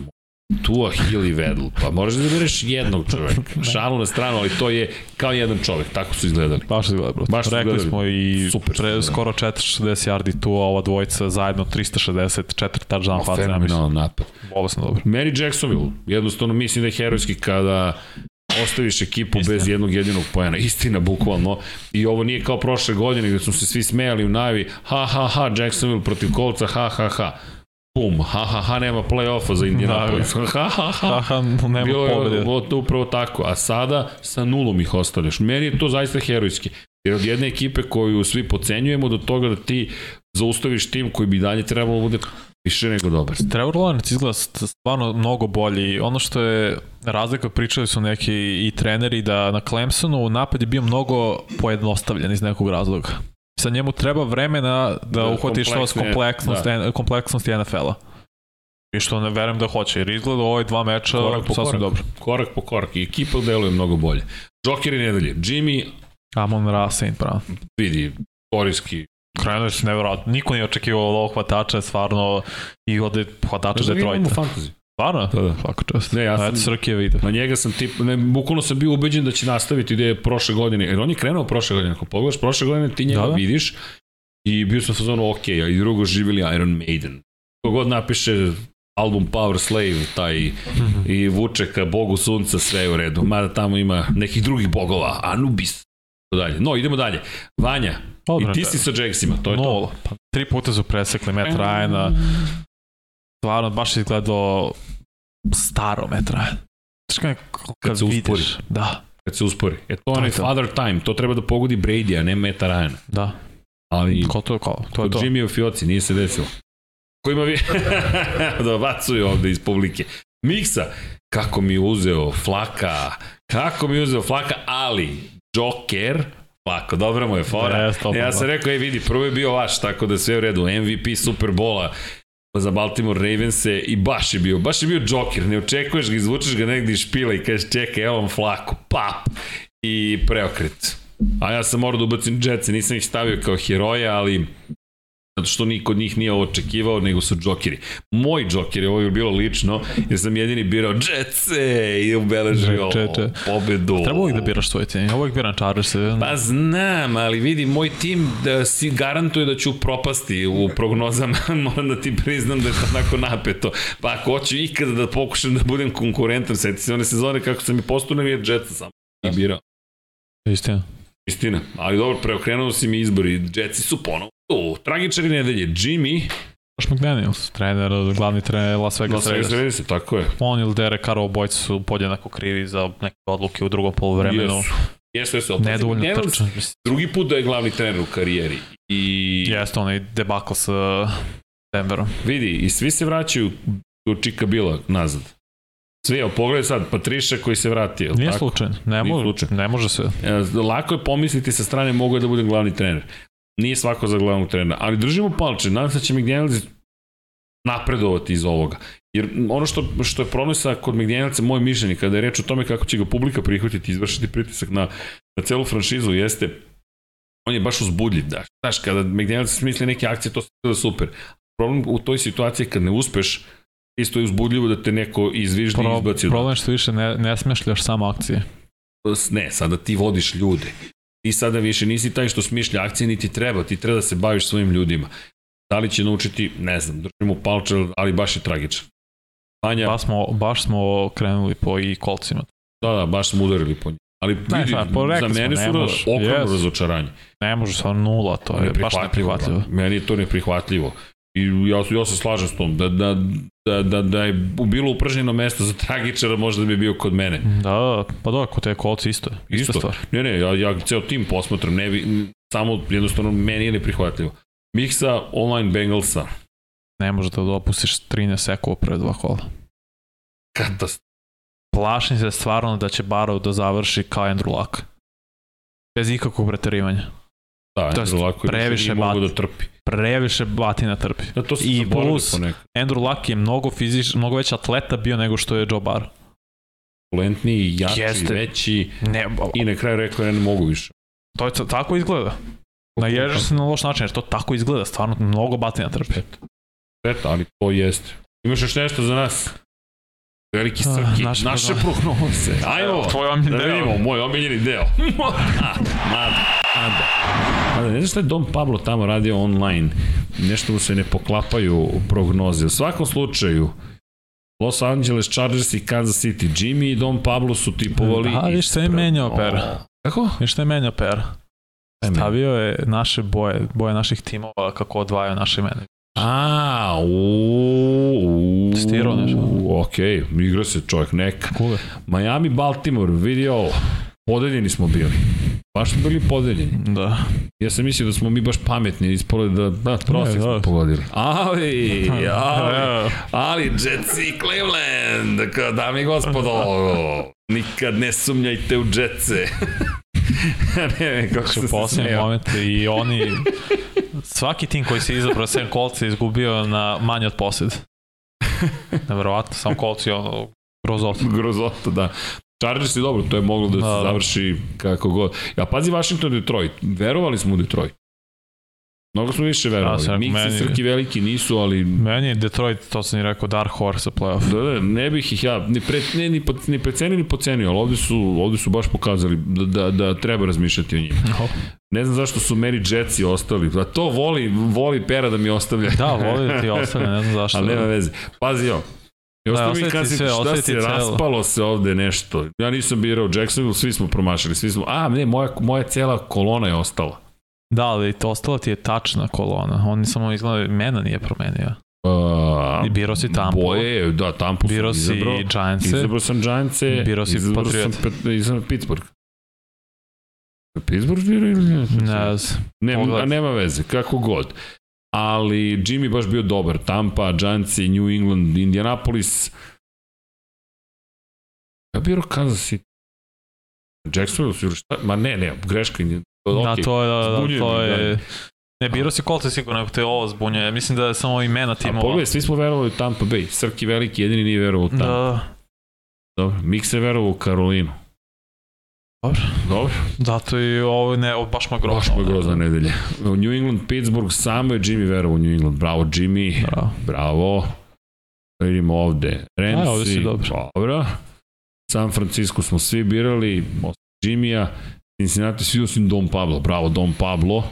Tua, Hill i Vedl. Pa moraš da bereš jednog čoveka. Šalu na stranu, ali to je kao jedan čovek. Tako su izgledali. Baš su izgledali. Baš su Rekli izgledali. smo i Super pre, skoro 460 yardi Tua, ova dvojica zajedno 360, 4 touchdown hvata. Fenomenalan napad. Bolesno dobro. Mary Jacksonville, jednostavno mislim da je herojski kada ostaviš ekipu Istina. bez jednog jedinog pojena. Istina, bukvalno. I ovo nije kao prošle godine gde smo se svi smejali u najavi ha, ha, ha, Jacksonville protiv kolca, ha, ha, ha bum, ha, ha, ha, nema play-offa za Indianapolis. Da, ha, ha, ha. ha, nema Bilo je upravo tako. A sada sa nulom ih ostavljaš. Meni je to zaista herojski. Jer od jedne ekipe koju svi pocenjujemo do toga da ti zaustaviš tim koji bi dalje trebalo da bude više nego dobar. Trevor Lawrence izgleda stvarno mnogo bolji. Ono što je razlika, pričali su neki i treneri da na Clemsonu napad je bio mnogo pojednostavljen iz nekog razloga sa njemu treba vremena da, da uhvati što s kompleksnost, da. kompleksnosti NFL-a. I što ne verujem da hoće, jer izgleda ovaj dva meča korak po sasvim korak, dobro. Korak po korak i ekipa deluje mnogo bolje. Joker nedelje, Jimmy... Amon Ra Saint Brown. Vidi, korijski Krenuo se nevjerojatno. Niko nije očekivao od ovog hvatača, stvarno, i od hvatača da Detroita. fantasy. Stvarno? Da, da. Svaka čast. Ne, ja sam, Srke vidio. Na njega sam tip, ne, bukvalno sam bio ubeđen da će nastaviti gde je prošle godine, jer on je krenuo prošle godine, ako pogledaš prošle godine ti njega da, da. vidiš i bio sam fazonu ok, a i drugo živili Iron Maiden. Kogod napiše album Power Slave, taj mm -hmm. i vuče ka bogu sunca, sve je u redu. Mada tamo ima nekih drugih bogova, Anubis, dalje. No, idemo dalje. Vanja, Odmah, i ti si sa Jacksima, to je no, to. Pa, tri puta su presekli Matt Ryana, stvarno baš je izgledao staro Matt Ryan. Znaš kad, kad, se vidiš, uspori. Da. kad se uspori. E to onaj je father time, to treba da pogodi Brady, a ne Meta Ryan. Da. Ali Ko to, kao, to je to. Jimmy u Fioci nije se desilo. Ko ima vi... da bacuju ovde iz publike. Miksa, kako mi je uzeo flaka, kako mi je uzeo flaka, ali Joker, flako, dobra mu je fora. Jeste, dobro. ja sam rekao, ej vidi, prvo je bio vaš, tako da sve u redu, MVP Superbola za Baltimore Ravense i baš je bio, baš je bio Joker, ne očekuješ ga, izvučeš ga negdje iz špila i kažeš čekaj, evo vam flaku, pap, i preokret. A ja sam morao da ubacim Jetsi, nisam ih stavio kao heroja, ali zato što niko od njih nije ovo očekivao, nego su džokeri. Moj džoker je ovo je bilo lično, jer sam jedini birao Jetse i ubeležio Jetse. pobedu. Treba uvijek da biraš svoj tim. Ja uvijek biram Chargers. Pa znam, ali vidi, moj tim da si garantuje da ću propasti u prognozama, moram da ti priznam da je to onako napeto. Pa ako hoću ikada da pokušam da budem konkurentan, seti se one sezone kako sam i postavio je Jetsa sam i birao. Istina. Istina, ali dobro, preokrenuo si mi izbor i Jetsi su ponovo tu. Tragičari nedelje, Jimmy, Josh McDaniels, trener, glavni trener Las Vegas Las Vegas Raiders. Raiders, tako je. On ili Derek Carr obojice su podjednako krivi za neke odluke u drugom polovremenu. Jesu. Jesu, jesu. ali Nedovoljno ne- trčan. Drugi put da je glavni trener u karijeri. I Jeste onaj debakl sa Denverom. vidi, i svi se vraćaju do Čika Bila nazad. Svi, evo, pogledaj sad, Patriša koji se vratio. Nije tako? slučajno. Ne, može, slučajno. ne može sve. E, Lako je pomisliti sa strane mogu da bude glavni trener. Nije svako za glavnog trenera, ali držimo palče, nadam se da će McDaniels napredovati iz ovoga. Jer ono što, što je problem sa kod McDanielsa, moje mišljenje, kada je reč o tome kako će ga publika prihvatiti izvršiti pritisak na, na celu franšizu, jeste on je baš uzbudljiv. Da. Znaš, kada McDaniels smisli neke akcije, to je super. Problem u toj situaciji kad ne uspeš, isto je uzbudljivo da te neko izviždi i Pro, izbaci od problem je što više ne, ne smešljaš samo akcije. ne, sada ti vodiš ljude. Ti sada više nisi taj što smišlja akcije, niti treba, ti treba da se baviš svojim ljudima. Da li će naučiti, ne znam, držimo palče, ali baš je tragičan. Vanja, Baš smo, baš smo krenuli po i kolcima. da, da, baš smo udarili po njih. Ali vidi, šta, pa za mene su ne može. ogromno Yes. razočaranje. Ne može sa nula, to je baš neprihvatljivo. da. Meni je to neprihvatljivo. I ja, ja se slažem s tom, da, da, da, da, da je bilo upražnjeno mesto za tragičara, možda bi bio kod mene. Da, pa da, kod te kolci isto. Ista Isto. stvar. Ne, ne, ja, ja ceo tim posmatram, ne m, samo jednostavno meni je neprihvatljivo. Miksa online Bengalsa, Ne može da dopustiš 13 sekova pre dva kola. katastrofa. Plašim se stvarno da će Barrow da završi kao Andrew Luck. Bez ikakvog preterivanja. Da, Andrew Luck previše nije mogu da trpi. Previše batina trpi. Ja, to I plus-. Andrew Luck je mnogo fizič, mnogo veći atleta bio nego što je Joe Barrow. Polentniji, jači, Jeste. veći Ne, i na kraju rekao ja ne mogu više. to je tako izgleda. Naježeš se na loš način, jer to tako izgleda, stvarno mnogo batina trpi. Šteta, ali to jeste. Imaš još nešto za nas? Veliki Ah, Srki, naše naše, prognoze. Ajmo, Tvoj da deo. vidimo, moj omiljeni deo. A, mada, mada. Mada, ne znaš šta je Dom Pablo tamo radio online? Nešto mu se ne poklapaju prognoze. U svakom slučaju, Los Angeles Chargers i Kansas City. Jimmy i Dom Pablo su tipovali... Da, viš se je menjao pera. Kako? Viš što je menjao pera? Stavio je naše boje, boje naših timova kako odvajaju naše imene. A, uuu. Testirao nešto. Ok, igra se čovjek neka. Kuve. Miami, Baltimore, vidi ovo. Podeljeni smo bili. Baš smo bili podeljeni. Da. Ja sam mislio da smo mi baš pametni, ispole da, da, prosek Ne, smo da. pogodili. Ali, ali, ali, Jets i Cleveland, dame i gospodo, nikad ne sumnjajte u Jetse. ne, ne, kako Su se posljednji smeo. moment i oni svaki tim koji se izabrao sem kolca je izgubio na manje od posjed. Nevjerovatno, sam kolci ono grozot. Grozota, da. Chargers je dobro, to je moglo da se Da, da. završi kako god. Ja, pazi Washington Detroit. Verovali smo u Detroit. Mnogo smo više Ja verovali. rekao, Miksi meni- Srki veliki nisu, ali Meni je Detroit, to sam i rekao, Dark Horse playoff. Da, da, ne bih ih ja ni, pre, ne, ni, ni precenio ni pocenio, ali ovde su, ovde su baš pokazali da, da, da treba razmišljati o njima. No. Ne znam zašto su meni Jetsi ostali, da to voli, voli pera da mi ostavlja. Da, voli da ti ostane, ne znam zašto. ali nema veze. Pazi ovo. I Da, ostavi mi kad si, sve, šta se celo. raspalo se ovde nešto. Ja nisam birao Jacksonville, svi smo promašili, svi smo, a ne, moja, moja cela kolona je ostala. Da, ali to ostala ti je tačna kolona. On samo izgleda, mena nije promenio. Uh, I birao si Tampu. Boje, da, Tampu sam Birao si izabrao. Giantse. Izabrao sam Giantse, Birao si izabrao sam, Pet- izabrao Pittsburgh. Pittsburgh bira ili ne? Ne znam. Nema, nema veze, kako god. Ali Jimmy baš bio dobar. Tampa, Giants, New England, Indianapolis. Ja biro Kansas City. Jacksonville su šta? Ma ne, ne, greška. Okay. Da, to je, da, da, to je... Ne, biro si Colts sigurno, te ovo zbunjuje. Mislim da je samo imena timova. A pogledaj, svi smo verovali u Tampa Bay. Srki veliki, jedini nije verovao u Tampa. Da. Dobro, Mik se verovao u Karolinu. Dobro. Dobro. Da, to je ovo ne, ovo baš ma grozno. Baš ma grozna nedelja. U New England, Pittsburgh, samo je Jimmy verovao u New England. Bravo, Jimmy. Bravo. Bravo. Vidimo ovde. Ramsey. A, ovde si dobro. Dobro. San Francisco smo svi birali, Jimmy-a. Cincinnati svi osim Dom Pablo. Bravo, Dom Pablo.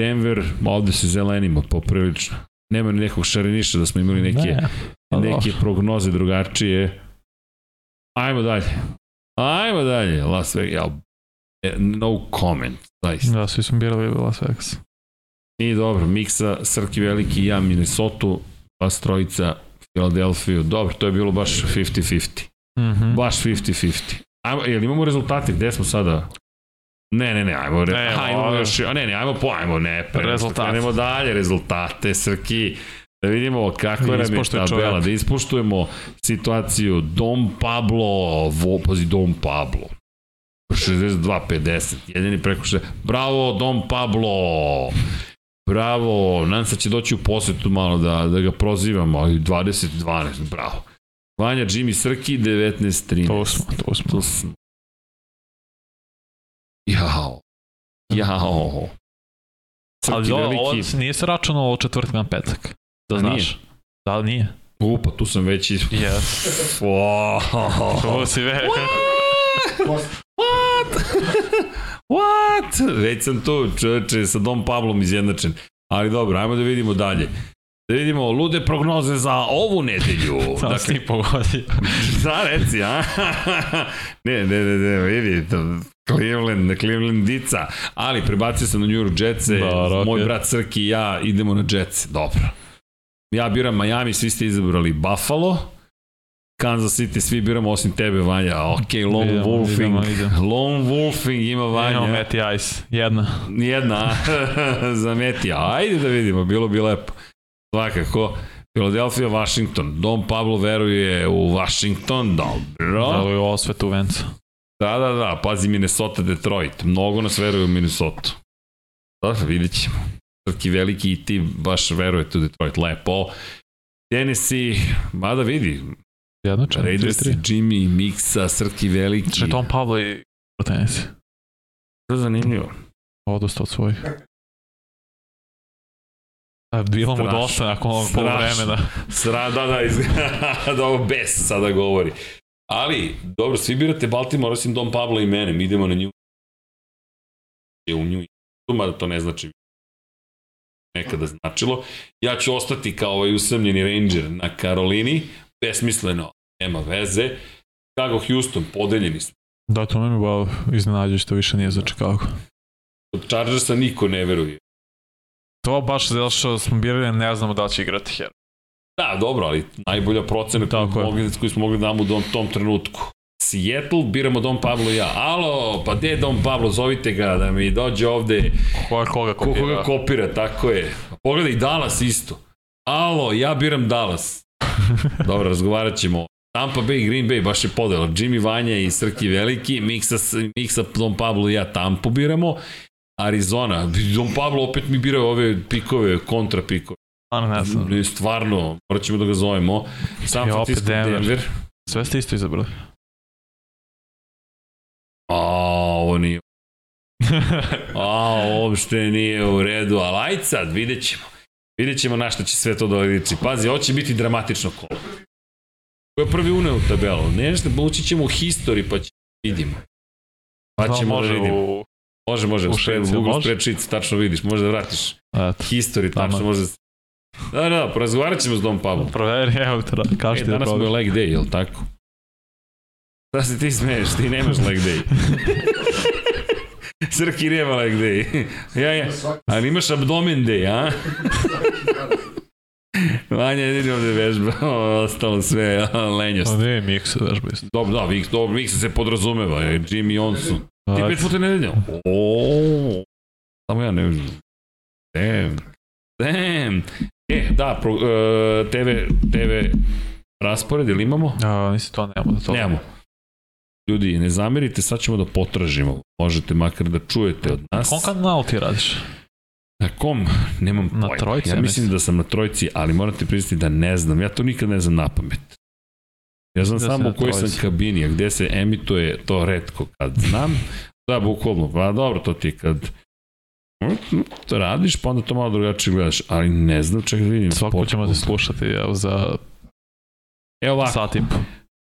Denver, ovde se zelenimo poprilično. Nema ni nekog šareniša da smo imali neke, ne, pa neke prognoze drugačije. Ajmo dalje. Ajmo dalje. Las Vegas. E, no comment. Zaista. Da, svi smo birali Las Vegas. I dobro, Miksa, Srki Veliki i ja Minnesota, vas trojica Filadelfiju. Dobro, to je bilo baš 50-50. Mm -hmm. Baš 50-50. Ajmo, jel imamo rezultate? Gde smo sada? Ne, ne, ne, ajmo, re, ne, ajmo još, a ne, ne, ajmo po, ajmo, ne, pre, rezultate. Ajmo dalje, rezultate, Srki, da vidimo kako nam je tabela, čovjek. da ispuštujemo situaciju Dom Pablo, pazi Dom Pablo, 62-50, jedini preko 60, bravo Dom Pablo, bravo, se da će doći u posjetu malo da, da ga prozivamo, ali 20-12, bravo. Vanja, Jimmy Srki, 19-13. To smo, to smo. To smo. Jao. Jao. Ali ovo, ovo nije se računalo od četvrtka na petak. Da znaš. Nije. Da li nije? U, pa tu sam već iz... Yes. Wow. To si već... What? What? What? Već sam tu, čoveče, sa Dom Pablom izjednačen. Ali dobro, ajmo da vidimo dalje. Da vidimo lude prognoze za ovu nedelju. Samo dakle, si pogodi. da, reci, a? ne, ne, ne, ne, vidi, Cleveland, Clevelandica, ali prebacio sam na New York Jetse, da, moj brat Srki i ja idemo na Jetse, dobro. Ja biram Miami, svi ste izabrali Buffalo, Kansas City svi biramo osim tebe, Vanja. Ok, Lone idemo, Wolfing. Idemo, idemo. Lone Wolfing ima Vanja. Imamo Meti Ice, jedna. Jedna, za Meti. Ajde da vidimo, bilo bi lepo. Svakako. Philadelphia, Washington. Dom Pablo veruje u Washington, dobro. Da je osvetu venca. Da, da, da, pazi Minnesota, Detroit. Mnogo nas veruje u Minnesota. Da, vidjet ćemo. Srki veliki i ti baš verujete u Detroit. Lepo. Tennessee, mada vidi. Jednočan, Raiders, Jimmy, Mixa, Srki veliki. Če Tom Pablo i Tennessee. To je zanimljivo. Odosta od svojih. Bilo mu dosta nakon ovog vremena. Sra, da, da, iz, da ovo bes sada govori. Ali, dobro, svi birate Baltimore, osim Dom Pablo i mene, mi idemo na nju. Je u nju. Mada to ne znači nekada značilo. Ja ću ostati kao ovaj usamljeni ranger na Karolini, besmisleno, nema veze. Chicago, Houston, podeljeni smo. Da, to me bao iznenađuje što više nije za Chicago. Od Chargersa niko ne veruje. To baš zato što smo birali, ne znamo da će igrati Her. Da, dobro, ali najbolja procena koju, mogli, koju smo mogli da damo u tom trenutku. Seattle, biramo Don Pablo i ja. Alo, pa gde je Don Pablo, zovite ga da mi dođe ovde. Koga, koga kopira? Koga kopira, tako je. Pogledaj, Dallas isto. Alo, ja biram Dallas. Dobro, razgovarat ćemo. Tampa Bay, Green Bay, baš je podela. Jimmy Vanja i Srki Veliki, miksa, miksa Don Pablo i ja Tampu biramo. Arizona, Don Pablo opet mi birao ove pikove, kontra pikove. Stvarno ne znam. Stvarno, morat ćemo da ga zovemo. San Francisco, Denver. Denver. Sve ste isto izabrali. A, ovo nije. A, uopšte nije u redu, ali ajde sad, vidjet ćemo. Vidjet ćemo na šta će sve to doliči. Pazi, ovo će biti dramatično kolo. Ko je prvi uneo u tabelu? Nešto, ući ćemo u history pa ćemo vidimo. Pa ćemo da vidimo. Može, može, u spread, Google spreadsheet, tačno vidiš, može da vratiš. Eto. History, tačno može da... Da, da, porazgovarat ćemo s Dom Pavlom. Proveri, evo kaži e, ti da Danas smo je leg day, jel tako? Da se ti smeješ, ti nemaš leg day. Srki nema leg day. ja, ja. Ali imaš abdomen day, a? Vanja jedini ovde vežba, ostalo sve lenjost. A ne, Miksa vežba isto. Dobro, da, Miksa, dobro, Miksa se podrazumeva, Jimmy on su. Ti pet puta nedeljno? O, samo ja ne znam. Damn. Damn. E, da, pro, uh, TV, TV raspored, ili imamo? A, mislim, to nemamo. Da to... Nemamo. Ljudi, ne zamerite, sad ćemo da potražimo. Možete makar da čujete od nas. Kom kanal ti radiš? Na kom? Nemam Na pojma. trojci, Ja mislim da sam na trojci, ali morate priznati da ne znam. Ja to nikad ne znam na pamet. Ja znam Da samo na u kojoj sam kabini, a gde se emituje, to redko kad znam. Da, bukvalno, pa dobro, to ti kad to radiš, pa onda to malo drugačije gledaš, ali ne znam, čekaj da vidim. Svako ćemo se slušati evo, za Evo ovako, sat i po.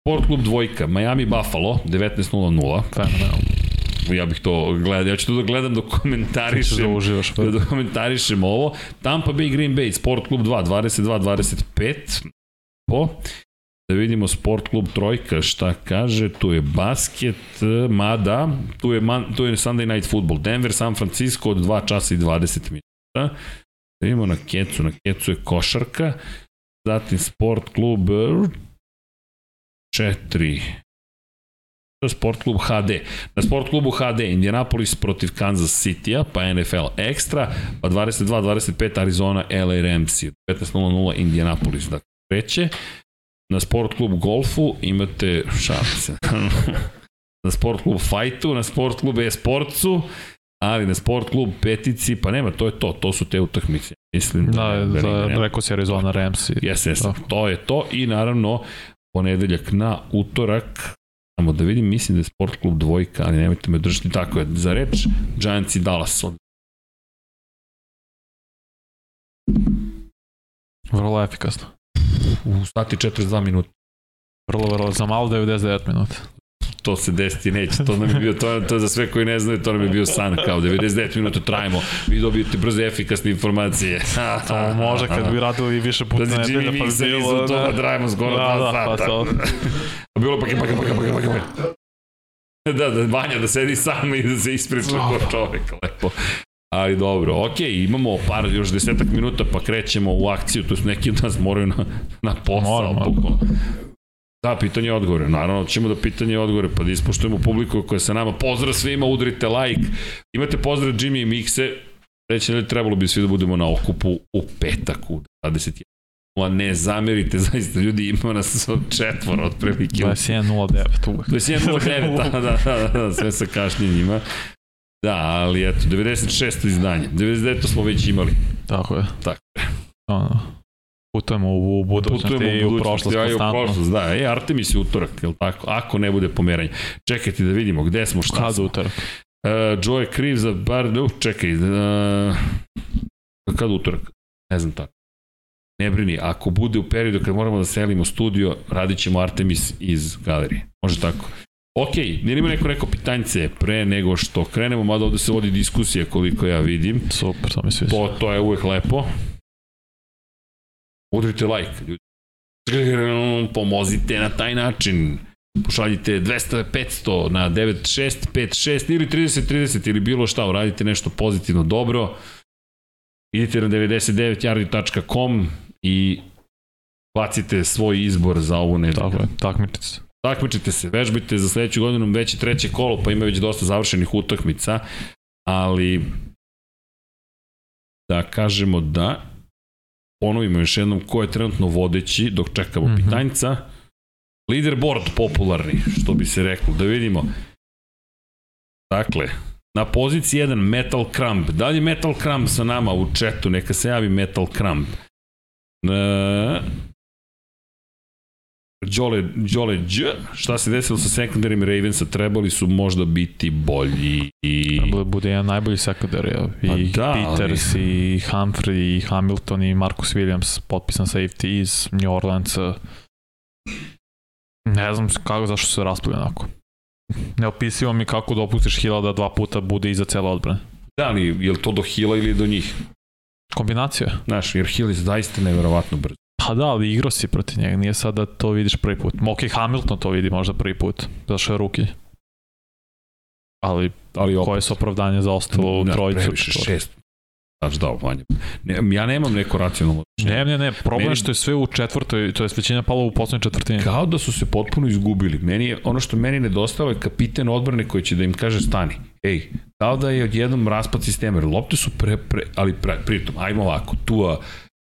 Sport klub dvojka, Miami Buffalo, 19.00. Fenomenalno. Ja bih to gledao, ja ću to da gledam da komentarišem uživaš. da dokomentarišem ovo. Tampa Bay Green Bay, Sport klub 2, 22-25. Po. Da vidimo Sport klub Trojka šta kaže, tu je basket, mada, tu je, man, tu je Sunday Night Football, Denver, San Francisco od 2 časa i 20 minuta. Da vidimo na kecu, na kecu je košarka, zatim Sport klub 4, To je Sport klub HD. Na Sport klubu HD Indianapolis protiv Kansas City-a, pa NFL Extra, pa 22-25 Arizona LA Rams, 15.00 Indianapolis, dakle kreće. Na Sport klub Golfu imate šalice. na Sport klub Fightu, na Sport klub e-sportcu, ali na Sport klub Petici, pa nema, to je to, to su te utakmice. Mislim Da, da, za, nema. rekao si Arizona Rams. i- Jesam, jesam. Da. To je to i naravno ponedeljak na utorak Samo da vidim, mislim da je Sport klub dvojka, ali nemojte me držati tako je. Za reč, Giants i Dallas. Od... Vrlo efikasno. U sati 42 minuta. Vrlo, vrlo, za malo 99 minuta. To se desiti neće. To nam je bio, to, to je za sve koji ne znaju, to nam je bio san kao 99 minuta trajimo. Vi dobijete brze, efikasne informacije. To može kad bi radili više puta Da se nedelja, pa bi bilo... iza toga da. trajimo skoro Da, dva da, pa sata. to. Bilo pa pa pa pa pa pa pa Da, da, Vanja da sedi sam i da se ispriča ko čovek, lepo. Ali dobro, ok, imamo par, još desetak minuta pa krećemo u akciju, tu su neki od nas moraju na, na posao. Moramo. Da, pitanje i odgovore. Naravno, ćemo da pitanje i odgovore, pa da ispoštujemo publiku koja je sa nama. Pozdrav svima, udrite like. Imate pozdrav Jimmy i Mikse. Reći li trebalo bi svi da budemo na okupu u petak u 21. A ne zamerite, zaista ljudi ima nas od četvora otprilike. 21.09 uvek. 21.09, da, da, da, da, sve sa kašnjenjima. Da, ali eto, 96. izdanje. 99. smo već imali. Tako je. Tako Ono, putujemo u, u budućnosti Putujemo i u prošlost ja i u prošlost, da. E, Artemis je utorak, je tako? Ako ne bude pomeranje. Čekajte da vidimo gde smo, šta Kad smo. utorak? Uh, Joe je kriv za bar, uh, čekaj, uh, kad utorak? Ne znam tako. Ne brini, ako bude u periodu kad moramo da selimo studio, radit ćemo Artemis iz galerije. Može tako. Ok, nije ima neko neko pitanjce pre nego što krenemo, mada ovde se vodi diskusija koliko ja vidim. Super, to mi sviđa. To, to je uvek lepo. Udrite like, ljudi. Pomozite na taj način. Pošaljite 200, 500 na 9656 ili 3030 ili bilo šta, uradite nešto pozitivno dobro. Idite na 99yardi.com i bacite svoj izbor za ovu nedelju. Tako je, takmičite se. Takmičite se, vežbajte za sledeću godinu već je treće kolo, pa ima već dosta završenih utakmica, ali da kažemo da ponovimo još jednom ko je trenutno vodeći dok čekamo mm. -hmm. pitanjca. Leaderboard popularni, što bi se reklo, da vidimo. Dakle, na poziciji 1 Metal Crumb. Da li je Metal Crumb sa nama u četu? Neka se javi Metal Crumb. E, Đole, Đole Đ, šta se desilo sa sekundarim Ravensa, trebali su možda biti bolji i... Trebalo da bude jedan najbolji sekundar, ja. I Pa da, Peters, i Humphrey, i Hamilton, i Marcus Williams, potpisan safety iz New Orleansa. Ne znam kako, zašto se raspali onako. Neopisivo mi kako dopustiš Hila da dva puta bude iza cele odbrane. Da, ali je li to do Hila ili do njih? Kombinacija. Znaš, jer Hill je zaista neverovatno brzo. Pa da, ali igrao si protiv njega, nije sad da to vidiš prvi put. Ok, Hamilton to vidi možda prvi put, zašto je ruki. Ali Ali opet, koje su opravdanje za ostalo u da, trojicu? previše, šest. daš dao Vanja. Ne, ja nemam neko racionalno Ne, ne, ne, problem meni, je što je sve u četvrtoj, to je većina palo u poslednjoj četvrtini. Kao da su se potpuno izgubili. Meni je, ono što meni nedostalo je kapiten odbrane koji će da im kaže stani. Ej, kao da je odjednom raspad sistema, jer lopte su pre, pre ali pre, pritom, ajmo ovako, Tua,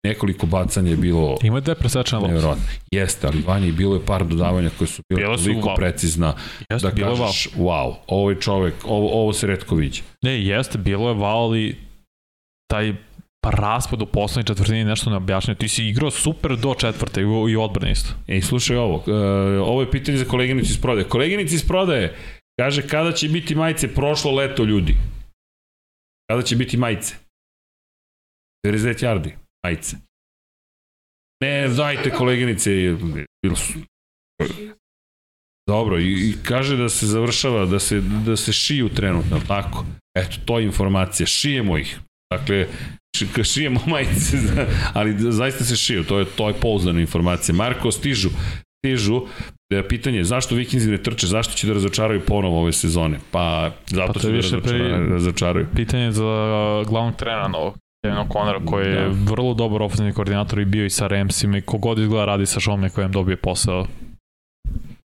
nekoliko bacanja je bilo... Ima da je presečena lopta. Jeste, ali vanje bilo je par dodavanja koje su bile Bilo toliko wow. precizna jeste, da kažeš, wow. wow, ovo je čovek, ovo, ovo se redko viđe. Ne, jeste, bilo je wow, ali taj raspad u poslednjoj četvrtini nešto ne objašnjaju. Ti si igrao super do četvrte i odbrane isto. Ej, slušaj ovo, uh, ovo je pitanje za koleginicu iz prodaje. Koleginici iz prodaje kaže kada će biti majice prošlo leto ljudi? Kada će biti majice? 99 yardi majice. Ne, dajte koleginice, bilo su Dobro, i, i kaže da se završava, da se, da se šiju trenutno, tako? Eto, to je informacija, šijemo ih. Dakle, šijemo majice, ali zaista se šiju, to je, to je pouzdana informacija. Marko, stižu, stižu, da pitanje je zašto Vikinzi ne trče, zašto će da razočaraju ponovo ove sezone? Pa zato pa će da razočaraju, razočaraju. Pitanje za glavnog trenera novog. Kevin O'Connor koji je da. vrlo dobar ofenzivni koordinator i bio i sa Ramsima i kogod izgleda radi sa Šomne kojem dobije posao.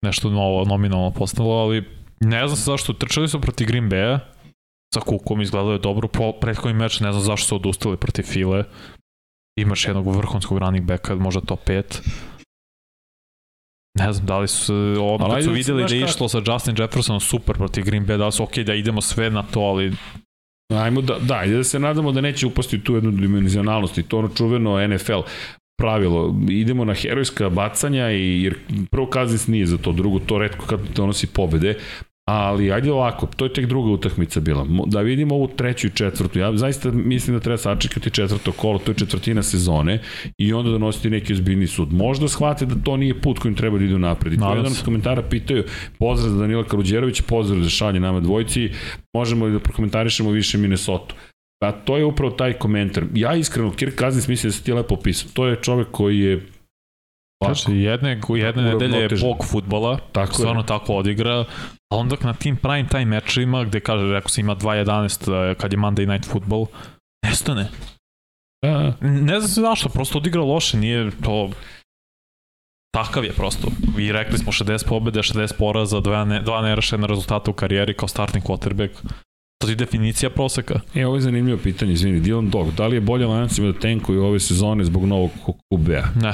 Nešto novo, nominalno postalo, ali ne znam se zašto trčali su protiv Green Bay-a sa Kukom, izgledalo je dobro po prethodni meč, ne znam zašto su odustali protiv File. Imaš jednog vrhunskog running backa, možda top 5 ne znam da li su ono kad su videli da je išlo sa Justin Jeffersonom super protiv Green Bay, da li su ok da idemo sve na to, ali Ajmo da, da, da se nadamo da neće upasti tu jednu dimenzionalnost i to ono čuveno NFL pravilo, idemo na herojska bacanja i jer prvo Kazins nije za to, drugo to redko kad donosi pobede, Ali ajde ovako, to je tek druga utakmica bila. Da vidimo ovu treću i četvrtu. Ja zaista mislim da treba sačekati četvrto kolo, to je četvrtina sezone i onda donositi neki ozbiljni sud. Možda shvate da to nije put kojim treba da idu napred. I to jedan od komentara pitaju, pozdrav za Danila Karuđerović, pozdrav za šalje nama dvojci, možemo da prokomentarišemo više Minnesota. Pa to je upravo taj komentar. Ja iskreno, Kirk Cousins mislim da se ti lepo opisao. To je čovek koji je Znači, jedne, jedne nedelje je bog futbola, tako stvarno je. tako odigra, a onda na tim prime time mečima, gde kaže, rekao se ima 2.11 eh, kad je Monday Night Football, nestane. Da. Ne znam se zašto, prosto odigra loše, nije to... Takav je prosto. I rekli smo 60 pobede, 60 poraza, dva, ne, dva nerešena rezultata u karijeri kao starting quarterback. To je definicija proseka. E, ovo je zanimljivo pitanje, izvini, Dylan Dog, da li je bolje lancima da tenkuju ove sezone zbog novog QB-a? Ne.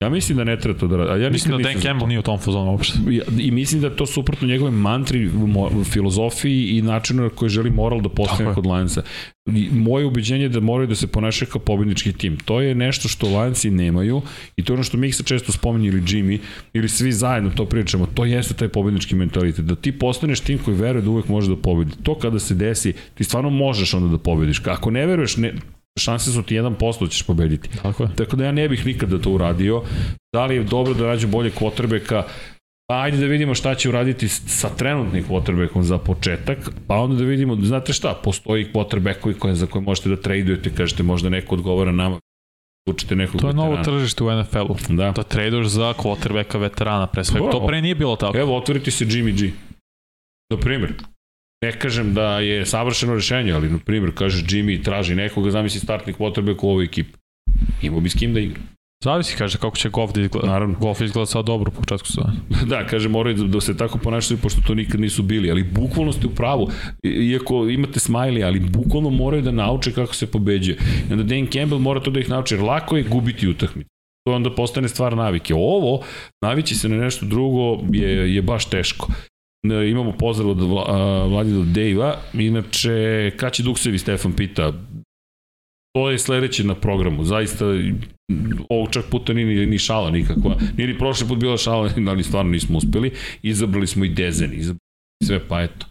Ja mislim da ne treba to da radi. Ja mislim da Dan Campbell nije u tom fazonu uopšte. I mislim da to suprotno njegove mantri, filozofiji i načinu na koji želi moral da postane kod Lionsa. Moje ubeđenje je da moraju da se ponašaju kao pobednički tim. To je nešto što Lionsi nemaju i to je ono što Miksa često spominje ili Jimmy ili svi zajedno to pričamo. To jeste taj pobednički mentalitet. Da ti postaneš tim koji veruje da uvek može da pobedi. To kada se desi, ti stvarno možeš onda da pobediš. Ako ne veruješ, ne, šanse su ti 1% da ćeš pobediti. Tako je. Tako da ja ne bih nikada to uradio. Da li je dobro da nađu bolje kvotrbeka? Pa ajde da vidimo šta će uraditi sa trenutnim quarterbackom za početak, pa onda da vidimo, znate šta, postoji quarterbackovi koje, za koje možete da tradujete, kažete možda neko odgovara nama, učite nekog To je veterana. novo tržište u NFL-u. Da. Da traduješ za quarterbacka veterana, pre svega. To pre nije bilo tako. Evo, otvoriti se Jimmy G. Do primjer. Ne kažem da je savršeno rešenje, ali na primjer kaže Jimmy traži nekoga, zamisli startni quarterback u ovoj ekipi. Imao bi s kim da igra. Zavisi, kaže, kako će Goff da izgleda. Naravno. Goff izgleda sad dobro po početku sezone. da, kaže, moraju da, da se tako ponašaju, pošto to nikad nisu bili, ali bukvalno ste u pravu. Iako imate smajli, ali bukvalno moraju da nauče kako se pobeđuje. I onda Dan Campbell mora to da ih nauči, jer lako je gubiti utakmicu. To onda postane stvar navike. Ovo, navići se na nešto drugo, je, je baš teško. Imamo pozdrav od Vladila Dejva, inače, kad će Duksevi Stefan pita, to je sledeće na programu, zaista ovog čak puta nije ni šala nikakva, nije ni prošli put bila šala, ali stvarno nismo uspeli, izabrali smo i Dezen, izabrali sve, pa eto.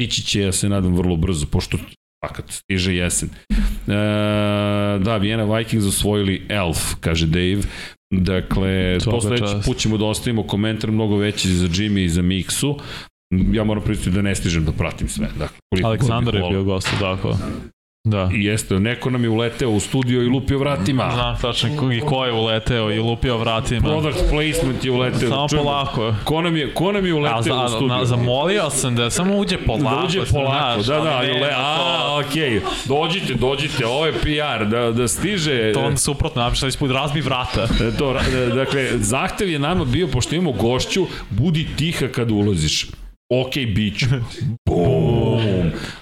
Ići će, ja se nadam, vrlo brzo, pošto fakat stiže jesen. E, da, Vienna Vikings osvojili Elf, kaže Dave. Dakle, sledeći put ćemo da ostavimo komentar mnogo veći za Jimmy i za Miksu. Ja moram pristiti da ne stižem da pratim sve. Dakle, Aleksandar je bio gost, tako. Da. I jeste, neko nam je uleteo u studio i lupio vratima. Znam tačno ko, i ko je uleteo i lupio vratima. Product placement je uleteo. Samo Čujemo, polako. Ko nam je, ko nam je A, uleteo za, u studio? na, zamolio sam da samo uđe polako. Da uđe polako, znaš, da, da, ne, le, a, okej, dođite, dođite, ovo je PR, da, da stiže... To on suprotno napišali ispod razbi vrata. E, To, ra- dakle, zahtev je nama bio, pošto imamo gošću, budi tiha kad ulaziš. Ok, bit ću. Bum.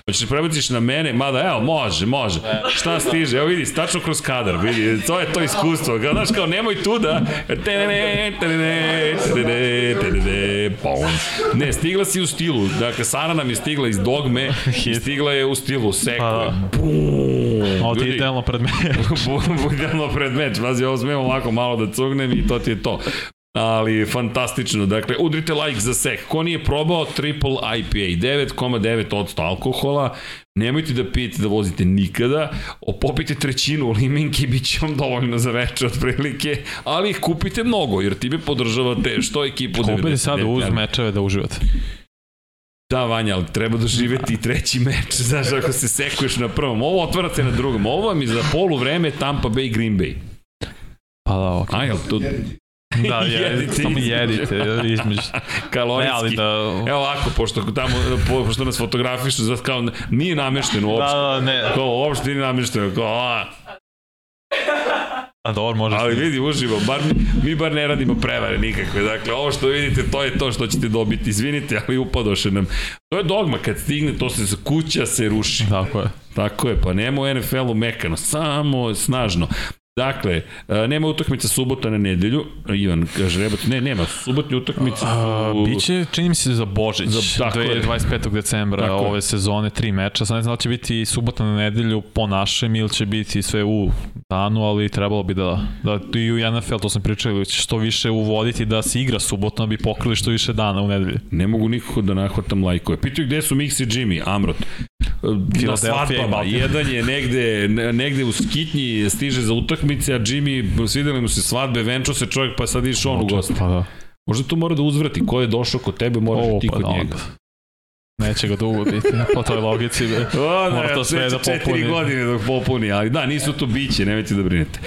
Hoćeš prebaciš na mene, mada evo, može, može. Šta stiže? Evo vidi, stačno kroz kadar, vidi, to je to iskustvo. Kao, znaš, kao, nemoj tu da... Tenene, tenene, tenene, tenene, bum. Ne, stigla si u stilu. Dakle, Sara nam je stigla iz dogme i stigla je u stilu seko. Pa da. Ovo ti je idealno pred mene. Budemo pred meč. Pazi, ovo smemo ovako malo da cugnem i to ti je to. Ali fantastično. Dakle, udrite like za sek. Ko nije probao Triple IPA 9,9% alkohola, nemojte da pijete da vozite nikada, popite trećinu limenke i bit će vam dovoljno za večer otprilike, ali ih kupite mnogo, jer time podržavate što ekipu Kupite sad 99. uz mečeve da uživate. Da, Vanja, ali treba doživeti i treći meč, znaš, ako se sekuješ na prvom. Ovo otvarate na drugom. Ovo vam je za polu vreme Tampa Bay Green Bay. Pa da, ok. A, jel to Da, jedite, samo jedite između. Ne, kalorijski? ali da... Evo ovako, pošto, tamo, po- pošto nas fotografišu, zato kao nije namešteno Da, uopšte. da, ne. Kao, uopšte nije namešteno. Kao, a, A dobro, može ali vidi, uživo, bar, mi, mi bar ne radimo prevare nikakve. Dakle, ovo što vidite, to je to što ćete dobiti. Izvinite, ali upadoše nam. To je dogma, kad stigne, to se kuća se ruši. Tako je. Tako je, pa nema u NFL-u mekano, samo snažno. Dakle, e, nema utakmica subota na nedelju. Ivan kaže, ne, nema, subotnje utakmice. A, biće, čini mi se, za Božić, Za- je. 25. decembra Tako je. ove sezone, tri meča. Sad ne znam da će biti subota na nedelju po našem ili će biti sve u danu, ali trebalo bi da, da i u NFL, to sam pričali, će što više uvoditi da se igra subotno, da bi pokrili što više dana u nedelji. Ne mogu nikako da nahvatam lajkove. Pitaju gde su Mix i Jimmy, Amrot. Na i svadbama. Baltimore. Jedan je negde, ne- negde u skitnji stiže za utakmice, a Jimmy, svideli mu se svadbe, venčao se čovjek, pa sad išao on u goste. Pa da. Možda to mora da uzvrati. Ko je došao kod tebe, moraš O, ti pa kod da, njega. Neće ga dugo biti, po toj logici. O, ne, Mora to sve da četiri popuni. godine dok popuni, ali da, nisu to biće, nemojte da brinete.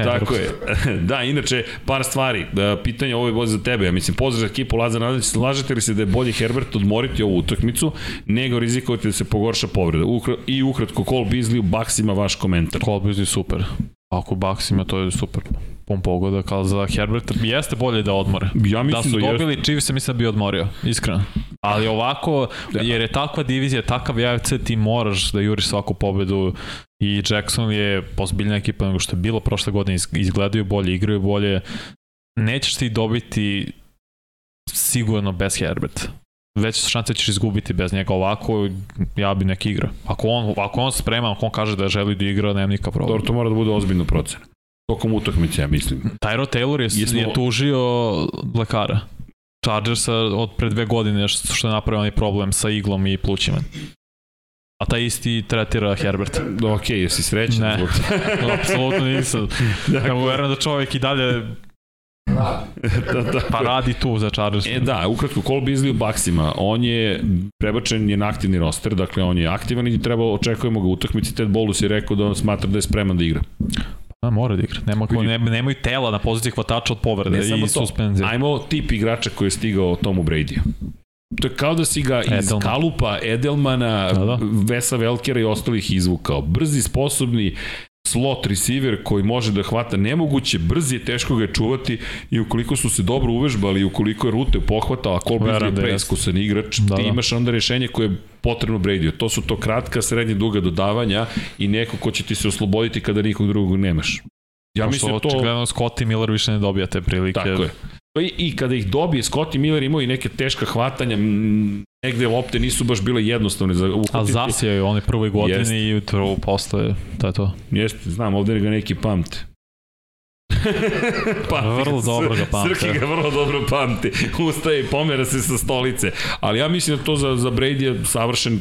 E, Tako je. Da, inače, par stvari. Da, Pitanje ovo je bolje za tebe. Ja mislim, pozdrav za ekipu Lazar Nadalić. Slažete li se da je bolje Herbert odmoriti ovu utakmicu nego rizikovati da se pogorša povreda? Ukra I ukratko, Cole Beasley u Baksima vaš komentar. Colby je super. Ako ima, to je super. Pun pogoda, kao za Herberta. Jeste bolje da odmore. Ja Da mislim su da, dobili Chiefs, mislim da bi odmorio, iskreno. Ali ovako, jer je takva divizija, takav AFC, ti moraš da juriš svaku pobedu i Jackson je pozbiljna ekipa nego što je bilo prošle godine, iz- izgledaju bolje, igraju bolje. Nećeš ti dobiti sigurno bez Herbert. Veće šanse da ćeš izgubiti bez njega ovako, ja bi neki igra. Ako on, ako on spreman, ako on kaže da želi da igra, nema nikakav problem. Dobro, to mora da bude ozbiljno procena. Tokom utakmice, ja mislim. Tyro Taylor je, Jesmo- je tužio lekara. Chargersa od pre dve godine što je napravio onaj problem sa iglom i plućima. A taj isti tretira Herbert. Ok, jesi srećan? Ne. Apsolutno nisam. Ja mu verujem da čovjek i dalje da, da. pa radi tu za Chargers. E da, ukratko, Cole Beasley u Baksima, on je prebačen je na aktivni roster, dakle on je aktivan i treba, očekujemo ga u utakmici, Ted Bolus je rekao da on smatra da je spreman da igra. Da, mora da igra. Nema, ko, Vidi. ne, nemaju tela na poziciji hvatača od povrede Ne i suspenzije. Ajmo tip igrača koji je stigao Tomu Brady. To je kao da si ga iz Edelman. kalupa Edelmana, Da, da. Vesa Velkera i ostalih izvukao. Brzi, sposobni, slot receiver koji može da hvata nemoguće, brzi je, teško ga je čuvati i ukoliko su se dobro uvežbali i ukoliko je rute pohvatao, a Cole Beasley je jeste. preiskusan igrač, Da, ti da. imaš onda rešenje koje je potrebno Brady. To su to kratka, srednje, duga dodavanja i neko ko će ti se osloboditi kada nikog drugog nemaš. Ja mislim da to... Očigledno Scotty Miller više ne dobija te prilike. Tako je. Pa I, I kada ih dobije, Scotty Miller imao i neke teška hvatanja, negde lopte nisu baš bile jednostavne za A uhvatiti. zasijao je u onoj prvoj godini Jeste. i u posle, to je to. Jeste, znam, ovde ga neki pamte. pamti Vrlo dobro ga pamte. Srki ga vrlo dobro pamti. Ustaje i pomera se sa stolice. Ali ja mislim da to za, za Brady je savršen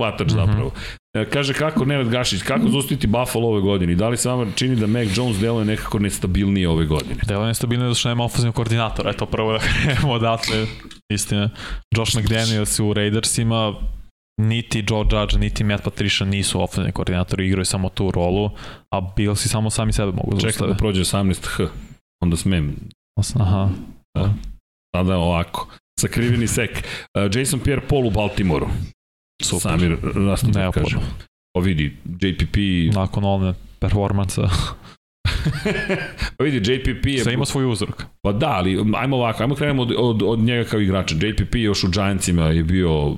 hvatač Mhm. zapravo. E, Kaže kako Nenad Gašić, kako zaustaviti Buffalo ove godine? Da li se vama čini da Mac Jones deluje nekako nestabilnije ove godine? Delo je stabilno zato što nema ofenzivnog koordinatora, eto prvo da krenemo odatle, istina. Josh McDaniels u Raidersima niti Joe Judge, niti Matt Patricia nisu ofenzivni koordinatori, igraju samo tu rolu, a Billsi samo sami sebe mogu zaustave. Čekaj da prođe 18H, onda smem. Aha. Da. Sada ovako. Sakriveni sek. Uh, Jason Pierre-Paul u Baltimoru. Super. Samir Rastom kaže. O vidi, JPP... Nakon one performansa. pa vidi, JPP je... Sve ima svoj uzrok. Pa da, ali ajmo ovako, ajmo krenemo od, od, od njega kao igrača. JPP još u Giantsima je bio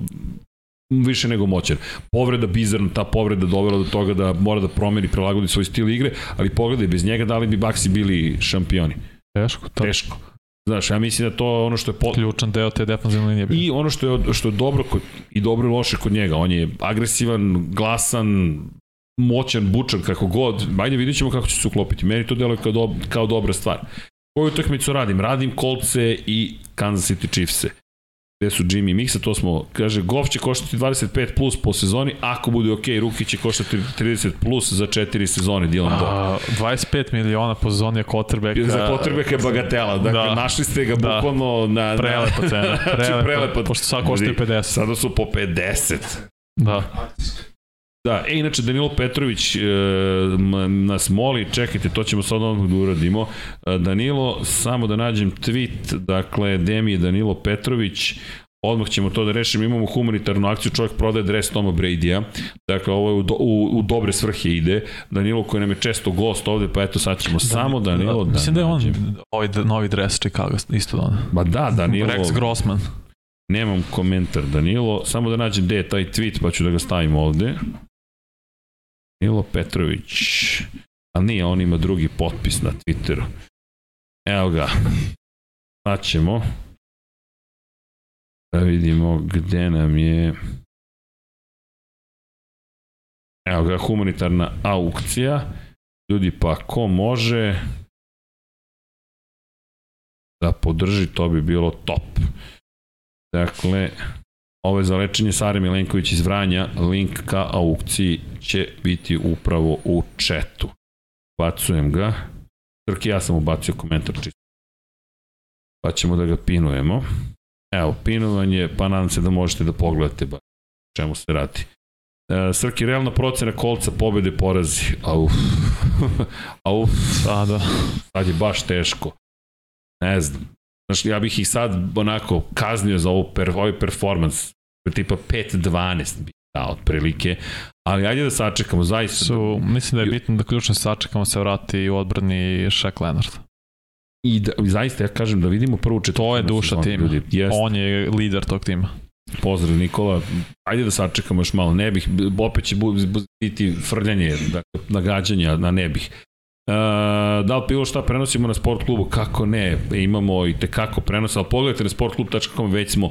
više nego moćan. Povreda bizarna, ta povreda dovela do toga da mora da promeni, prilagodi svoj stil igre, ali pogledaj, bez njega da li bi Baxi bili šampioni? Teško. To. Teško. Znaš, ja mislim da to ono što je... Po... Ključan deo te defensivne linije. Bio. I ono što je, što je dobro kod, i dobro i loše kod njega. On je agresivan, glasan, moćan, bučan, kako god. Ajde, vidit ćemo kako će se uklopiti. Meni to deluje kao, do, kao dobra stvar. Koju utakmicu radim? Radim kolce i Kansas City Chiefs-e gde su Jimmy Mixa, to smo, kaže, Goff će koštati 25 plus po sezoni, ako bude ok, Ruki će koštati 30 plus za 4 sezone, Dylan Dog. 25 miliona po sezoni je quarterbacka. Za quarterbacka je bagatela, dakle, da. našli ste ga da. bukvalno na... Prelepa cena, znači, prelepa, prelepa, pošto sad koštaju 50. Sada su po 50. Da. Da, e, inače Danilo Petrović e, nas moli, čekajte, to ćemo sad odmah da uradimo. E, Danilo, samo da nađem tweet, dakle, Demi Danilo Petrović, odmah ćemo to da rešimo, imamo humanitarnu akciju, čovjek prodaje dres Toma Brady-a, dakle ovo je u, do, u, u dobre svrhe ide, Danilo koji nam je često gost ovde, pa eto sad ćemo da, samo Danilo da, da Mislim da je on ovaj novi dres Chicago isto da Ba da, Danilo. Rex Grossman. Nemam komentar Danilo, samo da nađem gde je taj tweet pa ću da ga stavim ovde. Milo Petrović. Ali nije, on ima drugi potpis na Twitteru. Evo ga. Sad ćemo. Da vidimo gde nam je... Evo ga, humanitarna aukcija. Ljudi, pa ko može da podrži, to bi bilo top. Dakle, Ovo je za lečenje Sare Milenković iz Vranja. Link ka aukciji će biti upravo u četu. Bacujem ga. Trki, ja sam ubacio komentar čisto. Pa ćemo da ga pinujemo. Evo, pinovanje, pa nadam se da možete da pogledate ba čemu se radi. E, Srki, realna procena kolca, pobede, porazi. Auf. Auf. A, da. Sad je baš teško. Ne znam. Znaš, ja bih ih sad onako kaznio za ovu per, ovaj performance, tipa 5-12 bi da, otprilike, ali ajde da sačekamo, zaista. Su, mislim da je bitno da ključno sačekamo se vrati u odbrani Shaq Leonard. I da, zaista ja kažem da vidimo prvu četvrtu. To je duša tima. Ljudi. Jest. On je lider tog tima. Pozdrav Nikola, ajde da sačekamo još malo, ne bih, opet će biti frljanje, dakle, nagađanja, a ne bih. Uh, da li bilo šta prenosimo na sport klubu? Kako ne? Imamo i tekako prenos, ali pogledajte na sportklub.com, već smo,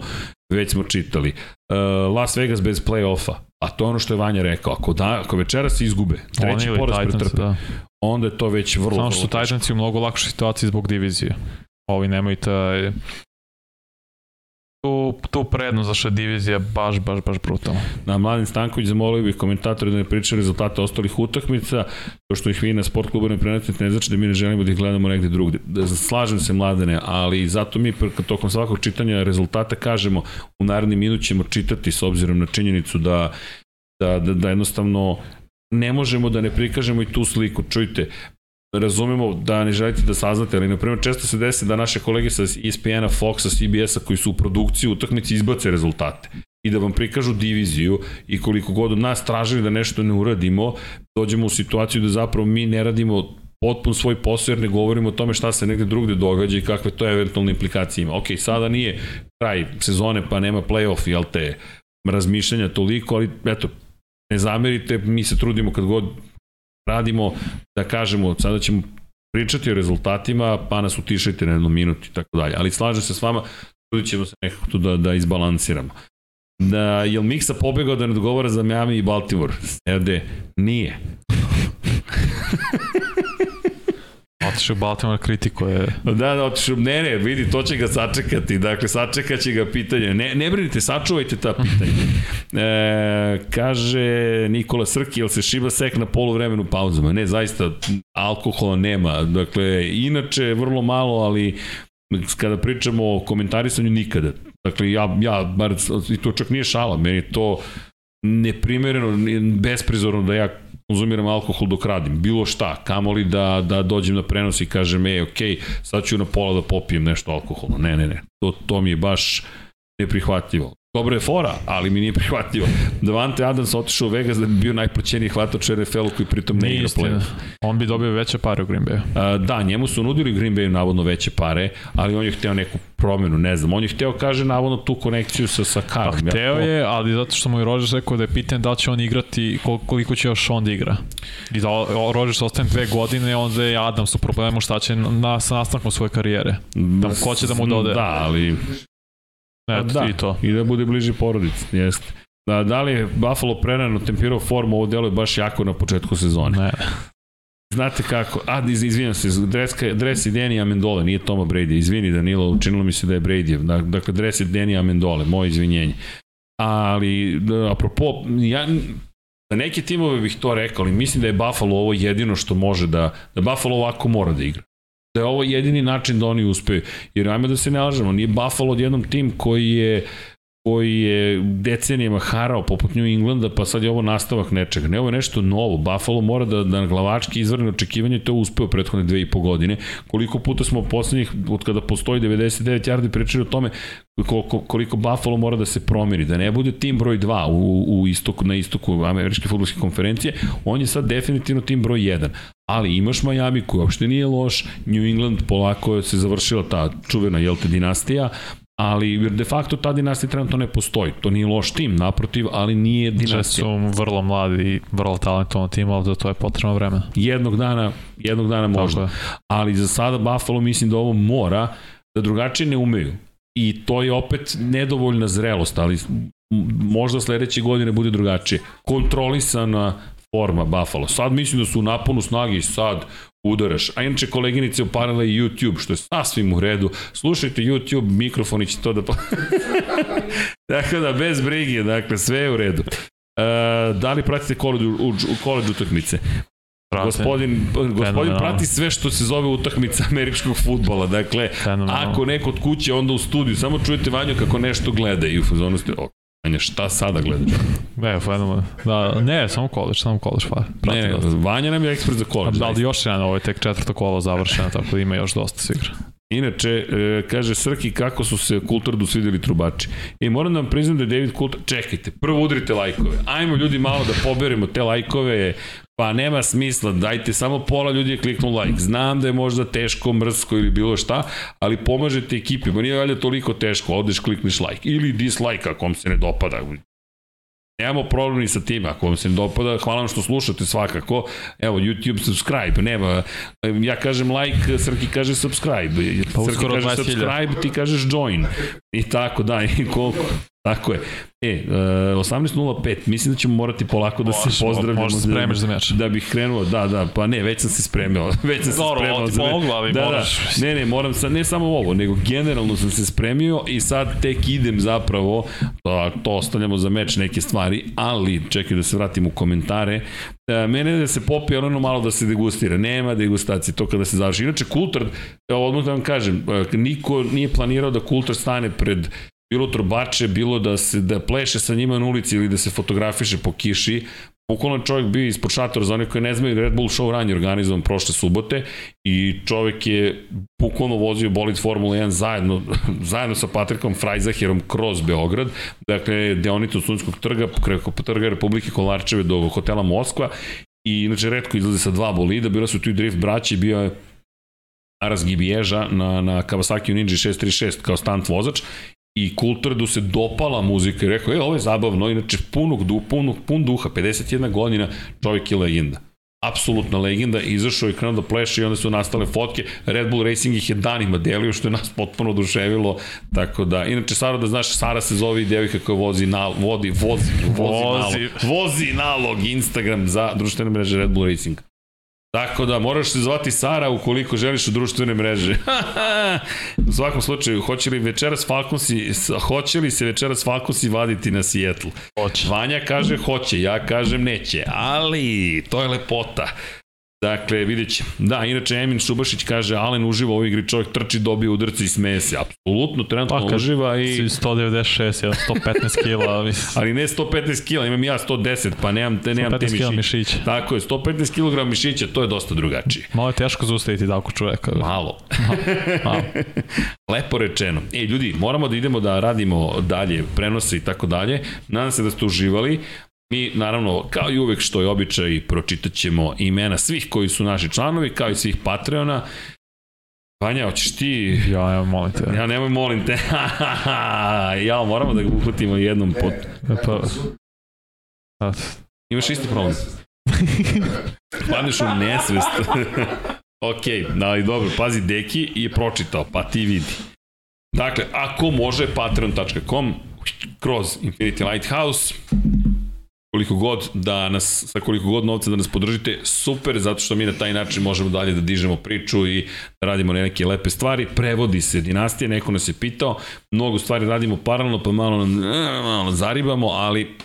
već smo čitali. Uh, Las Vegas bez play-offa. A to je ono što je Vanja rekao. Ako, da, ako večeras izgube, treći poraz pretrpe, da. onda je to već vrlo, Samo što su Titansi u mnogo lakšoj situaciji zbog divizije. Ovi nemaju taj tu, tu prednost zašto je divizija baš, baš, baš brutalna. Na Mladen Stanković zamolio bih komentatora da ne pričaju rezultate ostalih utakmica, to što ih vi na sport klubu ne prenosite ne znači da mi ne želimo da ih gledamo negde drugde. Da, slažem se mladene, ali zato mi tokom svakog čitanja rezultata kažemo u naredni minut ćemo čitati s obzirom na činjenicu da, da, da, da jednostavno ne možemo da ne prikažemo i tu sliku. Čujte, razumemo da ne želite da saznate, ali na primjer često se desi da naše kolege sa ESPN-a, Foxa, CBS-a koji su u produkciji utakmici izbace rezultate i da vam prikažu diviziju i koliko god od nas tražili da nešto ne uradimo, dođemo u situaciju da zapravo mi ne radimo potpun svoj posao jer ne govorimo o tome šta se negde drugde događa i kakve to eventualne implikacije ima. Ok, sada nije kraj sezone pa nema play-off, jel te, razmišljanja toliko, ali eto, ne zamerite, mi se trudimo kad god radimo, da kažemo, sada ćemo pričati o rezultatima, pa nas utišajte na jednu minutu i tako dalje. Ali slažem se s vama, trudit ćemo se nekako tu da, da izbalansiramo. Da, je li Miksa pobegao da ne odgovara za Miami i Baltimore? Ede, nije. Otišao u Baltimore kritikuje. Da, da, otišao, ne, ne, vidi, to će ga sačekati, dakle, sačekat će ga pitanje. Ne, ne brinite, sačuvajte ta pitanja. E, kaže Nikola Srki, jel se šiba sek na polu vremenu pauzama? Ne, zaista, alkohola nema. Dakle, inače, vrlo malo, ali kada pričamo o komentarisanju, nikada. Dakle, ja, ja bar, i to čak nije šala, meni to neprimereno, besprizorno da ja konzumiram alkohol dok radim, bilo šta, kamoli da, da dođem na prenos i kažem, ej, ok, sad ću na pola da popijem nešto alkoholno. Ne, ne, ne, to, to mi je baš neprihvatljivo. Dobra je fora, ali mi nije prihvatljivo. Davante Adams otišao u Vegas da bi bio najplaćeniji hvatač u NFL-u koji pritom ne igra play On bi dobio veće pare u Green Bayu. Da, njemu su nudili Green Bayu navodno veće pare, ali on je hteo neku promenu, ne znam. On je hteo, kaže, navodno tu konekciju sa, sa Karom. Pa, hteo ja, je, ali zato što mu je Rodgers rekao da je pitanje da će on igrati, koliko će još on da igra. I da Rodgers ostane dve godine, onda je Adams u problemu šta će na, sa nastavkom svoje karijere. Da, ko će da mu dode. Da, ali Eto, da, i to. I da bude bliži porodici, jeste. Da, da li je Buffalo prerano tempirao formu, ovo delo je baš jako na početku sezone. Ne. Znate kako, a izvinjam se, dreska, dres je Danny Amendole, nije Toma Brady, izvini Danilo, učinilo mi se da je Brady, dakle dres je Danny Amendole, moje izvinjenje. Ali, da, apropo, ja, za neke timove bih to rekao, ali mislim da je Buffalo ovo jedino što može da, da Buffalo ovako mora da igra da je ovo jedini način da oni uspeju. Jer ajme da se ne lažemo, nije Buffalo odjednom tim koji je koji je decenijama harao poput New Englanda, pa sad je ovo nastavak nečega. Ne, ovo je nešto novo. Buffalo mora da, da glavački izvrne očekivanje to uspeo prethodne dve i po godine. Koliko puta smo poslednjih, od kada postoji 99 yardi, pričali o tome koliko, koliko Buffalo mora da se promiri, da ne bude tim broj 2 u, u istoku, na istoku američke futbolske konferencije, on je sad definitivno tim broj 1 ali imaš Miami koji uopšte nije loš, New England polako se završila ta čuvena jelte dinastija, ali de facto ta dinastija trenutno ne postoji. To nije loš tim, naprotiv, ali nije dinastija. Jets su vrlo mladi vrlo talentovan tim, ali za to je potrebno vreme. Jednog dana, jednog dana možda. Ali za sada Buffalo mislim da ovo mora, da drugačije ne umeju. I to je opet nedovoljna zrelost, ali možda sledeće godine bude drugačije. Kontrolisana forma Buffalo. Sad mislim da su u naponu snagi i sad udaraš. A inače koleginice uparila i YouTube, što je sasvim u redu. Slušajte YouTube, mikrofoni će to da... dakle da, bez brige, dakle, sve je u redu. Uh, da li pratite college, u, u college utakmice? Prate. Gospodin, gospodin prati sve što se zove utakmica američkog futbola. Dakle, ako neko od kuće, onda u studiju. Samo čujete Vanju kako nešto gleda i u fazonu ste, Anja, šta sada gledaš? Ne, fenomen. Da, ne, samo koleđ, samo koleđ. Pa, ne, ne, Vanja nam je ekspert za koleđ. Da, ali još jedan, ovo je tek četvrto kolo završeno, tako da ima još dosta svigra. Inače, e, kaže Srki kako su se Kultardu svideli trubači. I moram da vam priznam da je David Kultar... Čekajte, prvo udrite lajkove. Ajmo ljudi malo da poberemo te lajkove. Pa nema smisla, dajte samo pola ljudi je kliknu like. Znam da je možda teško, mrsko ili bilo šta, ali pomažete ekipi. Pa nije valjda toliko teško, odeš klikneš like. Ili dislike ako vam se ne dopada. Nemamo problem ni sa tim, ako vam se ne dopada, hvala vam što slušate svakako. Evo, YouTube subscribe, nema, ja kažem like, Srki kaže subscribe, pa Srki kaže subscribe, ti kažeš join. I tako, da, i koliko. Tako je. E, uh, 18.05, mislim da ćemo morati polako da se pozdravljamo. Možda se spremiš za meč. Da bih krenuo, da, da, pa ne, već sam se spremio. već sam se Dobro, spremio. Dobro, mogu, ali da, da. moraš. Da, ne, ne, moram sad, ne samo ovo, nego generalno sam se spremio i sad tek idem zapravo, da, to ostavljamo za meč neke stvari, ali čekaj da se vratim u komentare. E, mene da se popije ono malo da se degustira. Nema degustacije, to kada se završi. Inače, Kultard, odmah da vam kažem, e, niko nije planirao da Kultard stane pred bilo trubače, bilo da se da pleše sa njima na ulici ili da se fotografiše po kiši. Bukvalno čovjek bio ispod šatora, za one koji ne znaju, Red Bull Show Run je organizovan prošle subote i čovjek je bukvalno vozio bolid Formula 1 zajedno, zajedno sa Patrikom Frajzaherom kroz Beograd, dakle deonicu Sunskog trga, preko trga Republike Kolarčeve do hotela Moskva i inače redko izlaze sa dva bolida, bila su tu i drift braći, bio je Aras Gibieža na, na Kawasaki Ninja 636 kao stunt vozač i Kultrdu se dopala muzika i rekao, e, ovo je zabavno, inače punog, du, punog, pun duha, 51 godina, čovjek je legenda. Apsolutna legenda, izašao i krenuo da pleše i onda su nastale fotke. Red Bull Racing ih je danima delio, što je nas potpuno oduševilo. Tako da, inače, Sara, da znaš, Sara se zove i devojka koja vozi, na, vodi, vozi, vozi, vozi, nalog, vozi nalog Instagram za društvene mreže Red Bull Racing. Tako da moraš se zvati Sara ukoliko želiš u društvene mreže. u svakom slučaju, hoće li večeras Falconsi, hoće li se večeras Falconsi vaditi na Seattle? Hoće. Vanja kaže hoće, ja kažem neće, ali to je lepota. Dakle, vidjet će. Da, inače Emin Šubašić kaže, Alen uživa u ovoj igri, čovjek trči, dobije udarce i smeje se. Apsolutno, trenutno pa, uživa i... 196, ja 115 kila. Ali ne 115 kila, imam ja 110, pa nemam, te, nemam te mišiće. mišića. Tako je, 115 kg mišića, to je dosta drugačije. Malo je teško zaustaviti tako čoveka. Malo. malo, malo. Lepo rečeno. E, ljudi, moramo da idemo da radimo dalje prenose i tako dalje. Nadam se da ste uživali. Mi, naravno, kao i uvek što je običaj, pročitat ćemo imena svih koji su naši članovi, kao i svih Patreona. Vanja, hoćeš ti... Ja, ja, molim te. Ja, nemoj, molim te. ja, moramo da ga uhvatimo jednom pot. Pa... pa. Imaš isti problem. Padneš u nesvest. ok, ali dobro, pazi, Deki je pročitao, pa ti vidi. Dakle, ako može, patreon.com kroz Infinity Lighthouse koliko god da nas, sa koliko god novca da nas podržite, super, zato što mi na taj način možemo dalje da dižemo priču i da radimo neke lepe stvari. Prevodi se dinastija, neko nas je pitao, mnogo stvari radimo paralelno, pa malo, malo zaribamo, ali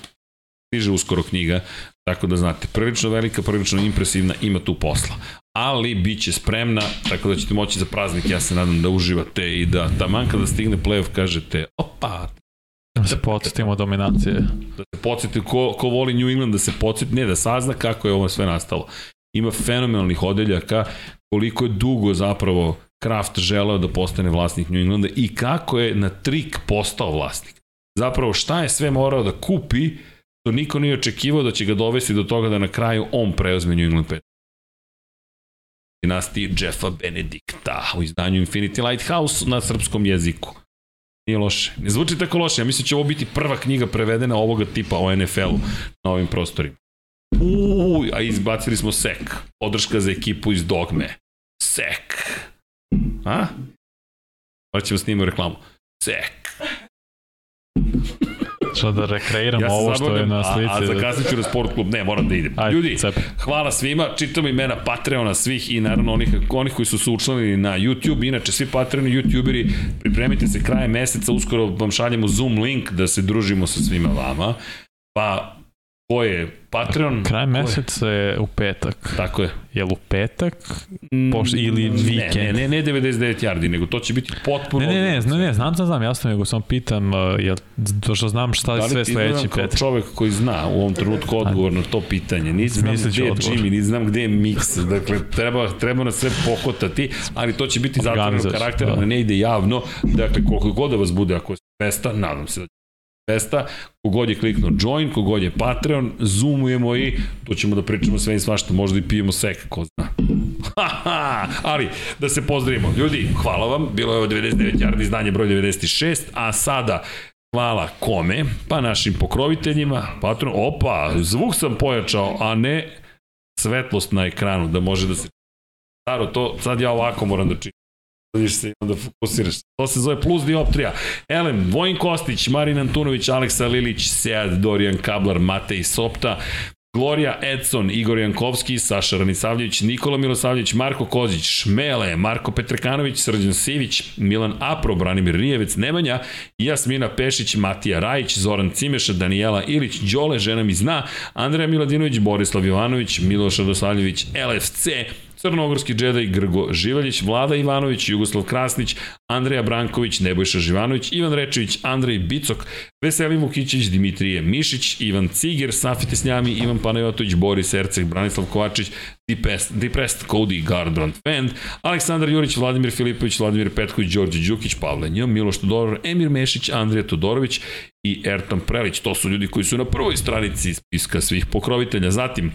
stiže uskoro knjiga, tako da znate, prilično velika, prilično impresivna, ima tu posla. Ali bit će spremna, tako da ćete moći za praznik, ja se nadam da uživate i da taman kada stigne playoff kažete, opa, se podsjetimo dominacije. Da se podsjeti ko, ko voli New England, da se podsjeti, ne, da sazna kako je ovo sve nastalo. Ima fenomenalnih odeljaka, koliko je dugo zapravo Kraft želeo da postane vlasnik New Englanda i kako je na trik postao vlasnik. Zapravo šta je sve morao da kupi, to niko nije očekivao da će ga dovesti do toga da na kraju on preozme New England Patriots dinastiji Jeffa Benedikta u izdanju Infinity Lighthouse na srpskom jeziku. Nije loše. Ne zvuči tako loše. Ja mislim da će ovo biti prva knjiga prevedena ovoga tipa o NFL-u na ovim prostorima. Uuu, a izbacili smo sek. Podrška za ekipu iz Dogme. Sek. A? Pa ćemo snimati reklamu. Sek. Što da rekreiramo ja ovo što je na slici. A, a zakasnit ću na sport klub, ne, moram da idem. Ajde, Ljudi, cep. hvala svima, čitam imena Patreona svih i naravno onih, onih koji su se učlanili na YouTube. Inače, svi Patreoni, YouTuberi, pripremite se krajem meseca, uskoro vam šaljemo Zoom link da se družimo sa svima vama. Pa, ko je Patreon. Kraj meseca je u petak. Tako je. Je li u petak? Poš, ili vikend? Ne, ne, ne 99 yardi, nego to će biti potpuno... Ne, ne, ne, ne, ne znam, znam, znam, jasno, nego sam pitam, uh, jel, to što znam šta je da sve sledeći petak. Da čovek koji zna u ovom trenutku odgovor na to pitanje, ni znam gde je Jimmy, ni znam gde je Mix, dakle, treba, treba nas sve pohotati, ali to će biti zatvoreno karaktera, da. ne ide javno, dakle, koliko god da vas bude, ako je festa, nadam se da Festa, kogod je kliknuo join, kogod je Patreon, zoomujemo i tu ćemo da pričamo sve i svašta, možda i pijemo sek, ko zna. Ali, da se pozdravimo. Ljudi, hvala vam, bilo je ovo 99 yardi izdanje broj 96, a sada Hvala kome? Pa našim pokroviteljima, patron, opa, zvuk sam pojačao, a ne svetlost na ekranu, da može da se... Staro, to sad ja ovako moram da čitam vidiš se i onda fokusiraš. To se zove plus dioptrija. Elem, Vojin Kostić, Marin Antunović, Aleksa Lilić, Sead, Dorijan Kablar, Matej Sopta, Gloria Edson, Igor Jankovski, Saša Ranisavljević, Nikola Milosavljević, Marko Kozić, Šmele, Marko Petrekanović, Srđan Sivić, Milan Apro, Branimir Rijevec, Nemanja, Jasmina Pešić, Matija Rajić, Zoran Cimeša, Danijela Ilić, Đole, žena mi zna, Andreja Miladinović, Borislav Jovanović, Miloš Radosavljević, LFC, Crnogorski džedaj Grgo Živaljić, Vlada Ivanović, Jugoslav Krasnić, Andreja Branković, Nebojša Živanović, Ivan Rečević, Andrej Bicok, Veselin Vukićić, Dimitrije Mišić, Ivan Ciger, Safi Tesnjami, Ivan Panajotović, Boris Erceg, Branislav Kovačić, Depressed, Cody Gardrond Fend, Aleksandar Jurić, Vladimir Filipović, Vladimir Petković, Đorđe Đukić, Pavle Njom, Miloš Todorov, Emir Mešić, Andrija Todorović i Ertan Prelić. To su ljudi koji su na prvoj stranici spiska svih pokrovitelja. Zatim,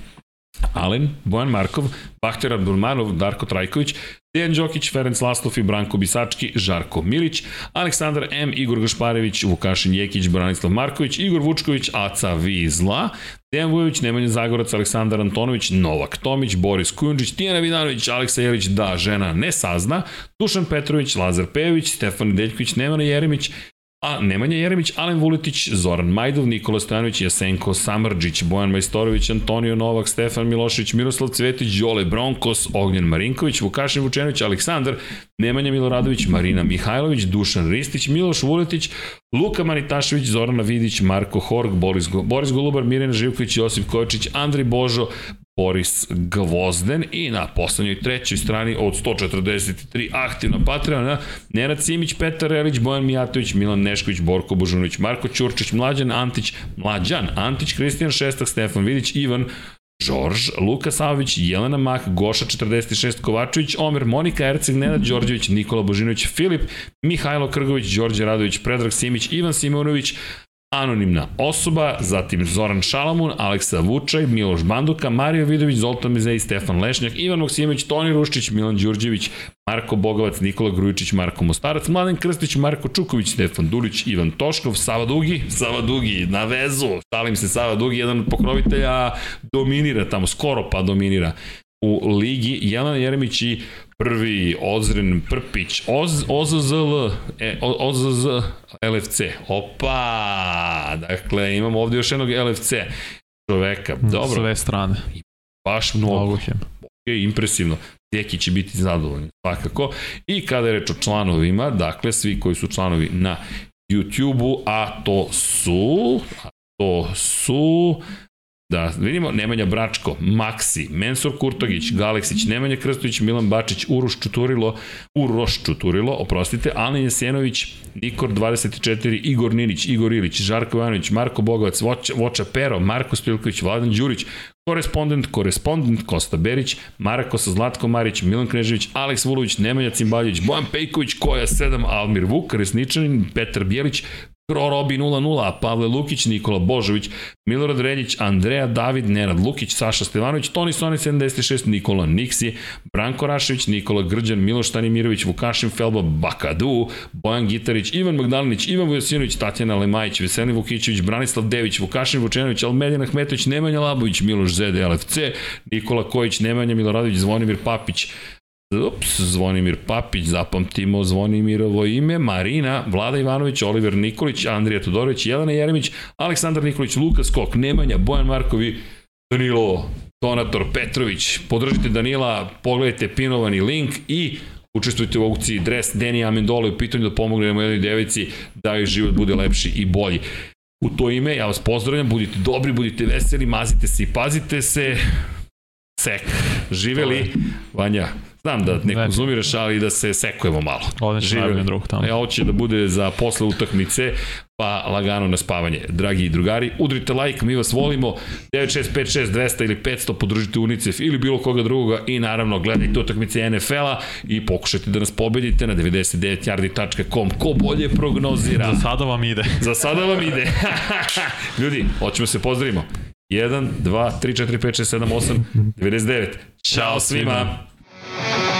Alen, Bojan Markov, Bahter Abdulmanov, Darko Trajković, Dejan Đokić, Ferenc Laslov i Branko Bisački, Žarko Milić, Aleksandar M, Igor Gašparević, Vukašin Jekić, Branislav Marković, Igor Vučković, Aca Vizla, Dejan Vujović, Nemanja Zagorac, Aleksandar Antonović, Novak Tomić, Boris Kujundžić, Tijana Vidanović, Aleksa Jelić, da, žena ne sazna, Dušan Petrović, Lazar Pejović, Stefan Deljković, Nemanja Jeremić, a Nemanja Jeremić, Alen Vuletić, Zoran Majdov, Nikola Stojanović, Jasenko Samrđić, Bojan Majstorović, Antonio Novak, Stefan Milošević, Miroslav Cvetić, Đole Bronkos, Ognjen Marinković, Vukašin Vučenović, Aleksandar, Nemanja Miloradović, Marina Mihajlović, Dušan Ristić, Miloš Vuletić, Luka Manitašević, Zorana Vidić, Marko Horg, Boris, Go, Boris Golubar, Mirjana Živković, Josip Kočić, Andri Božo, Boris Gvozden i na poslednjoj trećoj strani od 143 aktivna Patreona Nenad Simić, Petar Relić, Bojan Mijatović, Milan Nešković, Borko Božunović, Marko Ćurčić, Mlađan Antić, Mlađan Antić, Kristijan Šestak, Stefan Vidić, Ivan Žorž, Luka Savović, Jelena Mak, Goša 46, Kovačević, Omer, Monika Erceg, Nenad Đorđević, Nikola Božinović, Filip, Mihajlo Krgović, Đorđe Radović, Predrag Simić, Ivan Simonović, anonimna osoba, zatim Zoran Šalamun, Aleksa Vučaj, Miloš Banduka, Mario Vidović, Zoltan Mizej, Stefan Lešnjak, Ivan Moksimović, Toni Ruščić, Milan Đurđević, Marko Bogovac, Nikola Grujičić, Marko Mostarac, Mladen Krstić, Marko Čuković, Stefan Dulić, Ivan Toškov, Sava Dugi, Sava Dugi, na vezu, šalim se, Sava Dugi, jedan od pokrovitelja dominira tamo, skoro pa dominira u ligi, Jelena Jeremić i prvi Ozren Prpić, Oz, OZZL, e, OZZ LFC, opa, dakle imamo ovde još jednog LFC čoveka, dobro. Sve strane. Baš mnogo. mnogo Ok, impresivno. Teki će biti zadovoljni, svakako. I kada je reč o članovima, dakle, svi koji su članovi na YouTube-u, a to su, a to su Da vidimo, Nemanja Bračko, Maksi, Mensur Kurtogić, Galeksić, Nemanja Krstović, Milan Bačić, Uroš Čuturilo, Uroš Čuturilo, oprostite, Alen Jesenović, Nikor 24, Igor Ninić, Igor Ilić, Žarko Ivanović, Marko Bogovac, Voča, Voča Pero, Marko Stilković, Vladan Đurić, Korespondent, korespondent Kosta Berić, Marako sa Zlatko Marić, Milan Knežević, Aleks Vulović, Nemanja Cimbaljević, Bojan Pejković, Koja 7, Almir Vuk, Resničanin, Petar Bijelić, Robi 0-0, Pavle Lukić, Nikola Božović, Milorad Reljić, Andreja David, Nenad Lukić, Saša Stevanović, Toni Soni 76, Nikola Niksi, Branko Rašević, Nikola Grđan, Miloš Tanimirović, Vukašin Felba, Bakadu, Bojan Gitarić, Ivan Magdalinić, Ivan Vujosinović, Tatjana Lemajić, Veselin Vukićević, Branislav Dević, Vukašin Vučenović, Almedina Hmetović, Nemanja Labović, Miloš Zede, LFC, Nikola Kojić, Nemanja Miloradović, Zvonimir Papić, Ups, Zvonimir Papić, zapamtimo Zvonimirovo ime, Marina, Vlada Ivanović, Oliver Nikolić, Andrija Todorović, Jelena Jeremić, Aleksandar Nikolić, Luka Skok, Nemanja, Bojan Markovi, Danilo, Donator Petrović. Podržite Danila, pogledajte pinovani link i učestvujte u aukciji Dres Deni Amendole u pitanju da pomognemo jednoj devici da joj život bude lepši i bolji. U to ime ja vas pozdravljam, budite dobri, budite veseli, mazite se i pazite se. Sek. Živeli, Vanja. Znam da ne konzumiraš, ali da se sekujemo malo. Ovdje će najbolji drug tamo. E, ovo će da bude za posle utakmice, pa lagano na spavanje. Dragi drugari, udrite like, mi vas volimo. 9656 200 ili 500 podržite UNICEF ili bilo koga drugoga i naravno gledajte utakmice NFL-a i pokušajte da nas pobedite na 99yardi.com. Ko bolje prognozira? Za sada vam ide. Za sada vam ide. Ljudi, hoćemo se pozdravimo. 1, 2, 3, 4, 5, 6, 7, 8, 99. Ćao svima. Thank you.